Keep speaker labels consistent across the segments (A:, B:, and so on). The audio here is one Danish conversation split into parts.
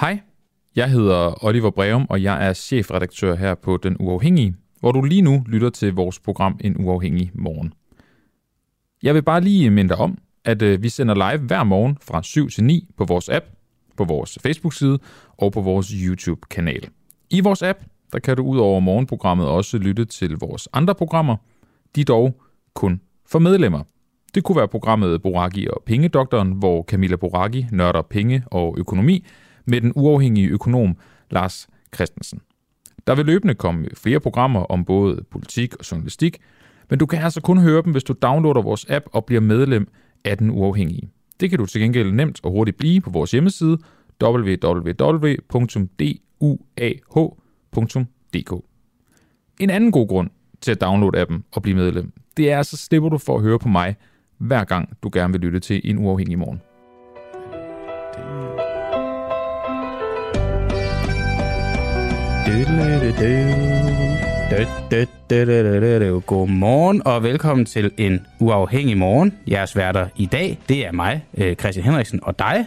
A: Hej, jeg hedder Oliver Breum, og jeg er chefredaktør her på Den Uafhængige, hvor du lige nu lytter til vores program En Uafhængig Morgen. Jeg vil bare lige minde dig om, at øh, vi sender live hver morgen fra 7 til 9 på vores app, på vores Facebook-side og på vores YouTube-kanal. I vores app, der kan du ud over morgenprogrammet også lytte til vores andre programmer. De dog kun for medlemmer. Det kunne være programmet Boraki og Pengedoktoren, hvor Camilla Boraki nørder penge og økonomi med den uafhængige økonom Lars Christensen. Der vil løbende komme flere programmer om både politik og journalistik, men du kan altså kun høre dem, hvis du downloader vores app og bliver medlem af den uafhængige. Det kan du til gengæld nemt og hurtigt blive på vores hjemmeside www.duah.dk. En anden god grund til at downloade appen og blive medlem, det er, så slipper du for at høre på mig, hver gang du gerne vil lytte til en uafhængig morgen.
B: Godmorgen og velkommen til en uafhængig morgen. Jeres værter i dag, det er mig, øh, Christian Henriksen, og dig.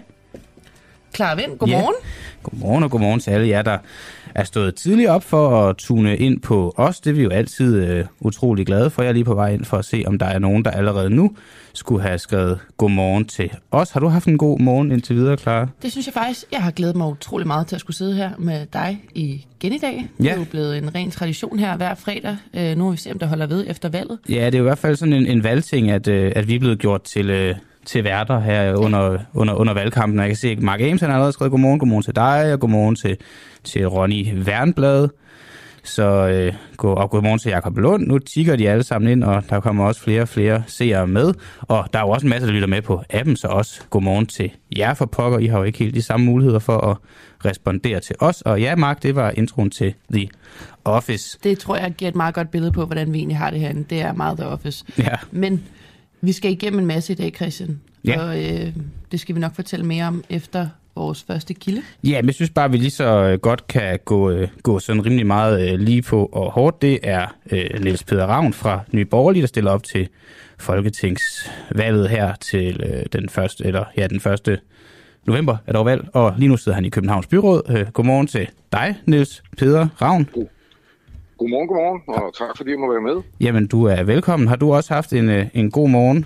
C: Klar Vind, godmorgen.
B: Ja. Godmorgen og godmorgen til alle jer, der er stået tidligt op for at tune ind på os. Det er vi jo altid uh, utrolig glade for. Jeg er lige på vej ind for at se, om der er nogen, der allerede nu skulle have skrevet godmorgen til os. Har du haft en god morgen indtil videre, Clara?
C: Det synes jeg faktisk. Jeg har glædet mig utrolig meget til at skulle sidde her med dig igen i dag. Ja. Det er jo blevet en ren tradition her hver fredag. Uh, nu må vi se, om der holder ved efter valget.
B: Ja, det er jo i hvert fald sådan en, en valgting, at, uh, at vi er blevet gjort til... Uh, til værter her under, under, under valgkampen. Jeg kan se, at Mark Ames har allerede skrevet godmorgen, godmorgen til dig, og godmorgen til, til Ronny Wernblad. Så øh, god, og godmorgen til Jakob Lund. Nu tigger de alle sammen ind, og der kommer også flere og flere seere med. Og der er jo også en masse, der lytter med på appen, så også godmorgen til jer for pokker. I har jo ikke helt de samme muligheder for at respondere til os. Og ja, Mark, det var introen til The Office.
C: Det tror jeg giver et meget godt billede på, hvordan vi egentlig har det herinde. Det er meget The Office.
B: Ja.
C: Men vi skal igennem en masse i dag, Christian.
B: Ja.
C: Og øh, det skal vi nok fortælle mere om efter vores første kilde.
B: Ja, men jeg synes bare, at vi lige så øh, godt kan gå, øh, gå sådan rimelig meget øh, lige på og hårdt. Det er øh, Niels Peder Ravn fra Nye Borgerlige, der stiller op til Folketingsvalget her til øh, den første, eller ja, den første november er der valg, og lige nu sidder han i Københavns Byråd. Øh, godmorgen til dig, Niels Peder Ravn.
D: Godmorgen, godmorgen, og tak fordi jeg må være med.
B: Jamen, du er velkommen. Har du også haft en, øh, en god morgen?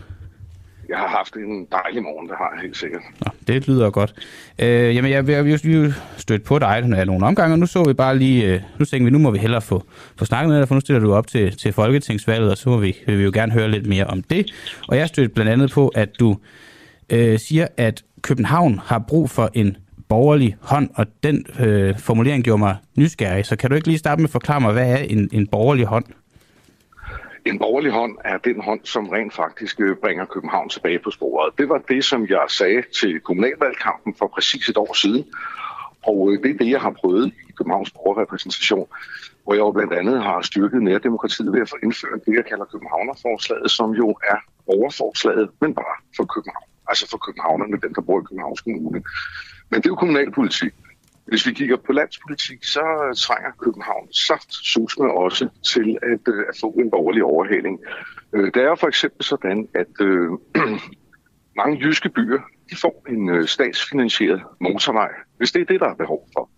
D: Jeg har haft en dejlig morgen, det har jeg helt sikkert.
B: Nå, det lyder godt. Øh, jamen, jeg, jeg, vi jo stødt på dig når nogle omgange, og nu så vi bare lige, øh, nu tænkte vi, nu må vi hellere få, få snakket med dig, for nu stiller du op til, til Folketingsvalget, og så må vi, vil vi jo gerne høre lidt mere om det. Og jeg stødte blandt andet på, at du øh, siger, at København har brug for en borgerlig hånd, og den øh, formulering gjorde mig nysgerrig. Så kan du ikke lige starte med at forklare mig, hvad er en, en borgerlig hånd?
D: En borgerlig hånd er den hånd, som rent faktisk øh, bringer København tilbage på sporet. Det var det, som jeg sagde til kommunalvalgkampen for præcis et år siden. Og øh, det er det, jeg har prøvet i Københavns borgerrepræsentation, hvor jeg jo blandt andet har styrket nærdemokratiet ved at få indført det, jeg kalder Københavnerforslaget, som jo er borgerforslaget, men bare for København. Altså for københavnerne, dem der bor i Københavns Kommune. Men det er jo kommunalpolitik. Hvis vi kigger på landspolitik, så trænger København saft susme også til at, øh, at få en borgerlig overhaling. Øh, det er for eksempel sådan, at øh, mange jyske byer de får en øh, statsfinansieret motorvej, hvis det er det, der er behov for.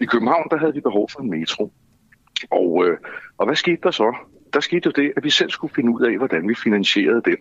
D: I København der havde vi behov for en metro. Og, øh, og hvad skete der så? Der skete jo det, at vi selv skulle finde ud af, hvordan vi finansierede den.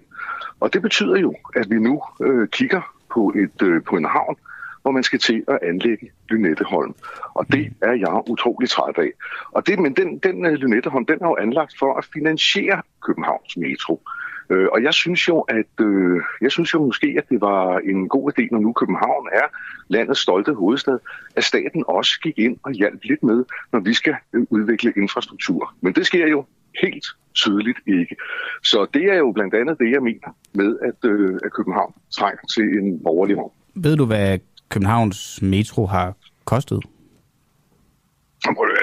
D: Og det betyder jo, at vi nu øh, kigger på, et, øh, på en havn, hvor man skal til at anlægge Lynetteholm. Og det er jeg utrolig træt af. Og det, men den, den uh, Lynetteholm, den er jo anlagt for at finansiere Københavns metro. Uh, og jeg synes jo, at uh, jeg synes jo måske, at det var en god idé, når nu København er landets stolte hovedstad, at staten også gik ind og hjalp lidt med, når vi skal uh, udvikle infrastruktur. Men det sker jo helt tydeligt ikke. Så det er jo blandt andet det, jeg mener med, at, uh, at København trænger til en borgerlig vogn.
B: Ved du, hvad Københavns metro har kostet?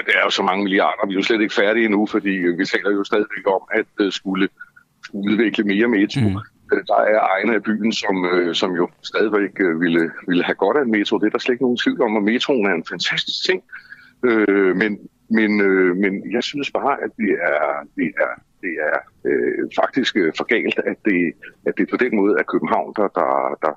D: Det er jo så mange milliarder. Vi er jo slet ikke færdige endnu, fordi vi taler jo stadigvæk om at øh, skulle, udvikle mere metro. Mm. Der er egne af byen, som, øh, som jo stadigvæk øh, ville, ville have godt af en metro. Det er der slet ikke nogen tvivl om, og metroen er en fantastisk ting. Øh, men, men, øh, men jeg synes bare, at det er, det er, det er øh, faktisk for galt, at det, at det på den måde er København, der, der, der,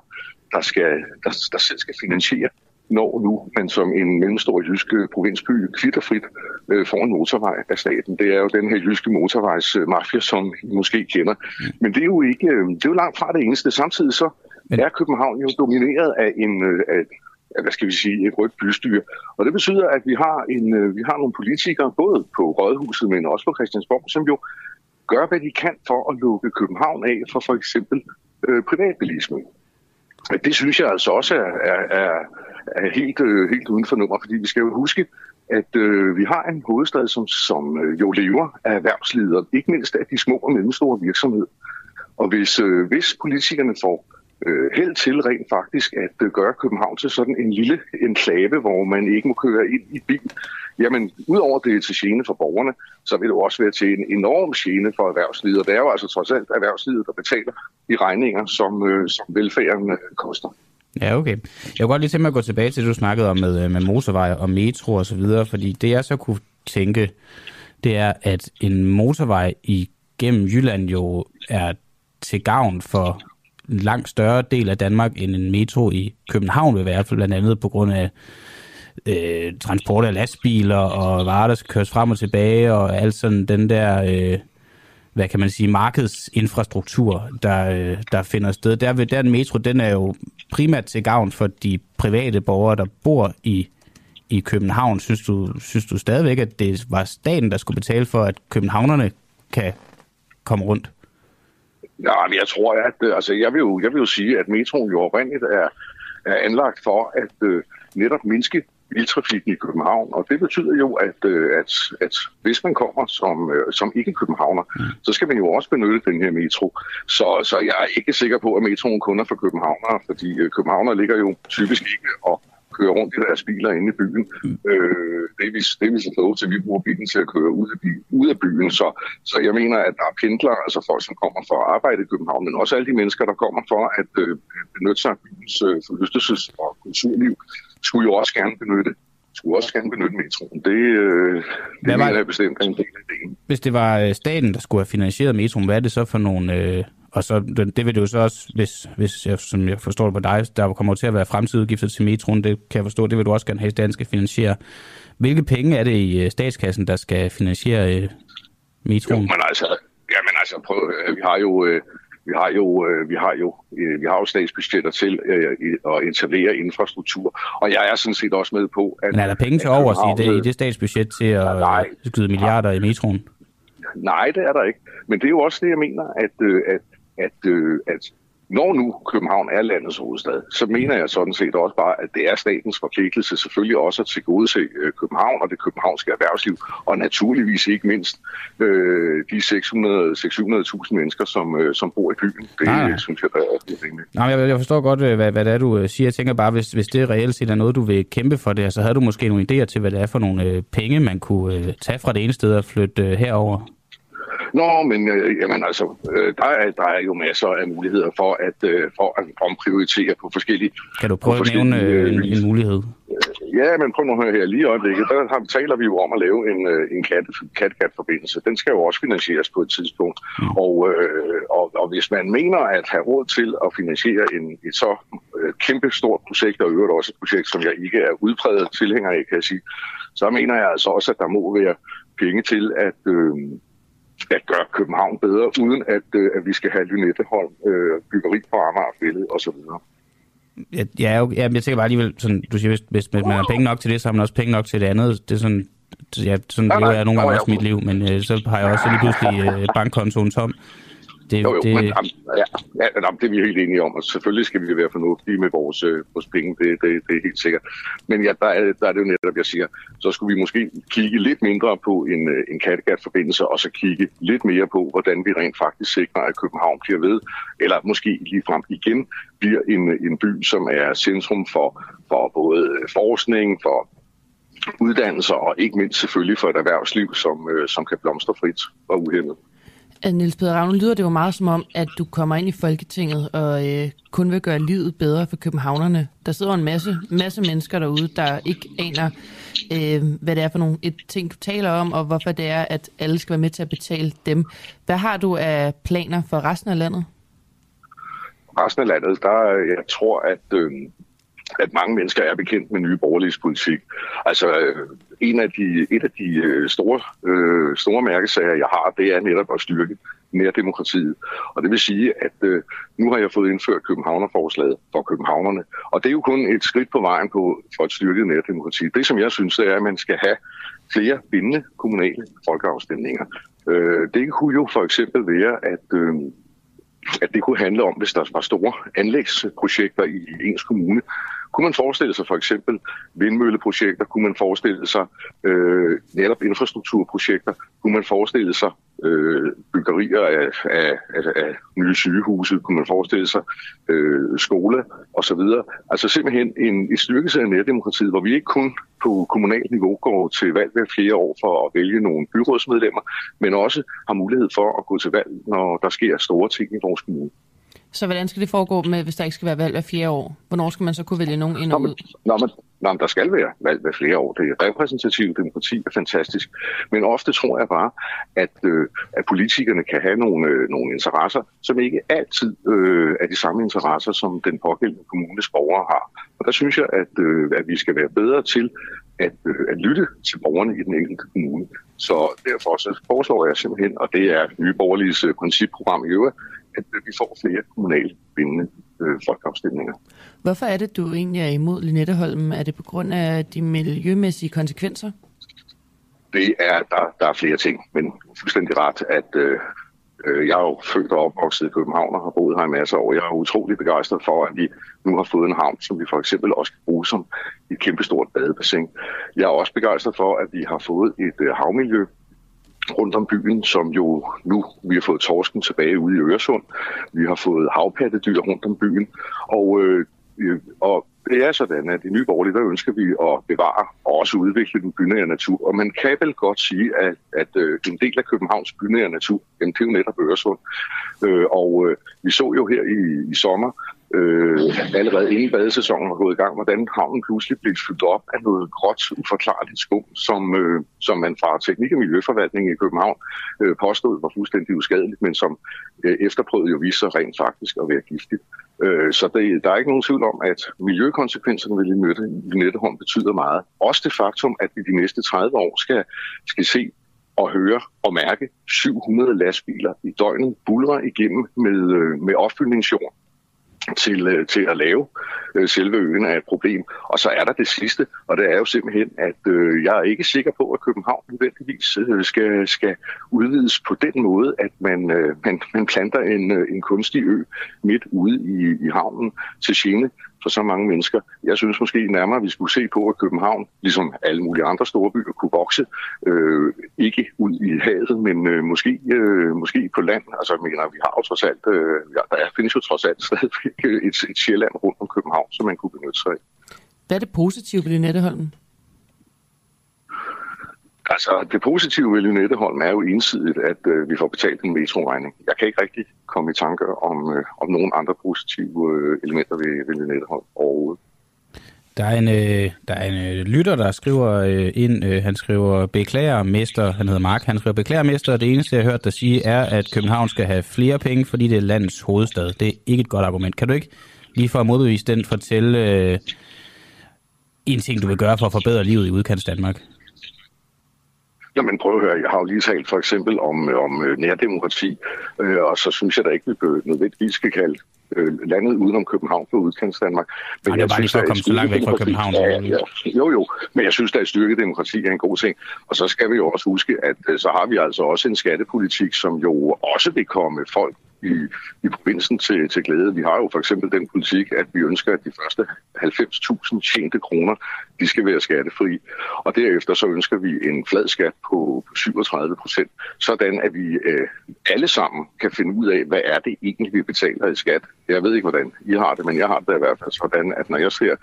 D: der, skal, der, der selv skal finansiere når nu man som en mellemstor jysk provinsby kvitterfrit øh, får en motorvej af staten. Det er jo den her jyske motorvejsmafia, som I måske kender. Men det er jo ikke, øh, det er jo langt fra det eneste. Samtidig så Men... er København jo domineret af en, øh, af, af, hvad skal vi sige, et rødt bystyre. Og det betyder, at vi har, en, øh, vi har nogle politikere, både på Rådhuset, men også på Christiansborg, som jo gør, hvad de kan for at lukke København af for for eksempel øh, det synes jeg altså også er, er, er, er helt, øh, helt uden for nummer, fordi vi skal jo huske, at øh, vi har en hovedstad, som, som øh, jo lever af erhvervsledere, ikke mindst af de små og mellemstore virksomheder. Og hvis, øh, hvis politikerne får øh, held til rent faktisk at øh, gøre København til sådan en lille enklave, hvor man ikke må køre ind i bil, jamen udover det er til gene for borgerne, så vil det jo også være til en enorm gene for erhvervslivet. Og det er jo altså trods alt erhvervslivet, der betaler de regninger, som, øh, som velfærden øh, koster.
B: Ja, okay. Jeg kunne godt lige tænke mig at gå tilbage til det, du snakkede om med, øh, med motorvej og metro og så videre, fordi det jeg så kunne tænke, det er, at en motorvej igennem Jylland jo er til gavn for en langt større del af Danmark, end en metro i København vil være, for blandt andet på grund af øh, transport af lastbiler og varer, der skal køres frem og tilbage, og alt sådan den der, øh, hvad kan man sige, markedsinfrastruktur, der, øh, der finder sted. Der, ved, der den metro, den er jo primært til gavn for de private borgere, der bor i, i København. Synes du, synes du stadigvæk, at det var staten, der skulle betale for, at københavnerne kan komme rundt?
D: Ja, men jeg tror, at øh, altså, jeg, vil jo, jeg vil jo sige, at metroen jo oprindeligt er, er anlagt for at øh, netop mindske biltrafikken i København, og det betyder jo, at, øh, at, at hvis man kommer som, øh, som ikke-københavner, mm. så skal man jo også benytte den her metro. Så, så jeg er ikke sikker på, at metroen kun er for københavnere, fordi øh, københavner ligger jo typisk ikke og kører rundt i deres biler inde i byen. Mm. Øh, det, er vi, det er vi så lov til, vi bruger bilen til at køre ud af, by, ud af byen. Så, så jeg mener, at der er pendlere, altså folk, som kommer for at arbejde i København, men også alle de mennesker, der kommer for at øh, benytte sig af byens øh, forlystelses- og kulturliv, skulle jo også gerne benytte skulle også gerne benytte metroen. Det, øh, det hvad var, jeg bestemt er en del af det.
B: Hvis det var øh, staten, der skulle have finansieret metroen, hvad er det så for nogle... Øh, og så, det, det vil det jo så også, hvis, hvis jeg, som jeg forstår det på dig, der kommer til at være fremtidige til metroen, det kan jeg forstå, det vil du også gerne have, at staten skal finansiere. Hvilke penge er det i øh, statskassen, der skal finansiere øh, metroen?
D: Jo, men altså, jamen altså, prøv, vi har jo... Øh, vi har jo, øh, vi har jo, øh, vi har jo statsbudgetter til øh, at etablere infrastruktur, og jeg er sådan set også med på,
B: at... Men er der penge til over i det, i det statsbudget til at nej, skyde milliarder nej, i metroen?
D: Nej, det er der ikke. Men det er jo også det, jeg mener, at, at, at, at når nu København er landets hovedstad, så mener jeg sådan set også bare, at det er statens forpligtelse selvfølgelig også at tilgodese øh, København og det københavnske erhvervsliv, og naturligvis ikke mindst øh, de 600 600.000 mennesker, som, øh, som bor i byen. Det Nej. synes jeg, der er rimeligt.
B: Nej, jeg, jeg forstår godt, øh, hvad, hvad det er, du øh, siger. Jeg tænker bare, hvis, hvis det reelt set er noget, du vil kæmpe for det, så havde du måske nogle idéer til, hvad det er for nogle øh, penge, man kunne øh, tage fra det ene sted og flytte øh, herover.
D: Nå, men øh, jamen, altså, øh, der, er, der er jo masser af muligheder for at, øh, for at omprioritere på forskellige
B: Kan du prøve at nævne øh, en, en mulighed?
D: Ja, men prøv nu at høre her lige i øjeblikket. Der har, taler vi jo om at lave en, øh, en kat-kat-forbindelse. Den skal jo også finansieres på et tidspunkt. Mm. Og, øh, og, og hvis man mener at have råd til at finansiere en, et så øh, kæmpe stort projekt, og øvrigt også et projekt, som jeg ikke er udpræget tilhænger af, kan jeg sige, så mener jeg altså også, at der må være penge til at... Øh, at gøre København bedre, uden at, øh, at vi skal have Lynetteholm, øh, byggeri på Amager, Fællet osv.
B: Ja, ja, ja, jeg tænker bare alligevel, sådan, du siger, hvis, hvis man har penge nok til det, så har man også penge nok til det andet. Det er sådan, ja, sådan lever jeg nogle gange også mit liv, men øh, så har jeg også lige pludselig øh, bankkontoen tom.
D: Det, jo, jo, det... men ja, ja, det er vi helt enige om, og selvfølgelig skal vi være fornuftige med vores, øh, vores penge, det, det, det er helt sikkert. Men ja, der er, der er det jo netop, jeg siger, så skulle vi måske kigge lidt mindre på en, øh, en Kattegat-forbindelse, og så kigge lidt mere på, hvordan vi rent faktisk sikrer, at København bliver ved, eller måske ligefrem igen bliver en, en by, som er centrum for, for både forskning, for uddannelser og ikke mindst selvfølgelig for et erhvervsliv, som, øh, som kan blomstre frit og uhemmet.
C: Niels Peder Ravn, lyder det jo meget som om, at du kommer ind i Folketinget og øh, kun vil gøre livet bedre for københavnerne. Der sidder en masse, masse mennesker derude, der ikke aner, øh, hvad det er for nogle et ting, du taler om, og hvorfor det er, at alle skal være med til at betale dem. Hvad har du af planer for resten af landet?
D: Resten af landet, der jeg tror, at... Øh, at mange mennesker er bekendt med nye borgerlige politik. Altså, øh, en af de, et af de øh, store, øh, store mærkesager, jeg har, det er netop at styrke nærdemokratiet. Og det vil sige, at øh, nu har jeg fået indført Københavnerforslaget for københavnerne. Og det er jo kun et skridt på vejen på, for et styrket nærdemokrati. Det, som jeg synes, det er, at man skal have flere bindende kommunale folkeafstemninger. Øh, det kunne jo for eksempel være, at... Øh, at det kunne handle om, hvis der var store anlægsprojekter i ens kommune. Kunne man forestille sig for eksempel vindmølleprojekter? Kunne man forestille sig øh, netop infrastrukturprojekter? Kunne man forestille sig øh, byggerier af, af, af, af nye sygehuse? Kunne man forestille sig øh, skole osv.? Altså simpelthen en, en styrkelse af nærdemokratiet, hvor vi ikke kun på kommunalt niveau går til valg hver flere år for at vælge nogle byrådsmedlemmer, men også har mulighed for at gå til valg, når der sker store ting i vores kommune.
C: Så hvordan skal det foregå med, hvis der ikke skal være valg hver fjerde år? Hvornår skal man så kunne vælge nogen ind og ud?
D: Nå, men, nå, men der skal være valg hver flere år. Det er repræsentativt demokrati er fantastisk. Men ofte tror jeg bare, at, øh, at politikerne kan have nogle, øh, nogle interesser, som ikke altid øh, er de samme interesser, som den pågældende kommunes borgere har. Og der synes jeg, at, øh, at vi skal være bedre til at, øh, at lytte til borgerne i den enkelte kommune. Så derfor så foreslår jeg simpelthen, og det er Nye Borgerliges øh, principprogram i øvrigt, at øh, vi får flere kommunale bindende øh, folkeafstemninger.
C: Hvorfor er det, du egentlig er imod Linetteholm? Er det på grund af de miljømæssige konsekvenser?
D: Det er, der, der er flere ting, men fuldstændig ret, at øh, Øh, jeg er jo født og opvokset i København og har boet her i masser af år. Jeg er utrolig begejstret for, at vi nu har fået en havn, som vi for eksempel også kan bruge som et kæmpestort badebassin. Jeg er også begejstret for, at vi har fået et øh, havmiljø, rundt om byen, som jo nu, vi har fået torsken tilbage ude i Øresund. Vi har fået havpattedyr rundt om byen. Og, øh, øh og det er sådan, at i Nye Borgerlige, der ønsker vi at bevare og også udvikle den bynære natur. Og man kan vel godt sige, at, at øh, en del af Københavns bynære natur, jamen, det er jo netop Øresund. Øh, og øh, vi så jo her i, i sommer, øh, allerede inden badesæsonen var gået i gang, hvordan havnen pludselig blev fyldt op af noget gråt, uforklarligt skum, som, øh, som man fra Teknik- og Miljøforvaltningen i København øh, påstod var fuldstændig uskadeligt, men som øh, efterprøvet jo viste sig rent faktisk at være giftigt. Øh, så det, der er ikke nogen tvivl om, at miljøkonsekvenserne ved Lynetteholm betyder meget. Også det faktum, at vi de næste 30 år skal, skal se og høre og mærke 700 lastbiler i døgnet bulre igennem med, øh, med opfyldningsjord til, øh, til at lave øh, selve øen er et problem. Og så er der det sidste, og det er jo simpelthen, at øh, jeg er ikke sikker på, at København nødvendigvis øh, skal, skal udvides på den måde, at man, øh, man, man planter en, en kunstig ø midt ude i, i havnen til gene for så mange mennesker. Jeg synes måske nærmere, at vi skulle se på, at København, ligesom alle mulige andre store byer, kunne vokse. Øh, ikke ud i havet, men øh, måske, øh, måske på land. Altså, jeg mener, vi har jo trods alt, øh, ja, der findes jo trods alt stadigvæk et, et Sjælland rundt om København, som man kunne benytte sig af.
C: Hvad er det positive ved Lynetteholmen?
D: Altså, det positive ved Lynetteholm er jo ensidigt, at øh, vi får betalt en metroregning. Jeg kan ikke rigtig komme i tanker om, øh, om nogen andre positive øh, elementer ved, ved Lynetteholm overhovedet.
B: Der er en, øh, der er en øh, lytter, der skriver øh, ind, øh, han skriver beklagermester, han hedder Mark, han skriver beklagermester, det eneste jeg har hørt dig sige er, at København skal have flere penge, fordi det er landets hovedstad. Det er ikke et godt argument. Kan du ikke lige for at modbevise den fortælle øh, en ting, du vil gøre for at forbedre livet i udkants Danmark?
D: Jamen prøv at høre, jeg har jo lige talt for eksempel om, om øh, nærdemokrati, øh, og så synes jeg da ikke, vi nødvendigvis skal kalde øh, landet udenom København for udkants Danmark.
B: Men Ej, er lige for at komme så langt væk fra København.
D: Ja, ja. Jo, jo, men jeg synes, at styrke demokrati er en god ting. Og så skal vi jo også huske, at øh, så har vi altså også en skattepolitik, som jo også vil komme folk i, i provinsen til, til glæde. Vi har jo for eksempel den politik, at vi ønsker, at de første 90.000 tjente kroner, de skal være skattefri. Og derefter så ønsker vi en flad skat på 37 procent, sådan at vi øh, alle sammen kan finde ud af, hvad er det egentlig, vi betaler i skat. Jeg ved ikke, hvordan I har det, men jeg har det i hvert fald sådan, at når jeg ser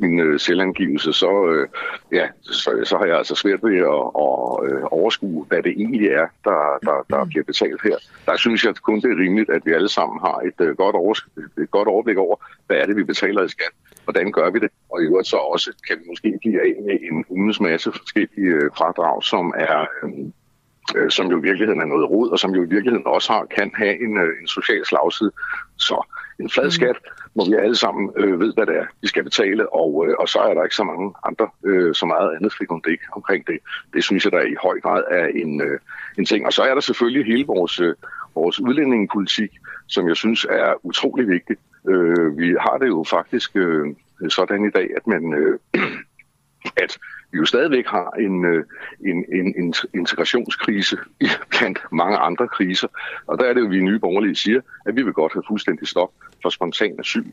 D: min øh, selvangivelse, så, øh, ja, så, så har jeg altså svært ved at, at øh, overskue, hvad det egentlig er, der, der, der bliver betalt her. Der synes jeg kun, det er rimeligt, at vi alle sammen har et, øh, godt, over, et godt overblik over, hvad er det, vi betaler i skat. Hvordan gør vi det? Og i øvrigt så også kan vi måske give af med en ugens masse forskellige øh, fradrag, som er... Øh, øh, som jo i virkeligheden er noget rod, og som jo i virkeligheden også har, kan have en, øh, en social slagside. Så en flad skat, hvor vi alle sammen øh, ved, hvad det er, vi skal betale, og, øh, og så er der ikke så mange andre, øh, så meget andet frikundæk omkring det. Det synes jeg, der i høj grad er en, øh, en ting. Og så er der selvfølgelig hele vores, øh, vores udlændingepolitik, som jeg synes er utrolig vigtig. Øh, vi har det jo faktisk øh, sådan i dag, at man... Øh, at vi jo stadigvæk har en, øh, en, en, en integrationskrise blandt mange andre kriser. Og der er det jo, vi i Nye Borgerlige siger, at vi vil godt have fuldstændig stop for spontan asyl.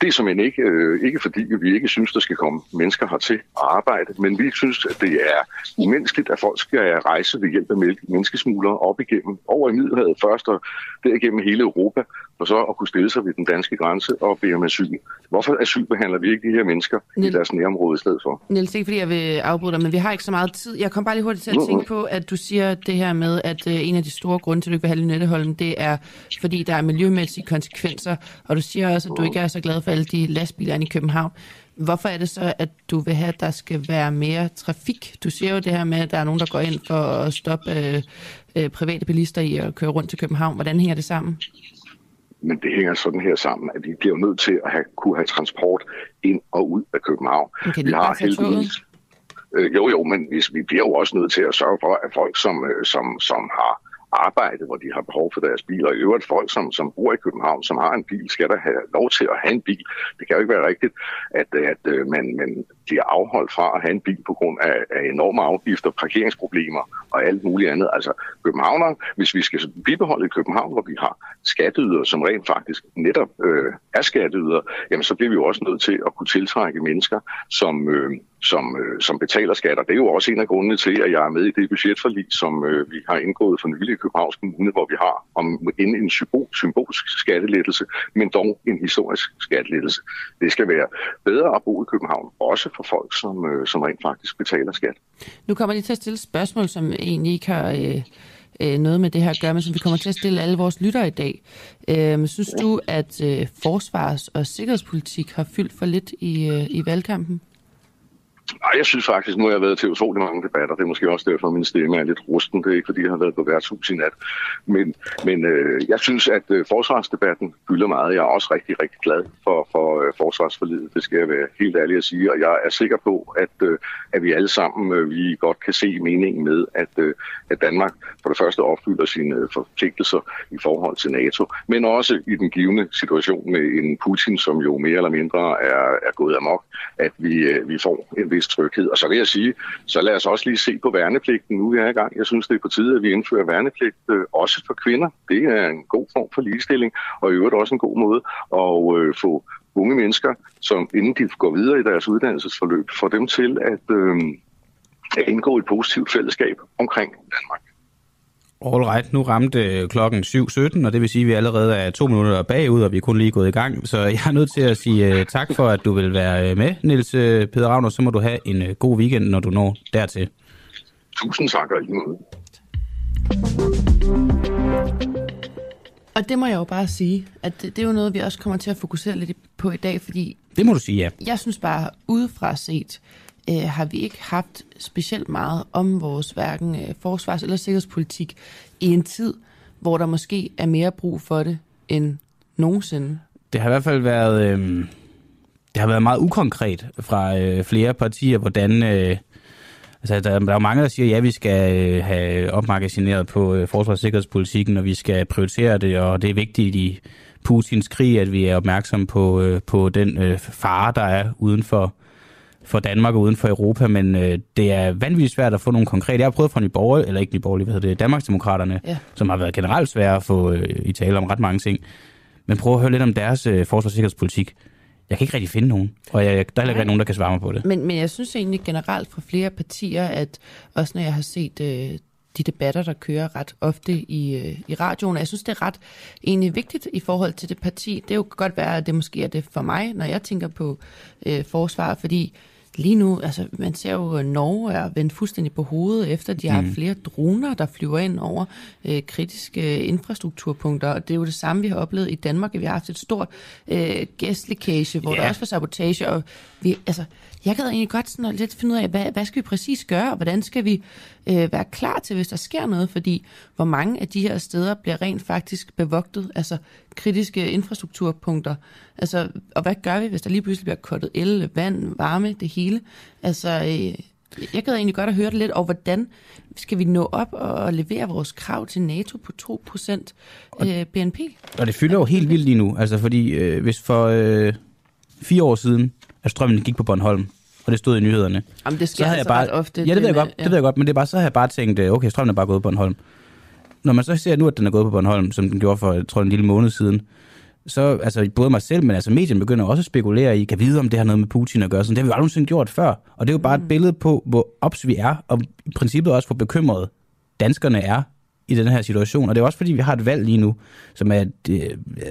D: Det er simpelthen ikke, øh, ikke fordi, vi ikke synes, der skal komme mennesker hertil at arbejde, men vi synes, at det er umenneskeligt, at folk skal rejse ved hjælp af menneskesmuglere op igennem over i Middelhavet først og derigennem hele Europa, for så at kunne stille sig ved den danske grænse og bede om asyl. Hvorfor asylbehandler vi ikke de her mennesker Niel, i deres nærområde i stedet for?
C: Niels, ikke fordi jeg vil afbryde dig, men vi har ikke så meget tid. Jeg kom bare lige hurtigt til at tænke på, at du siger det her med, at øh, en af de store grunde til, at du ikke vil have Lynetteholm, det er, fordi der er miljømæssige konsekvenser, og du siger også, at du ikke er så glad for alle de lastbiler i København. Hvorfor er det så, at du vil have, at der skal være mere trafik? Du siger jo det her med, at der er nogen, der går ind for at stoppe øh, øh, private bilister i at køre rundt til København. Hvordan hænger det sammen?
D: Men det hænger sådan her sammen, at vi bliver nødt til at have, kunne have transport ind og ud af København.
C: Okay, vi har heldigvis...
D: Øh, jo, jo, men vi, vi bliver jo også nødt til at sørge for, at folk, som, øh, som, som har arbejde, hvor de har behov for deres bil, og i øvrigt folk, som, som bor i København, som har en bil, skal der have lov til at have en bil. Det kan jo ikke være rigtigt, at, at øh, man, man bliver afholdt fra at have en bil på grund af, af enorme afgifter, parkeringsproblemer og alt muligt andet. Altså Københavner, hvis vi skal bibeholde København, hvor vi har skatteyder, som rent faktisk netop øh, er skatteyder, jamen så bliver vi jo også nødt til at kunne tiltrække mennesker, som, øh, som, øh, som betaler skatter. Det er jo også en af grundene til, at jeg er med i det budgetforlig, som øh, vi har indgået for nylig i Københavns Kommune, hvor vi har om en, en symbol, symbolsk skattelettelse, men dog en historisk skattelettelse. Det skal være bedre at bo i København, også for folk, som, øh, som rent faktisk betaler skat.
C: Nu kommer lige til at stille et spørgsmål, som egentlig ikke har... Øh øh, noget med det her at gøre, men som vi kommer til at stille alle vores lyttere i dag. Øh, synes du, at øh, forsvars- og sikkerhedspolitik har fyldt for lidt i, øh, i valgkampen?
D: Nej, jeg synes faktisk, nu har jeg været til utrolig mange debatter. Det er måske også derfor, at min stemme er lidt rusten. Det er ikke, fordi jeg har været på værtshus i nat. Men, men øh, jeg synes, at øh, forsvarsdebatten fylder meget. Jeg er også rigtig, rigtig glad for, for øh, forsvarsforlidet. Det skal jeg være helt ærlig at sige. Og jeg er sikker på, at, øh, at vi alle sammen øh, vi godt kan se meningen med, at, øh, at Danmark for det første opfylder sine øh, forpligtelser i forhold til NATO, men også i den givende situation med en Putin, som jo mere eller mindre er, er gået amok, at vi, øh, vi får en vis tryghed. Og så vil jeg sige, så lad os også lige se på værnepligten nu, vi er i gang. Jeg synes, det er på tide, at vi indfører værnepligt øh, også for kvinder. Det er en god form for ligestilling, og i øvrigt også en god måde at øh, få unge mennesker, som inden de går videre i deres uddannelsesforløb, får dem til at, øh, at indgå i et positivt fællesskab omkring Danmark.
B: All right, nu ramte øh, klokken 7.17, og det vil sige, at vi allerede er to minutter bagud, og vi er kun lige gået i gang. Så jeg er nødt til at sige uh, tak for, at du vil være øh, med, Niels Peder Ravner. Så må du have en god weekend, når du når dertil.
D: Tusind tak, og lige måde.
C: Og det må jeg jo bare sige, at det, det er jo noget, vi også kommer til at fokusere lidt på i dag, fordi...
B: Det må du sige, ja.
C: Jeg synes bare, udefra set, øh, har vi ikke haft specielt meget om vores hverken øh, forsvars- eller sikkerhedspolitik i en tid, hvor der måske er mere brug for det end nogensinde.
B: Det har i hvert fald været, øh, det har været meget ukonkret fra øh, flere partier, hvordan... Øh, Altså, der, der er jo mange, der siger, at ja, vi skal øh, have opmagasineret på øh, forsvars- og sikkerhedspolitikken, og vi skal prioritere det, og det er vigtigt i Putins krig, at vi er opmærksomme på, øh, på den øh, fare, der er uden for, for Danmark og uden for Europa, men øh, det er vanvittigt svært at få nogle konkrete. Jeg har prøvet fra Nyborg, eller ikke Nyborg, hvad hedder det, Danmarksdemokraterne, ja. som har været generelt svære at få øh, i tale om ret mange ting. Men prøv at høre lidt om deres øh, forsvars- og sikkerhedspolitik. Jeg kan ikke rigtig finde nogen, og jeg, der er heller ikke nogen, der kan svare mig på det.
C: Men, men jeg synes egentlig generelt fra flere partier, at også når jeg har set øh, de debatter, der kører ret ofte i, øh, i radioen, jeg synes, det er ret egentlig vigtigt i forhold til det parti. Det er jo godt være, at det måske er det for mig, når jeg tænker på øh, forsvar, fordi lige nu, altså man ser jo, at Norge er vendt fuldstændig på hovedet, efter de har mm. flere droner, der flyver ind over øh, kritiske infrastrukturpunkter, og det er jo det samme, vi har oplevet i Danmark, at vi har haft et stort øh, gæstlækage, hvor yeah. der også var sabotage, og vi, altså, jeg gad egentlig godt sådan lidt finde ud af, hvad, hvad skal vi præcis gøre, og hvordan skal vi øh, være klar til, hvis der sker noget, fordi hvor mange af de her steder bliver rent faktisk bevogtet, altså kritiske infrastrukturpunkter. Altså, og hvad gør vi, hvis der lige pludselig bliver kottet el, vand, varme, det hele? Altså, øh, jeg gad egentlig godt at høre det lidt, og hvordan skal vi nå op og levere vores krav til NATO på 2% øh, BNP?
B: Og det fylder jo helt vildt lige nu, altså fordi øh, hvis for øh, fire år siden, at strømmen gik på Bornholm, og det stod i nyhederne.
C: Jamen, det sker
B: så havde
C: altså
B: jeg bare,
C: ret ofte.
B: Ja, det ved jeg godt, det ved jeg godt, men det er bare, så har jeg bare tænkt, øh, okay, strømmen er bare gået på Bornholm. Når man så ser nu, at den er gået på Bornholm, som den gjorde for, jeg tror, en lille måned siden, så altså både mig selv, men altså medien begynder også at spekulere i, kan vide, om det har noget med Putin at gøre. Sådan, det har vi jo aldrig nogensinde gjort før. Og det er jo bare mm. et billede på, hvor ops vi er, og i princippet også, hvor bekymrede danskerne er i den her situation. Og det er også fordi, vi har et valg lige nu, som er øh,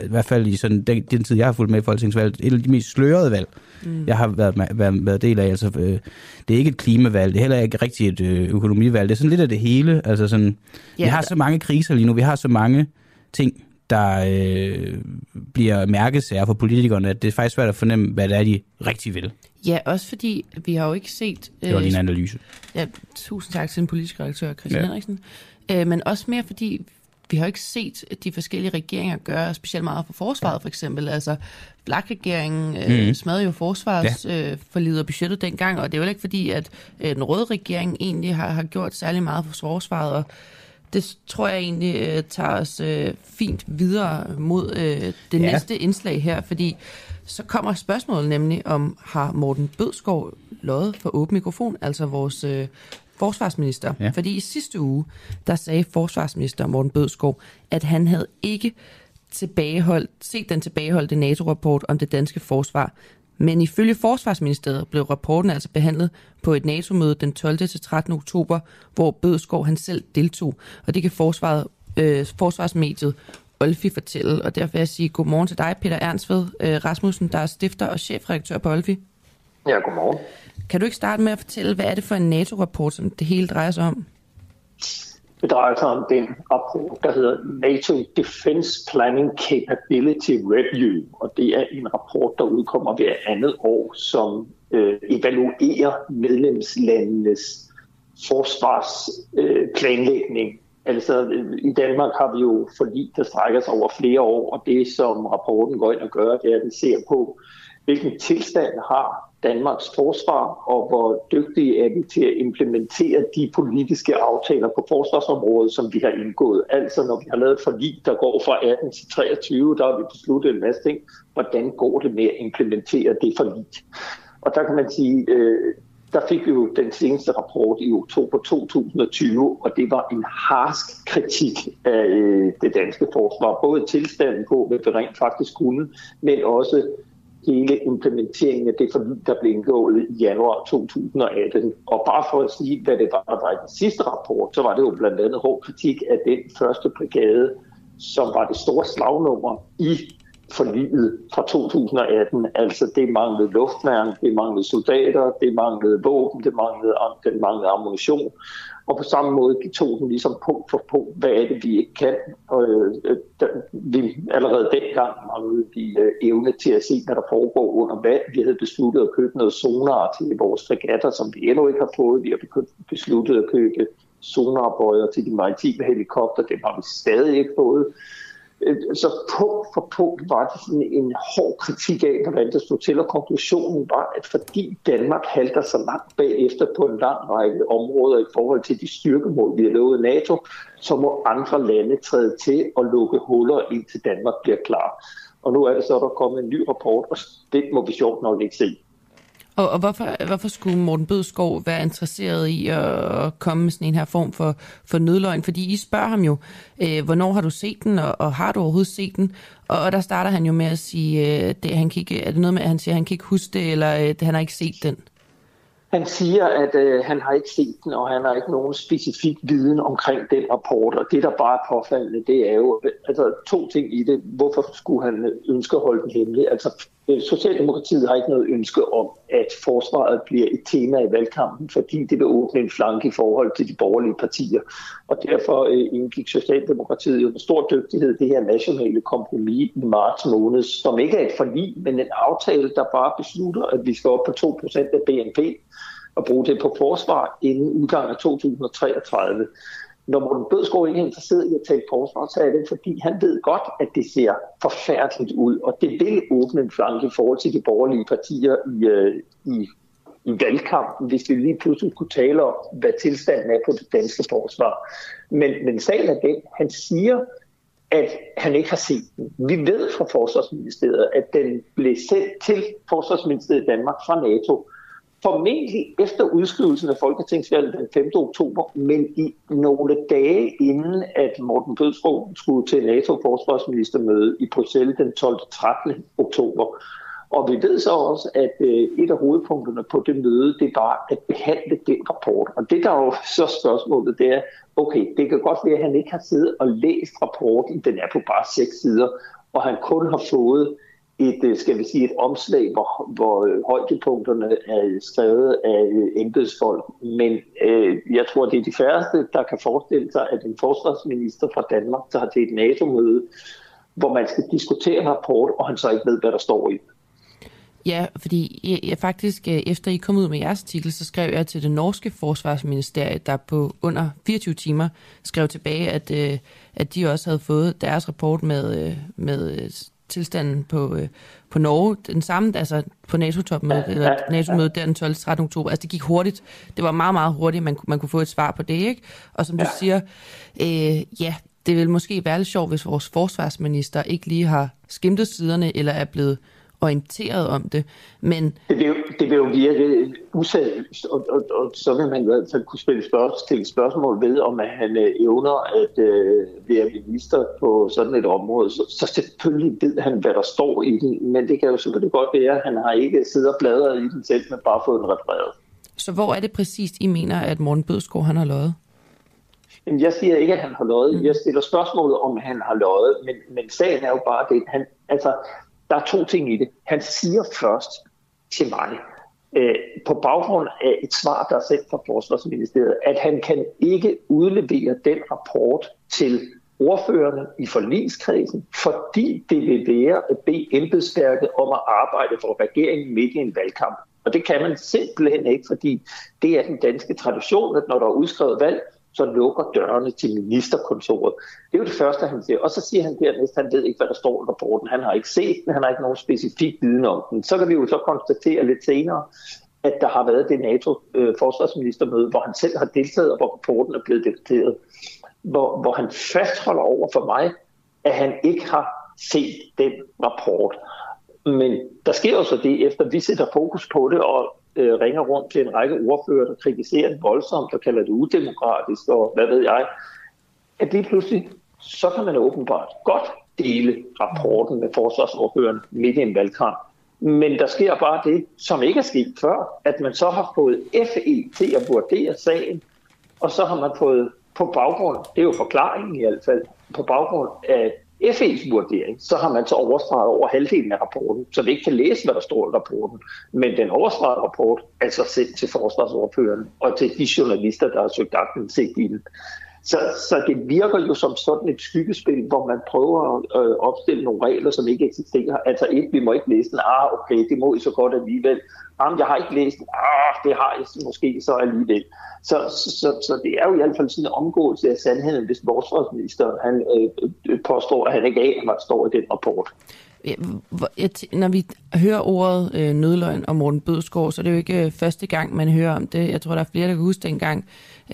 B: i hvert fald i sådan, den, den tid, jeg har fulgt med i folketingsvalget, et af de mest slørede valg, mm. jeg har været, været, været del af. Altså, øh, det er ikke et klimavalg, det er heller ikke rigtig et øh, økonomivalg. Det er sådan lidt af det hele. Altså sådan,
C: Ja,
B: vi har så mange kriser lige nu, vi har så mange ting, der øh, bliver mærkesager for politikerne, at det er faktisk svært at fornemme, hvad det er, de rigtig vil.
C: Ja, også fordi vi har jo ikke set...
B: Det var
C: øh,
B: din analyse.
C: Ja, tusind tak til den politiske redaktør, Christian
B: ja.
C: Henriksen. Øh, men også mere fordi, vi har ikke set de forskellige regeringer gøre specielt meget for forsvaret, for eksempel. Altså, Blak-regeringen øh, mm. smadrede jo forsvarsforlidet ja. øh, og budgettet dengang, og det er jo ikke fordi, at øh, den røde regering egentlig har, har gjort særlig meget for forsvaret, og det tror jeg egentlig øh, tager os øh, fint videre mod øh, det
B: ja.
C: næste indslag her, fordi så kommer spørgsmålet nemlig om, har Morten Bødskov løjet for åben mikrofon, altså vores øh, forsvarsminister.
B: Ja.
C: Fordi i sidste uge, der sagde forsvarsminister Morten Bødskov, at han havde ikke tilbageholdt, set den tilbageholdte NATO-rapport om det danske forsvar. Men ifølge Forsvarsministeriet blev rapporten altså behandlet på et NATO-møde den 12. til 13. oktober, hvor Bødskov han selv deltog. Og det kan forsvaret, øh, forsvarsmediet Olfi fortælle. Og derfor vil jeg sige godmorgen til dig, Peter Ernstved øh, Rasmussen, der er stifter og chefredaktør på Olfi.
E: Ja, godmorgen.
C: Kan du ikke starte med at fortælle, hvad er det for en NATO-rapport, som det hele drejer sig om?
E: Det drejer sig om den rapport, der hedder NATO Defense Planning Capability Review, og det er en rapport, der udkommer hver andet år, som øh, evaluerer medlemslandenes forsvarsplanlægning. Øh, altså øh, i Danmark har vi jo forlig, der strækker sig over flere år, og det som rapporten går ind og gør, det er, at den ser på, hvilken tilstand har Danmarks forsvar, og hvor dygtige er vi til at implementere de politiske aftaler på forsvarsområdet, som vi har indgået. Altså når vi har lavet et forlig, der går fra 18 til 23, der har vi besluttet en masse ting. Hvordan går det med at implementere det forlig? Og der kan man sige, øh, der fik vi jo den seneste rapport i oktober 2020, og det var en harsk kritik af øh, det danske forsvar. Både tilstanden på, hvad vi rent faktisk kunne, men også hele implementeringen af det forlig, der blev indgået i januar 2018. Og bare for at sige, hvad det var, der var i den sidste rapport, så var det jo blandt andet hård kritik af den første brigade, som var det store slagnummer i forliget fra 2018. Altså det manglede luftværn, det manglede soldater, det manglede våben, det manglede, det manglede ammunition. Og på samme måde tog den ligesom punkt for punkt, hvad er det, vi ikke kan. Og, øh, øh der, vi allerede dengang manglede vi øh, evne til at se, hvad der foregår under vand. Vi havde besluttet at købe noget sonar til vores fregatter, som vi endnu ikke har fået. Vi har besluttet at købe sonarbøjer til de maritime helikopter. Dem har vi stadig ikke fået. Øh, så punkt for punkt var det sådan en hård kritik af, hvordan det stod til, og konklusionen var, at fordi Danmark halter så langt bagefter på en lang række områder i forhold til de styrkemål, vi har lovet NATO, så må andre lande træde til og lukke huller, indtil Danmark bliver klar. Og nu er det så, der er kommet en ny rapport, og det må vi sjovt nok ikke se.
C: Og, og hvorfor, hvorfor skulle Morten Bødskov være interesseret i at, at komme med sådan en her form for, for nødløgn? Fordi I spørger ham jo, øh, hvornår har du set den, og, og har du overhovedet set den? Og, og der starter han jo med at sige, øh, det, han kan ikke, er det noget med, at han siger, at han kan ikke huske det, eller øh, han har ikke set den?
E: Han siger, at øh, han har ikke set den, og han har ikke nogen specifik viden omkring den rapport. Og det, der bare er påfaldende, det er jo altså, to ting i det. Hvorfor skulle han øh, ønske at holde den hemmelig? Altså, Øh, Socialdemokratiet har ikke noget ønske om, at forsvaret bliver et tema i valgkampen, fordi det vil åbne en flanke i forhold til de borgerlige partier. Og derfor øh, indgik Socialdemokratiet jo med stor dygtighed det her nationale kompromis i marts måned, som ikke er et forlig, men en aftale, der bare beslutter, at vi skal op på 2% af BNP og bruge det på forsvar inden udgang af 2033. Når Morten Bødskov ikke er interesseret i at tale forsvar, så er det, fordi han ved godt, at det ser forfærdeligt ud, og det vil åbne en flanke i forhold til de borgerlige partier i, øh, i, i valgkampen, hvis vi lige pludselig kunne tale om, hvad tilstanden er på det danske forsvar. Men, men sagen er den, han siger, at han ikke har set den. Vi ved fra Forsvarsministeriet, at den blev sendt til Forsvarsministeriet i Danmark fra NATO, formentlig efter udskrivelsen af Folketingsvalget den 5. oktober, men i nogle dage inden, at Morten Bødskov skulle til NATO-forsvarsministermøde i Bruxelles den 12. 13. oktober. Og vi ved så også, at øh, et af hovedpunkterne på det møde, det var at behandle den rapport. Og det der er jo så spørgsmålet, det er, okay, det kan godt være, at han ikke har siddet og læst rapporten, den er på bare seks sider, og han kun har fået et, øh, skal vi sige, et omslag, hvor, hvor højdepunkterne er skrevet af embedsfolk. Men øh, jeg tror, det er de færreste, der kan forestille sig, at en forsvarsminister fra Danmark tager til et NATO-møde, hvor man skal diskutere en rapport, og han så ikke ved, hvad der står i
C: Ja, fordi jeg, jeg faktisk, øh, efter I kom ud med jeres artikel, så skrev jeg til det norske forsvarsministerie, der på under 24 timer skrev tilbage, at, øh, at de også havde fået deres rapport med, med tilstanden på, på Norge. Den samme, altså på NATO-topmødet, eller NATO-mødet der den 12. 13. oktober. Altså det gik hurtigt. Det var meget, meget hurtigt, man, man kunne få et svar på det, ikke? Og som du siger, øh, ja, det vil måske være lidt sjovt, hvis vores forsvarsminister ikke lige har skimtet siderne, eller er blevet orienteret om det. Men
E: det vil jo, det vil jo virke useriøst, og, og, og så vil man i hvert fald kunne spille spørgsmål, stille spørgsmål ved, om at han øh, evner at øh, være minister på sådan et område. Så, så selvfølgelig ved han, hvad der står i den, men det kan jo selvfølgelig godt være, at han har ikke siddet og bladret i den selv, men bare fået den refereret.
C: Så hvor er det præcist, I mener, at Morten Bødskov han har løjet?
E: Jeg siger ikke, at han har løjet. Mm. Jeg stiller spørgsmålet, om han har løjet, men, men sagen er jo bare det, han, altså, der er to ting i det. Han siger først til mig, øh, på baggrund af et svar, der er sendt fra Forsvarsministeriet, at han kan ikke udlevere den rapport til ordførerne i forligskredsen, fordi det vil være at bede embedsværket om at arbejde for regeringen midt i en valgkamp. Og det kan man simpelthen ikke, fordi det er den danske tradition, at når der er udskrevet valg, så lukker dørene til ministerkontoret. Det er jo det første, han siger. Og så siger han dernæst, at han ved ikke, hvad der står i rapporten. Han har ikke set den, han har ikke nogen specifik viden om den. Så kan vi jo så konstatere lidt senere, at der har været det NATO-forsvarsministermøde, øh, hvor han selv har deltaget, og hvor rapporten er blevet debatteret. Hvor, hvor han fastholder over for mig, at han ikke har set den rapport. Men der sker jo så det, efter vi sætter fokus på det, og øh, ringer rundt til en række ordfører, der kritiserer det voldsomt og kalder det udemokratisk og hvad ved jeg, at lige pludselig, så kan man åbenbart godt dele rapporten med forsvarsordføreren midt i en valgkamp. Men der sker bare det, som ikke er sket før, at man så har fået FE til at vurdere sagen, og så har man fået på baggrund, det er jo forklaringen i hvert fald, på baggrund af FE's vurdering, så har man så overstreget over halvdelen af rapporten, så vi ikke kan læse, hvad der står i rapporten. Men den overstregede rapport er så sendt til forsvarsordføreren og til de journalister, der har søgt aktindsigt i den. Så, så det virker jo som sådan et skyggespil, hvor man prøver at øh, opstille nogle regler, som ikke eksisterer. Altså et, vi må ikke læse den. Ah, okay, det må I så godt alligevel. Jamen, jeg har ikke læst den. Ah, det har jeg måske så alligevel. Så, så, så det er jo i hvert fald sådan en omgåelse af sandheden, hvis forsvarsministeren han, øh, øh påstår, at han ikke aner, hvad står i den rapport.
C: Ja, når vi hører ordet øh, nødløgn om Morten Bødskov, så er det jo ikke øh, første gang, man hører om det. Jeg tror, der er flere, der kan huske dengang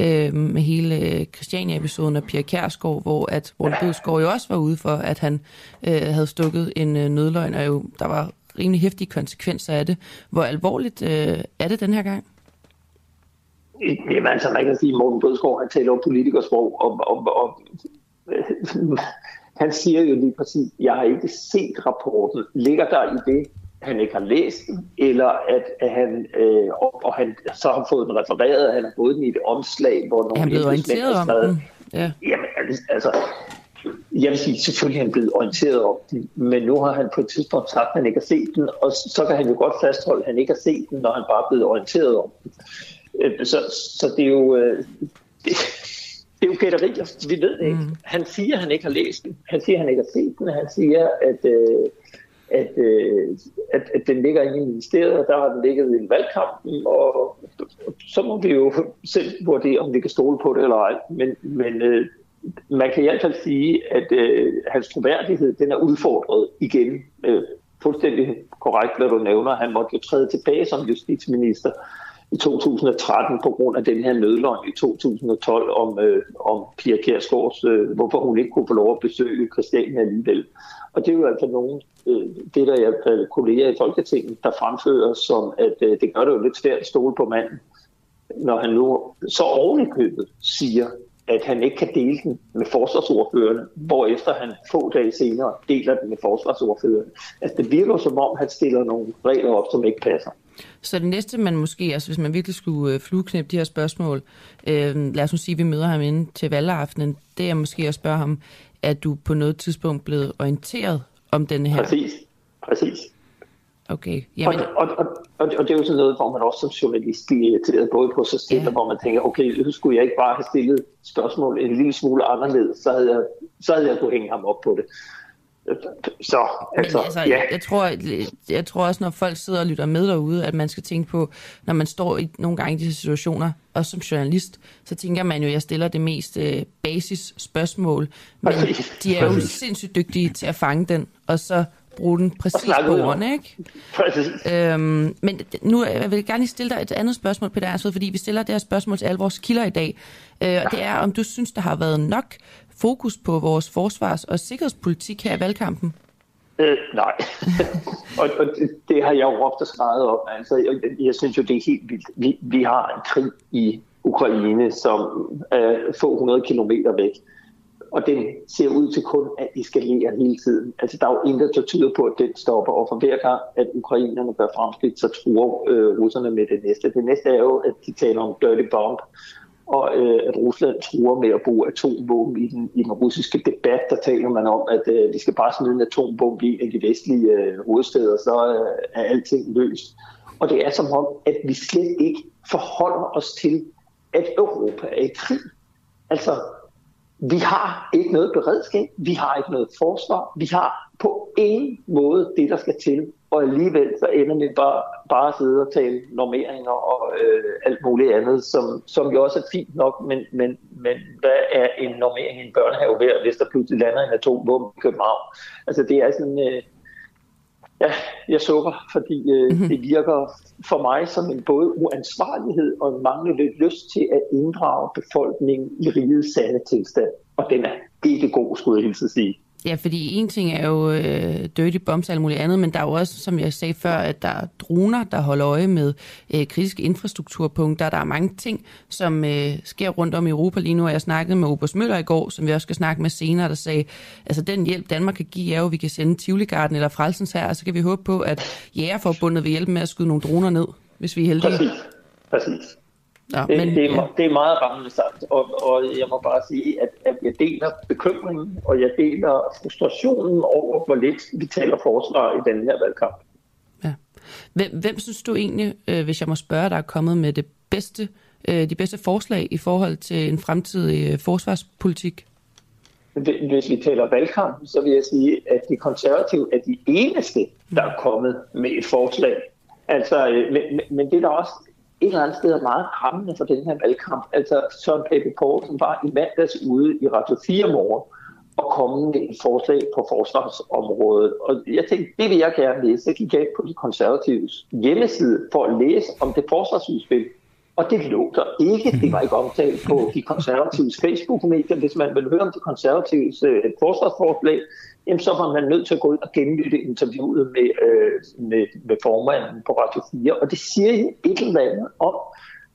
C: øh, med hele øh, Christiania-episoden af Pia Kærsgaard, hvor at Morten Bødskov jo også var ude for, at han øh, havde stukket en øh, nødløgn, og jo, der var rimelig hæftige konsekvenser af det. Hvor alvorligt øh, er det den her gang?
E: Jamen altså, man kan sige, at Morten Bødskov, han taler jo politikersprog, og, og, og han siger jo lige præcis, jeg har ikke set rapporten. Ligger der i det, han ikke har læst den, eller at, at han, øh, og, og han så har fået den refereret, han har fået den i et omslag, hvor nogle...
C: Han er blevet orienteret om den.
E: Ja. Jamen, altså, jeg vil sige, selvfølgelig er han blevet orienteret om den, men nu har han på et tidspunkt sagt, at han ikke har set den, og så kan han jo godt fastholde, at han ikke har set den, når han bare er blevet orienteret om den. Øh, så, så det er jo... Øh, det, det er jo gætterier, vi ved det ikke. Mm. Han siger, at han ikke har læst den. Han siger, at han ikke har set den. Han siger, at, øh, at, øh, at, at den ligger inde i ministeriet, og der har den ligget i valgkampen, og, og så må vi jo selv vurdere, om vi kan stole på det eller ej. Men, men øh, man kan i hvert fald sige, at øh, hans troværdighed den er udfordret igen. Øh, fuldstændig korrekt, hvad du nævner. Han måtte jo træde tilbage som justitsminister i 2013 på grund af den her nødløgn i 2012 om, øh, om Pia Kjærsgaards, øh, hvorfor hun ikke kunne få lov at besøge Christiania alligevel. Og det er jo altså nogle, øh, det der er øh, kolleger i Folketinget, der fremfører som, at øh, det gør det jo lidt svært at stole på manden, når han nu så ovenikøbet siger, at han ikke kan dele den med forsvarsordførerne, efter han få dage senere deler den med forsvarsordførerne. Altså det virker som om, han stiller nogle regler op, som ikke passer.
C: Så det næste, man måske, altså hvis man virkelig skulle øh, flueknæppe de her spørgsmål, øh, lad os nu sige, at vi møder ham inde til valgaftenen, det er måske at spørge ham, er du på noget tidspunkt blevet orienteret om denne her?
E: Præcis, præcis.
C: Okay.
E: Jamen... Og, og, og, og, og det er jo sådan noget, hvor man også som journalist bliver irriteret både på sig selv, ja. hvor man tænker, okay, skulle jeg ikke bare have stillet spørgsmål en lille smule anderledes, så havde jeg, så havde jeg kunne hænge ham op på det. Så, altså, altså ja.
C: jeg, tror, jeg tror også, når folk sidder og lytter med derude, at man skal tænke på, når man står i, nogle gange i disse situationer, også som journalist, så tænker man jo, at jeg stiller det mest øh, basis spørgsmål, men de er jo sindssygt dygtige til at fange den, og så bruge den præcis på ordene, ikke? Øhm, men nu jeg vil jeg gerne stille dig et andet spørgsmål, Peter Ersved, fordi vi stiller det her spørgsmål til alle vores kilder i dag. Øh, og det er, om du synes, der har været nok fokus på vores forsvars- og sikkerhedspolitik her i valgkampen?
E: Øh, nej, og, og det, det har jeg jo ofte skrevet om. Altså, jeg, jeg synes jo, det er helt vildt. Vi, vi har en krig i Ukraine, som er få hundrede kilometer væk og den ser ud til kun at eskalere hele tiden. Altså, der er jo intet, der tyder på, at den stopper, og for hver gang, at ukrainerne gør fremskridt, så truer øh, russerne med det næste. Det næste er jo, at de taler om dirty bomb, og øh, at Rusland truer med at bruge atomvåben i den, i den russiske debat. Der taler man om, at øh, vi skal bare smide en atombombe i en af de vestlige øh, hovedsteder, så øh, er alting løst. Og det er som om, at vi slet ikke forholder os til, at Europa er i krig. Altså, vi har ikke noget beredskab, vi har ikke noget forsvar, vi har på ingen måde det, der skal til, og alligevel så ender vi bare, bare at sidde og tale normeringer og øh, alt muligt andet, som, som jo også er fint nok, men, men, men hvad er en normering i en børnehave værd, hvis der pludselig lander en atombombe i København? Altså det er sådan, øh, ja, jeg sukker, fordi øh, mm-hmm. det virker for mig som en både uansvarlighed og en manglende lyst til at inddrage befolkningen i rigets sande tilstand. Og den er ikke god, skulle jeg hilse sige.
C: Ja, fordi en ting er jo øh, dirty bombs og alt muligt andet, men der er jo også, som jeg sagde før, at der er droner, der holder øje med øh, kritiske infrastrukturpunkter. Der er mange ting, som øh, sker rundt om i Europa lige nu, jeg snakkede med Obers Møller i går, som vi også skal snakke med senere, der sagde, altså den hjælp Danmark kan give er jo, at vi kan sende Tivoligarden eller Frelsens her, og så kan vi håbe på, at Jægerforbundet vil hjælpe med at skyde nogle droner ned, hvis vi er heldige.
E: Præcis. Præcis. Ja, det, men, det, er, ja. det er meget rammende sagt, og, og jeg må bare sige, at, at jeg deler bekymringen, og jeg deler frustrationen over, hvor lidt vi taler forsvar i den her valgkamp.
C: Ja. Hvem, hvem synes du egentlig, øh, hvis jeg må spørge, der er kommet med det bedste, øh, de bedste forslag i forhold til en fremtidig øh, forsvarspolitik?
E: Hvis vi taler valgkamp, så vil jeg sige, at de konservative er de eneste, der er kommet med et forslag. Altså, men, men det er der også et eller andet sted er meget rammende for den her valgkamp. Altså Søren Pape Poulsen var i mandags ude i Radio 4 morgen og komme med et forslag på forsvarsområdet. Og jeg tænkte, det vil jeg gerne læse. Så gik jeg på de konservatives hjemmeside for at læse om det forsvarsudspil. Og det lå der ikke. Det var ikke omtalt på de konservatives Facebook-medier. Hvis man vil høre om de konservatives øh, forsvarsforslag, jamen, så var man nødt til at gå ud og genlytte interviewet med, øh, med, med formanden på Radio 4. Og det siger et eller andet om,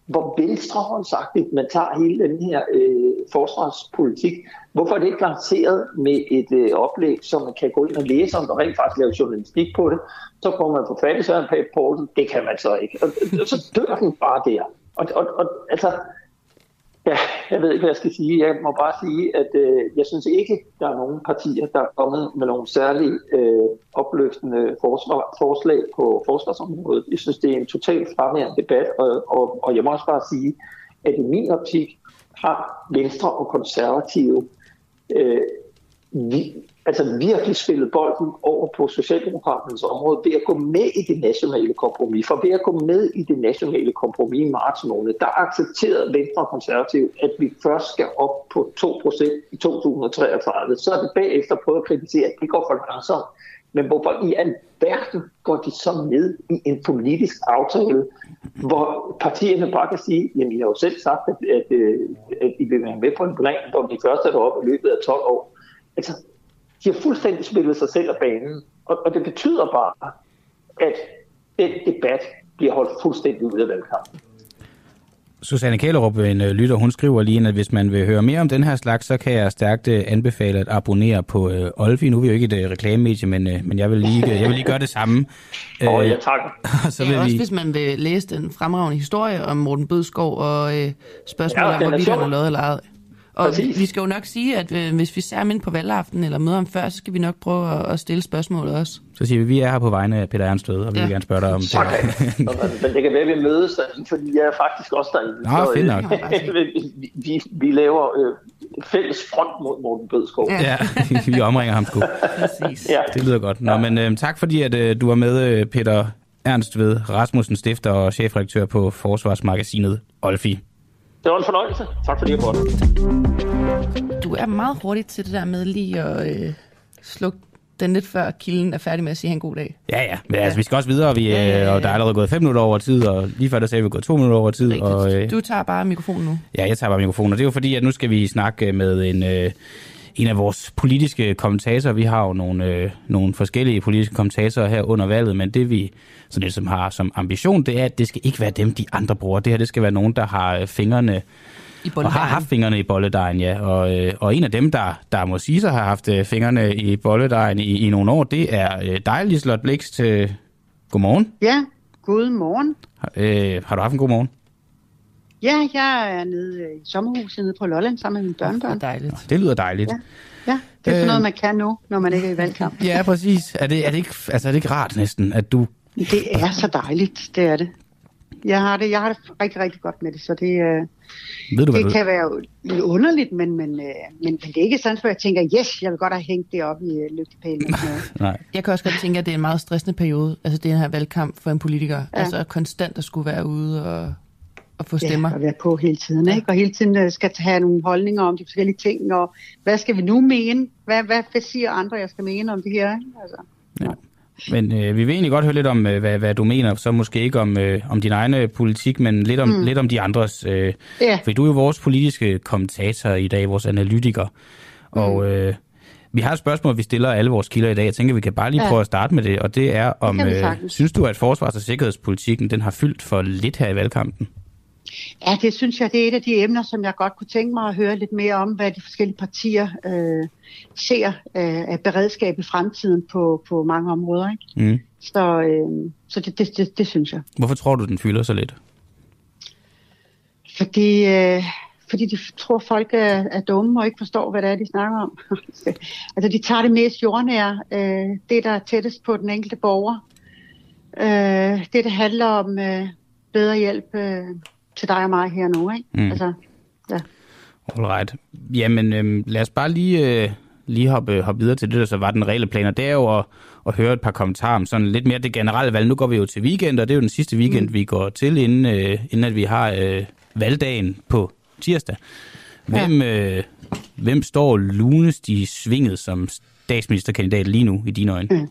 E: hvor venstrehåndsagtigt man tager hele den her øh, forsvarspolitik. Hvorfor er det ikke lanceret med et øh, oplæg, som man kan gå ind og læse om, og rent faktisk lave journalistik på det? Så får man på fat i Søren Det kan man så ikke. Og, og så dør den bare der. Og, og, og altså, Ja, jeg ved ikke, hvad jeg skal sige. Jeg må bare sige, at øh, jeg synes ikke, der er nogen partier, der er kommet med nogle særlige øh, opløftende forsvar, forslag på forsvarsområdet. Jeg synes, det er en totalt fraværende debat, og, og, og jeg må også bare sige, at i min optik har Venstre og Konservative øh, vi, altså virkelig spillet bolden over på Socialdemokraternes område ved at gå med i det nationale kompromis. For ved at gå med i det nationale kompromis i marts måned, der accepterede Venstre og Konservativ, at vi først skal op på 2% i 2033. Så er det bagefter prøvet at kritisere, at det går for langsomt. Men hvorfor i alverden går de så med i en politisk aftale, hvor partierne bare kan sige, jamen I har jo selv sagt, at, at, at I vil være med på en plan, hvor vi først er deroppe i løbet af 12 år. Altså, de har fuldstændig spillet sig selv af banen, og, og det betyder bare, at den debat bliver holdt fuldstændig ud af valgkampen.
B: Susanne Kælerup, en uh, lytter, hun skriver lige, at hvis man vil høre mere om den her slags, så kan jeg stærkt uh, anbefale at abonnere på uh, Olfi. Nu er vi jo ikke et uh, reklamemedie, men, uh, men jeg, vil lige, uh, jeg vil lige gøre det samme.
E: Åh, oh, ja, tak.
C: så vil ja, også vi... hvis man vil læse den fremragende historie om Morten Bødskov og uh, spørgsmålet ja, om, hvorvidt han har lavet eller ej. Og Præcis. vi skal jo nok sige, at øh, hvis vi ser ind på valgaften eller møder om før, så skal vi nok prøve at, at stille spørgsmålet også.
B: Så siger vi, at vi er her på vegne af Peter Ernstved, og vi ja. vil gerne spørge dig om det.
E: Okay. Men det kan være, at vi mødes fordi jeg er faktisk også derinde.
B: Nå, fint nok.
E: vi, vi, vi laver øh, fælles front mod Morten Bødskov.
B: Ja, ja vi omringer ham sgu. Præcis. Ja. Det lyder godt. Nå, men øh, tak fordi, at øh, du var med, øh, Peter Ernstved, Rasmussen, stifter og chefredaktør på Forsvarsmagasinet Olfi.
E: Det var en fornøjelse. Tak fordi jeg måtte.
C: Du er meget hurtig til det der med lige at øh, slukke den lidt før kilden er færdig med at sige en god dag.
B: Ja, ja. Men ja. altså, vi skal også videre, vi, ja, ja, ja. og der er allerede gået 5 minutter over tid, og lige før der sagde vi, gået 2 minutter over tid. Rigtigt. Og,
C: øh, du tager bare mikrofonen nu.
B: Ja, jeg tager bare mikrofonen, og det er jo fordi, at nu skal vi snakke med en... Øh, en af vores politiske kommentatorer. Vi har jo nogle, øh, nogle forskellige politiske kommentatorer her under valget, men det vi sådan det, som har som ambition, det er, at det skal ikke være dem, de andre bruger. Det her det skal være nogen, der har øh, fingrene i og har haft fingrene i bolledejen, ja. Og, øh, og en af dem, der, der må sige sig har haft øh, fingrene i bolledejen i, i nogle år, det er øh, dig, Liselotte Blikst. Øh, godmorgen.
F: Ja, god morgen.
B: Har, øh, har du haft en god morgen?
F: Ja, jeg er nede i sommerhuset nede på Lolland sammen med mine børnebørn.
C: Det er dejligt.
B: Det lyder dejligt.
F: Ja. Ja, det er sådan noget, man kan nu, når man ikke er i valgkamp.
B: Ja, præcis. Er det, er det, ikke, altså, er det ikke rart næsten, at du...
F: Det er så dejligt, det er det. Jeg har det, jeg har det rigtig, rigtig godt med det, så det, øh, Ved du, det du... kan være lidt underligt, men, men, øh, men, men det er ikke sådan, at jeg tænker, yes, jeg vil godt have hængt det op i øh, lygtepælen.
C: Nej. Jeg kan også godt tænke, at det er en meget stressende periode, altså det her valgkamp for en politiker. Ja. Altså konstant at skulle være ude og at få stemmer.
F: Ja, og være på hele tiden, ikke? Og hele tiden øh, skal have nogle holdninger om de forskellige ting, og hvad skal vi nu mene? Hvad, hvad, hvad siger andre, jeg skal mene om det her? Ikke? Altså,
B: ja. Men øh, vi vil egentlig godt høre lidt om, øh, hvad, hvad du mener, så måske ikke om, øh, om din egen øh, politik, men lidt om, mm. lidt om de andres. Øh, ja. For du er jo vores politiske kommentator i dag, vores analytiker. Mm. Og øh, vi har et spørgsmål, vi stiller alle vores kilder i dag. Jeg tænker, vi kan bare lige ja. prøve at starte med det, og det er om, det øh, synes du, at forsvars- og sikkerhedspolitikken den har fyldt for lidt her i valgkampen?
F: Ja, det synes jeg, det er et af de emner, som jeg godt kunne tænke mig at høre lidt mere om, hvad de forskellige partier øh, ser øh, af beredskab i fremtiden på, på mange områder. Ikke? Mm. Så, øh, så det, det, det, det synes jeg.
B: Hvorfor tror du, den fylder så lidt?
F: Fordi, øh, fordi de tror, folk er, er dumme og ikke forstår, hvad det er, de snakker om. altså, de tager det mest jordnære, øh, det der er tættest på den enkelte borger. Øh, det, det handler om øh, bedre hjælp øh, til dig og mig her nu, ikke? Mm. Altså, ja.
B: Alright. Jamen, øhm, lad os bare lige, øh, lige hoppe, hoppe videre til det, der så var den reelle plan, og det er jo at, at høre et par kommentarer om sådan lidt mere det generelle valg. Nu går vi jo til weekend, og det er jo den sidste weekend, mm. vi går til, inden, øh, inden at vi har øh, valgdagen på tirsdag. Hvem, ja. øh, hvem står lunest i svinget som statsministerkandidat lige nu i dine øjne? Mm.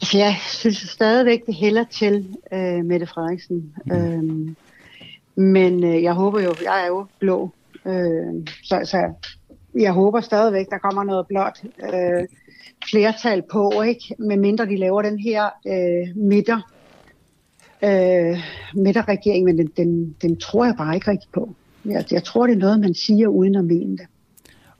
F: Altså, jeg synes stadigvæk, det hælder til øh, Mette Frederiksen. Mm. Øhm, men øh, jeg håber jo, jeg er jo blå, øh, så, så jeg håber stadigvæk, der kommer noget blåt øh, flertal på, ikke? Med mindre de laver den her øh, midter, øh, midterregering, men den, den, den tror jeg bare ikke rigtig på. Jeg, jeg tror, det er noget, man siger uden at mene det.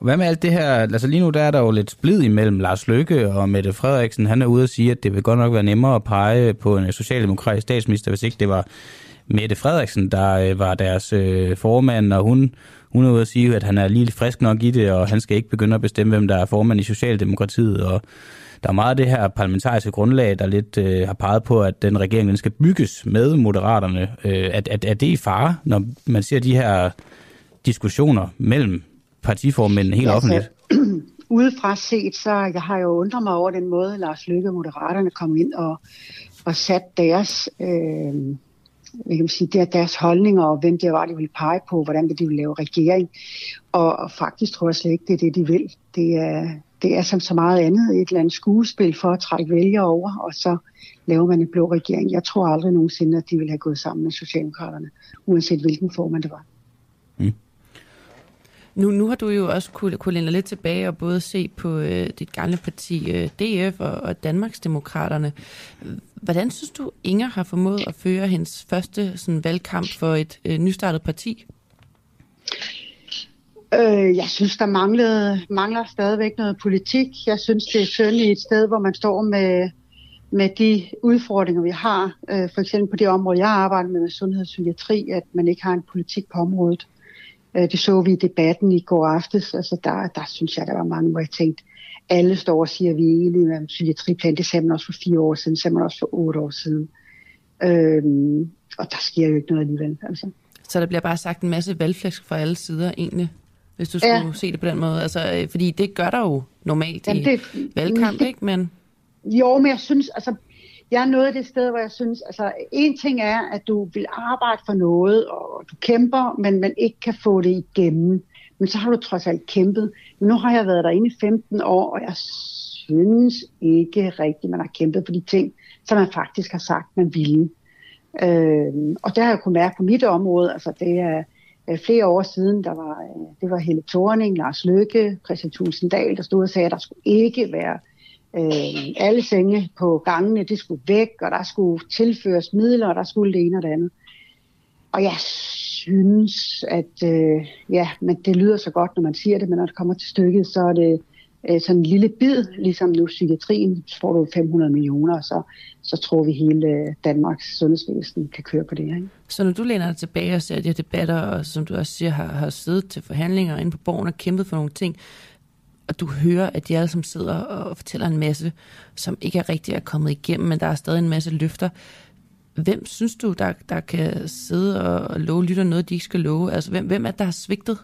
B: Hvad med alt det her? Altså lige nu der er der jo lidt splid imellem Lars Løkke og Mette Frederiksen. Han er ude at sige, at det vil godt nok være nemmere at pege på en socialdemokratisk statsminister, hvis ikke det var Mette Frederiksen, der øh, var deres øh, formand, og hun, hun er ude at sige, at han er lige frisk nok i det, og han skal ikke begynde at bestemme, hvem der er formand i Socialdemokratiet, og der er meget af det her parlamentariske grundlag, der lidt øh, har peget på, at den regering den skal bygges med moderaterne. Øh, at, at, er det i fare, når man ser de her diskussioner mellem partiformændene helt ja, offentligt?
F: udefra set, så jeg har jo undret mig over den måde, Lars Løkke og Moderaterne kom ind og, og sat deres, øh, hvad kan man sige, der, deres holdninger og hvem det var, de ville pege på, hvordan de ville lave regering. Og, og faktisk tror jeg slet ikke, det er det, de vil. Det er, det er som så meget andet et eller andet skuespil for at trække vælgere over, og så laver man en blå regering. Jeg tror aldrig nogensinde, at de vil have gået sammen med Socialdemokraterne, uanset hvilken form det var.
C: Nu, nu har du jo også kunne, kunne lænde lidt tilbage og både se på øh, dit gamle parti øh, DF og, og Danmarksdemokraterne. Hvordan synes du, Inger har formået at føre hendes første sådan, valgkamp for et øh, nystartet parti?
F: Øh, jeg synes, der manglede, mangler stadigvæk noget politik. Jeg synes, det er synd i et sted, hvor man står med, med de udfordringer, vi har. Øh, for eksempel på det område, jeg arbejder med, med sundhed og psykiatri, at man ikke har en politik på området. Øh, det så vi i debatten i går aftes. Altså der, der synes jeg, der var mange, hvor jeg tænkte, alle står og siger, at vi er enige med psykiatriplan. Det sagde man også for fire år siden, det sagde man også for otte år siden. Øhm, og der sker jo ikke noget alligevel. Altså.
C: Så der bliver bare sagt en masse valgflæsk fra alle sider egentlig, hvis du skulle ja. se det på den måde. Altså, øh, fordi det gør der jo normalt Jamen, det, i valgkamp, ikke? Men...
F: Jo, men jeg synes, altså, jeg er nået det sted, hvor jeg synes, altså en ting er, at du vil arbejde for noget, og du kæmper, men man ikke kan få det igennem. Men så har du trods alt kæmpet. Men nu har jeg været derinde i 15 år, og jeg synes ikke rigtigt, man har kæmpet for de ting, som man faktisk har sagt, man ville. Øh, og der har jeg kunnet mærke på mit område. Altså det er øh, flere år siden, der var, øh, det var Helle Thorning, Lars Løkke, Christian Tulsendal, der stod og sagde, at der skulle ikke være øh, alle senge på gangene, det skulle væk, og der skulle tilføres midler, og der skulle det ene og det andet. Og jeg synes, at øh, ja, men det lyder så godt, når man siger det, men når det kommer til stykket, så er det øh, sådan en lille bid, ligesom nu psykiatrien, så får du 500 millioner, og så, så tror vi hele øh, Danmarks sundhedsvæsen kan køre på det. Ikke?
C: Så når du læner dig tilbage og ser de her debatter, og som du også siger, har, har siddet til forhandlinger inde på borgen og kæmpet for nogle ting, og du hører, at de alle som sidder og fortæller en masse, som ikke er rigtig er kommet igennem, men der er stadig en masse løfter. Hvem synes du, der, der kan sidde og love lytter noget, de ikke skal love? Altså, hvem, hvem er der har svigtet?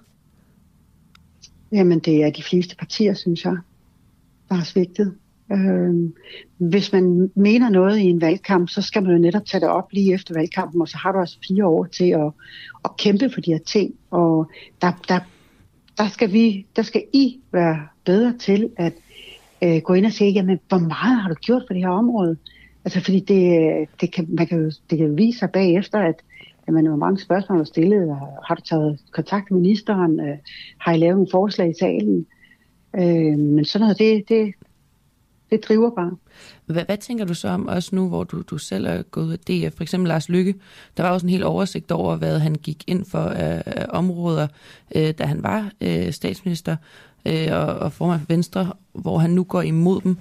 F: Jamen, det er de fleste partier, synes jeg, der har svigtet. Øh, hvis man mener noget i en valgkamp, så skal man jo netop tage det op lige efter valgkampen, og så har du altså fire år til at, at kæmpe for de her ting. Og der, der, der, skal vi, der skal I være bedre til at øh, gå ind og se, jamen, hvor meget har du gjort for det her område? Altså, fordi det, det, kan, man kan jo, det kan vise sig bagefter, at jamen, hvor mange spørgsmål du stillet. Har du taget kontakt med ministeren? Øh, har I lavet nogle forslag i salen? Øh, men sådan noget, det, det, det driver bare.
C: Hvad, hvad tænker du så om også nu, hvor du, du selv er gået af DF? For eksempel Lars Lykke. Der var også en hel oversigt over, hvad han gik ind for af, af områder, øh, da han var øh, statsminister øh, og, og formand for Venstre, hvor han nu går imod dem.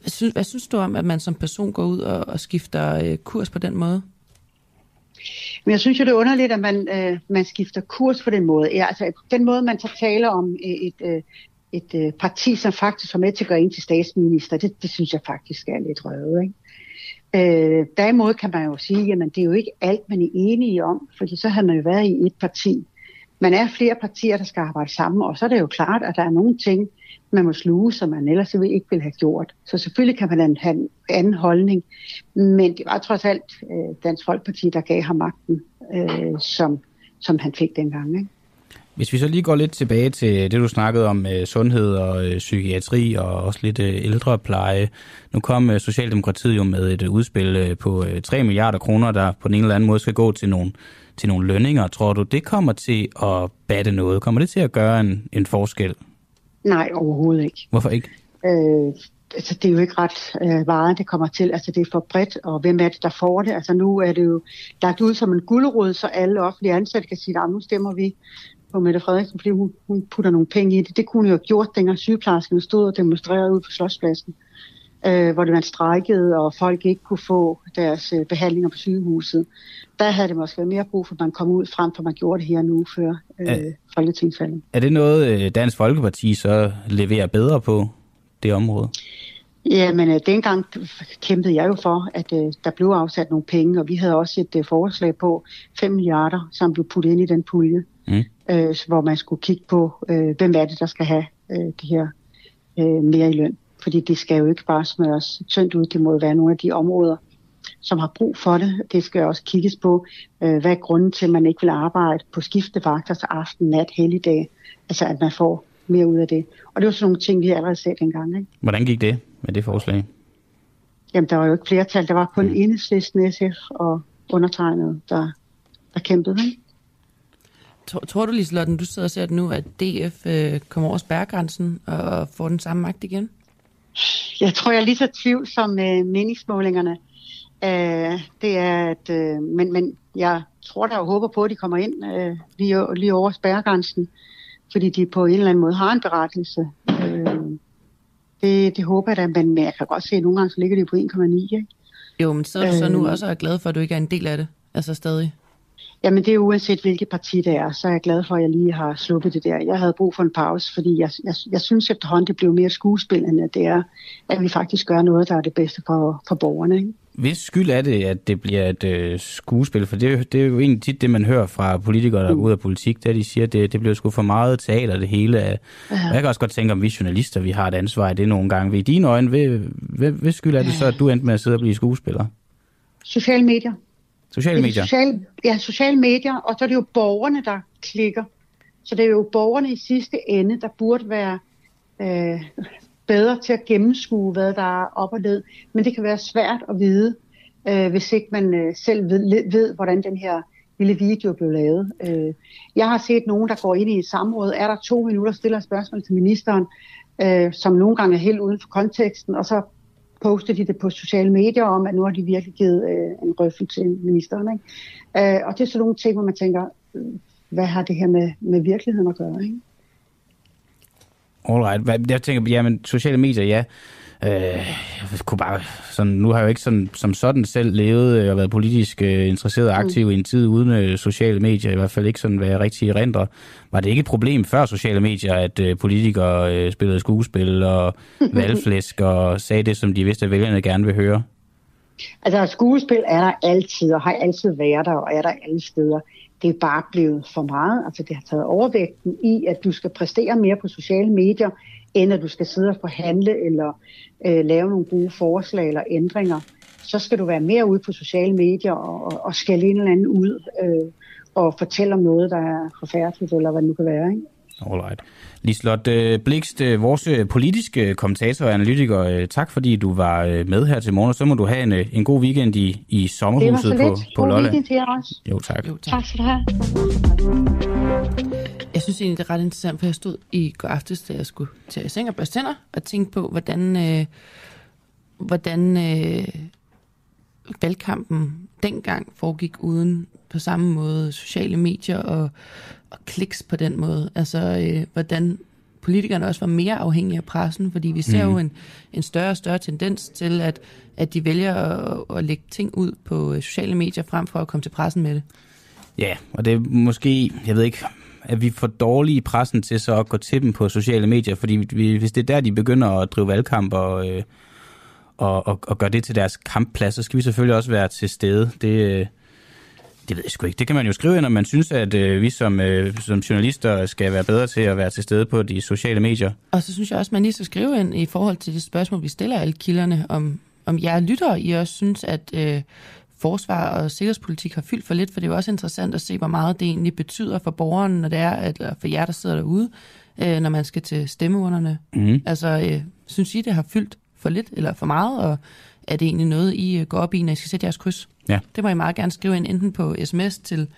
C: Hvad synes, hvad synes du om, at man som person går ud og, og skifter øh, kurs på den måde?
F: Men jeg synes jo, det er underligt, at man, øh, man skifter kurs på den måde. Ja, altså, den måde, man så taler om et, et, et øh, parti, som faktisk var med til at gøre ind til statsminister, det, det synes jeg faktisk er lidt røvet. Ikke? Øh, derimod kan man jo sige, at det er jo ikke alt, man er enige om, fordi så har man jo været i et parti. Man er flere partier, der skal arbejde sammen, og så er det jo klart, at der er nogle ting, man må sluge, som man ellers ikke ville have gjort. Så selvfølgelig kan man have en anden holdning, men det var trods alt øh, Dansk Folkeparti, der gav ham magten, øh, som, som han fik dengang. Ikke?
B: Hvis vi så lige går lidt tilbage til det, du snakkede om øh, sundhed og øh, psykiatri og også lidt øh, ældrepleje. Nu kom øh, Socialdemokratiet jo med et øh, udspil øh, på øh, 3 milliarder kroner, der på den ene eller anden måde skal gå til nogle, til nogle lønninger. Tror du, det kommer til at batte noget? Kommer det til at gøre en, en forskel?
F: Nej, overhovedet ikke.
B: Hvorfor ikke?
F: Øh, altså, det er jo ikke ret øh, varet, det kommer til. Altså, det er for bredt, og hvem er det, der får det? Altså, nu er det jo lagt ud som en guldrod, så alle offentlige ansatte kan sige, at nu stemmer vi på Mette Frederiksen, fordi hun, hun putter nogle penge i det. Det kunne hun jo have gjort, dengang sygeplejerskerne stod og demonstrerede ud på Slotspladsen, øh, hvor det var strækket, og folk ikke kunne få deres øh, behandlinger på sygehuset. Der havde det måske været mere brug for, at man kom ud frem, for man gjorde det her nu før øh, folketingsvalget.
B: Er det noget, øh, Dansk Folkeparti så leverer bedre på det område?
F: Ja, men øh, dengang kæmpede jeg jo for, at øh, der blev afsat nogle penge, og vi havde også et øh, forslag på 5 milliarder, som blev puttet ind i den pulje mm. Øh, hvor man skulle kigge på, øh, hvem er det, der skal have øh, de her øh, mere i løn. Fordi det skal jo ikke bare smøres tyndt ud. Det må jo være nogle af de områder, som har brug for det. Det skal også kigges på, øh, hvad er grunden til, at man ikke vil arbejde på skiftevagter, så aften, nat, helligdag. Altså at man får mere ud af det. Og det var sådan nogle ting, vi allerede set engang. Ikke?
B: Hvordan gik det med det forslag?
F: Jamen, der var jo ikke flertal. Der var kun mm. enhedslisten, SF og undertegnet, der, der kæmpede. Ikke?
C: Tror, du, Liselotten, du sidder og ser nu, at DF øh, kommer over spærregrænsen og får den samme magt igen?
F: Jeg tror, jeg er lige så tvivl som øh, meningsmålingerne. Øh, det er, at, øh, men, men jeg tror der og håber på, at de kommer ind øh, lige, lige over spærregrænsen, fordi de på en eller anden måde har en berettelse. Øh, det, det håber jeg da, men jeg kan godt se, at nogle gange så ligger de på 1,9. Ikke?
C: Jo, men så er du så nu også glad for, at du ikke er en del af det, altså stadig.
F: Jamen det er uanset hvilket parti det er, så er jeg glad for, at jeg lige har sluppet det der. Jeg havde brug for en pause, fordi jeg, jeg, jeg synes efterhånden, det blev mere skuespil, end at det er, at vi faktisk gør noget, der er det bedste for, for borgerne. Ikke?
B: Hvis skyld er det, at det bliver et øh, skuespil? For det, det er jo egentlig tit det, man hører fra politikere, der mm. ud af politik, der de siger, at det, det bliver sgu for meget teater, det hele. Ja. Og jeg kan også godt tænke, om vi journalister, vi har et ansvar i det nogle gange. Ved dine øjne, hvis skyld er det så, at du endte med at sidde og blive skuespiller?
F: Sociale medier.
B: Sociale medier?
F: Social, ja, sociale medier, og så er det jo borgerne, der klikker. Så det er jo borgerne i sidste ende, der burde være øh, bedre til at gennemskue, hvad der er op og ned. Men det kan være svært at vide, øh, hvis ikke man øh, selv ved, ved, hvordan den her lille video blev lavet. Øh, jeg har set nogen, der går ind i et samråd, er der to minutter, stiller spørgsmål til ministeren, øh, som nogle gange er helt uden for konteksten, og så poster de det på sociale medier om, at nu har de virkelig givet øh, en røffel til ministeren. Ikke? Øh, og det er sådan nogle ting, hvor man tænker, øh, hvad har det her med, med virkeligheden at gøre? Ikke?
B: Alright. Jeg tænker, ja, men sociale medier, ja. Øh, jeg kunne bare, sådan, nu har jeg jo ikke sådan, som sådan selv levet øh, og været politisk øh, interesseret og aktiv mm. i en tid uden øh, sociale medier, i hvert fald ikke sådan, hvad jeg rigtig render. Var det ikke et problem før sociale medier, at øh, politikere øh, spillede skuespil og valgflæsk og sagde det, som de vidste, at vælgerne gerne vil høre?
F: Altså skuespil er der altid, og har altid været der, og er der alle steder det er bare blevet for meget. Altså det har taget overvægten i, at du skal præstere mere på sociale medier, end at du skal sidde og forhandle eller øh, lave nogle gode forslag eller ændringer. Så skal du være mere ude på sociale medier og, og skælde en eller anden ud øh, og fortælle om noget, der er forfærdeligt, eller hvad det nu kan være. Ikke?
B: Alright. Lislot øh, Blikst, øh, vores øh, politiske kommentator og analytiker, tak fordi du var med her til morgen, og så må du have en, en god weekend i, i sommerhuset på, på Lolland.
F: weekend til jer også.
B: Jo, tak.
F: Jo, tak. tak skal du have.
C: Jeg synes egentlig, det er ret interessant, for jeg stod i går aftes, da jeg skulle til i seng og børste tænder, og tænkte på, hvordan, øh, hvordan øh, valgkampen dengang foregik uden på samme måde sociale medier og, og kliks på den måde. Altså, øh, hvordan politikerne også var mere afhængige af pressen, fordi vi ser mm. jo en, en større og større tendens til, at, at de vælger at, at lægge ting ud på øh, sociale medier frem for at komme til pressen med det.
B: Ja, og det er måske, jeg ved ikke, at vi for dårlige i pressen til så at gå til dem på sociale medier, fordi vi, hvis det er der, de begynder at drive valgkamp og, øh, og, og, og gøre det til deres kampplads, så skal vi selvfølgelig også være til stede. Det, øh, det ved jeg sgu ikke. Det kan man jo skrive ind, når man synes, at øh, vi som, øh, som journalister skal være bedre til at være til stede på de sociale medier.
C: Og så synes jeg også, at man lige skal skrive ind i forhold til det spørgsmål, vi stiller alle kilderne, om, om jer lytter, I også synes, at øh, forsvar og sikkerhedspolitik har fyldt for lidt, for det er jo også interessant at se, hvor meget det egentlig betyder for borgeren, når det er, eller for jer, der sidder derude, øh, når man skal til stemmeurnerne. Mm. Altså, øh, synes I, det har fyldt for lidt eller for meget, og er det egentlig noget, I øh, går op i, når I skal sætte jeres kryds?
B: Ja.
C: Det må I meget gerne skrive ind, enten på sms til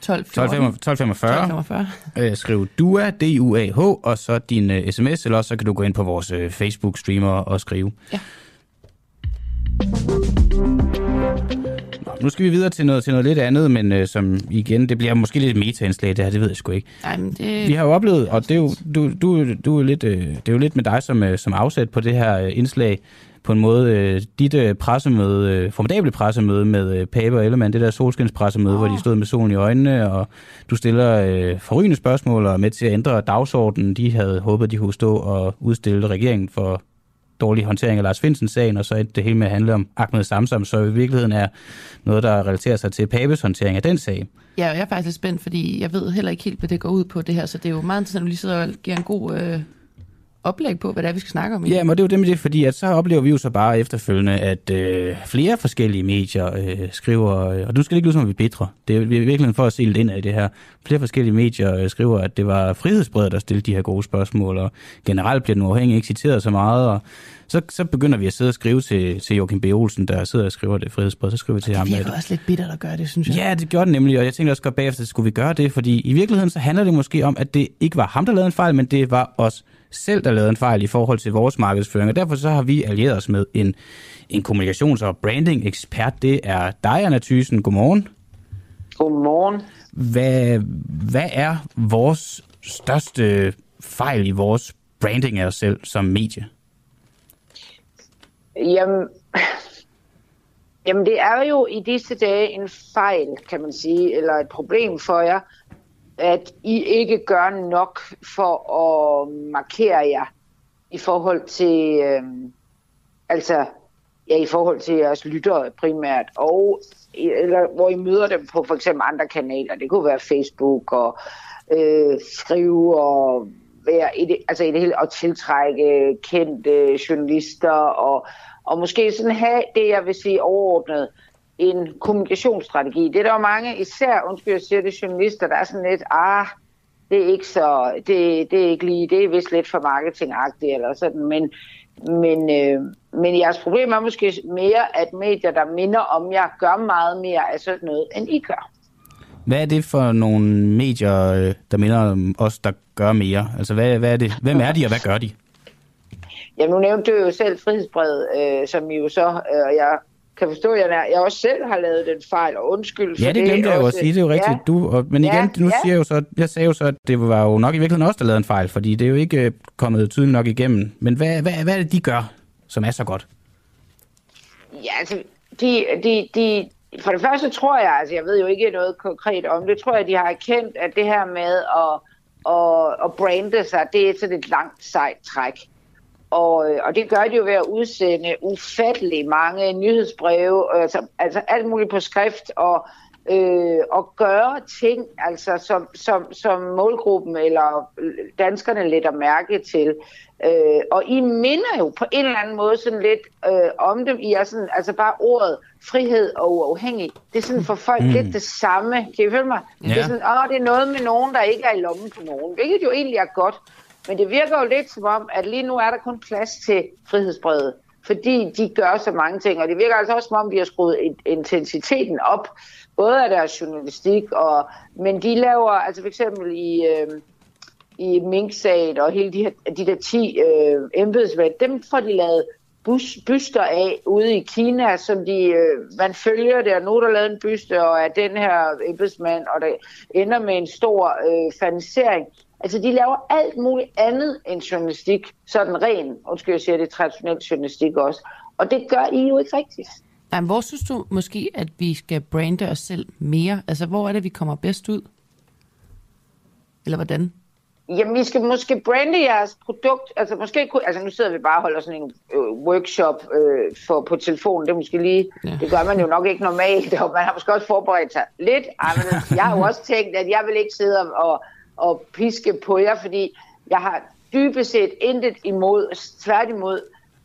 B: 1245. 1245. Øh, skriv DUA, D-U-A-H, og så din uh, sms, eller også så kan du gå ind på vores uh, Facebook-streamer og skrive.
C: Ja.
B: Nå, nu skal vi videre til noget, til noget lidt andet, men uh, som igen, det bliver måske lidt meta-indslag, det her, det ved jeg sgu ikke.
C: Ej, men det...
B: Vi har jo oplevet, og det er jo, du, du, du er lidt, uh, det er jo lidt med dig som, uh, som afsat på det her uh, indslag, på en måde øh, dit øh, pressemøde, øh, formidable pressemøde med øh, Pape og Ellemann, det der solskinspressemøde, oh. hvor de stod med solen i øjnene, og du stiller øh, forrygende spørgsmål og er med til at ændre dagsordenen. De havde håbet, de kunne stå og udstille regeringen for dårlig håndtering af Lars Finsen-sagen, og så det hele med at handle om Ahmed Samsam, så i virkeligheden er noget, der relaterer sig til Papes håndtering af den sag.
C: Ja, og jeg er faktisk lidt spændt, fordi jeg ved heller ikke helt, hvad det går ud på det her, så det er jo meget interessant, at du lige sidder og giver en god øh, oplæg på, hvad det er, vi skal snakke om.
B: Ja, men det er jo det med det, fordi at så oplever vi jo så bare efterfølgende, at øh, flere forskellige medier øh, skriver, øh, og du skal ikke lyde som, vi bitre. Det er virkelig for at se lidt ind i det her. Flere forskellige medier øh, skriver, at det var frihedsbredet, der stillede de her gode spørgsmål, og generelt bliver den uafhængig ikke citeret så meget, og så, så begynder vi at sidde og skrive til, til Joachim B. Olsen, der sidder og skriver det frihedsbrev, så skriver vi til ham.
C: Det er også lidt bitter at gøre det, synes jeg.
B: Ja, det gjorde det nemlig, og jeg tænkte også godt bagefter, skulle vi gøre det, fordi i virkeligheden så handler det måske om, at det ikke var ham, der lavede en fejl, men det var os selv, der lavede en fejl i forhold til vores markedsføring, og derfor så har vi allieret os med en, en kommunikations- og branding-ekspert. Det er dig, Anna Thyssen. Godmorgen.
G: Godmorgen.
B: Hvad, hvad er vores største fejl i vores branding af os selv som medie?
G: Jamen, jamen, det er jo i disse dage en fejl, kan man sige, eller et problem for jer, at I ikke gør nok for at markere jer i forhold til, øh, altså, ja, i forhold til jeres lyttere primært, og eller hvor I møder dem på for eksempel andre kanaler. Det kunne være Facebook og øh, skrive og være i det, altså i det hele, at tiltrække kendte journalister og, og måske sådan have det, jeg vil sige overordnet, en kommunikationsstrategi. Det er der jo mange, især, undskyld, jeg siger det, journalister, der er sådan lidt, ah, det er ikke så, det, det er ikke lige, det er vist lidt for marketingagtigt eller sådan, men, men, øh, men jeres problem er måske mere, at medier, der minder om jer, gør meget mere af sådan noget, end I gør.
B: Hvad er det for nogle medier, øh, der minder om os, der gør mere? Altså, hvad, hvad er det? hvem er de, og hvad gør de?
G: Ja, nu nævnte du jo selv frihedsbrevet, øh, som I jo så, øh, jeg kan forstå, at jeg, jeg også selv har lavet den fejl, og undskyld
B: for Ja, det glemte det jeg jo at sige, det er jo rigtigt. Ja. Du, og, men igen, ja, nu ja. siger jeg jo så, jeg sagde jo så, at det var jo nok i virkeligheden også, der lavede en fejl, fordi det er jo ikke øh, kommet tydeligt nok igennem. Men hvad, hvad, hvad er det, de gør, som er så godt?
G: Ja, altså, de, de, de, for det første tror jeg, altså jeg ved jo ikke noget konkret om det, tror jeg, de har erkendt, at det her med at, at, at brande sig, det er sådan et langt sejt træk. Og, og det gør de jo ved at udsende ufattelig mange nyhedsbreve, altså, altså alt muligt på skrift, og, øh, og gøre ting, altså som, som, som målgruppen eller danskerne lægger mærke til. Øh, og I minder jo på en eller anden måde sådan lidt øh, om dem. I er sådan, altså bare ordet frihed og uafhængig. Det er sådan for folk mm. lidt det samme. Kan I følge mig? Ja. Det er sådan, åh, det er noget med nogen, der ikke er i lommen på nogen. Hvilket jo egentlig er godt. Men det virker jo lidt som om, at lige nu er der kun plads til frihedsbredet. Fordi de gør så mange ting. Og det virker altså også som om, de har skruet intensiteten op. Både af deres journalistik, og, men de laver, altså for eksempel i... Øh, i Mink-sagen og hele de, her, de der 10 øh, embedsmænd, dem får de lavet bus, byster af ude i Kina, som de, øh, man følger der. Nu er der lavet en byste og af den her embedsmand, og det ender med en stor øh, fanisering. Altså, de laver alt muligt andet end journalistik, sådan ren, undskyld, jeg siger det, traditionelt journalistik også. Og det gør I jo ikke rigtigt.
C: Nej, hvor synes du måske, at vi skal brande os selv mere? Altså, hvor er det, vi kommer bedst ud? Eller hvordan?
G: Jamen, vi skal måske brande jeres produkt. Altså, måske kunne, altså nu sidder vi bare og holder sådan en øh, workshop øh, for, på telefonen. Det er måske lige, ja. det gør man jo nok ikke normalt, og man har måske også forberedt sig lidt anderledes. Jeg har jo også tænkt, at jeg vil ikke sidde og, og piske på jer, fordi jeg har dybest set intet imod, tværtimod,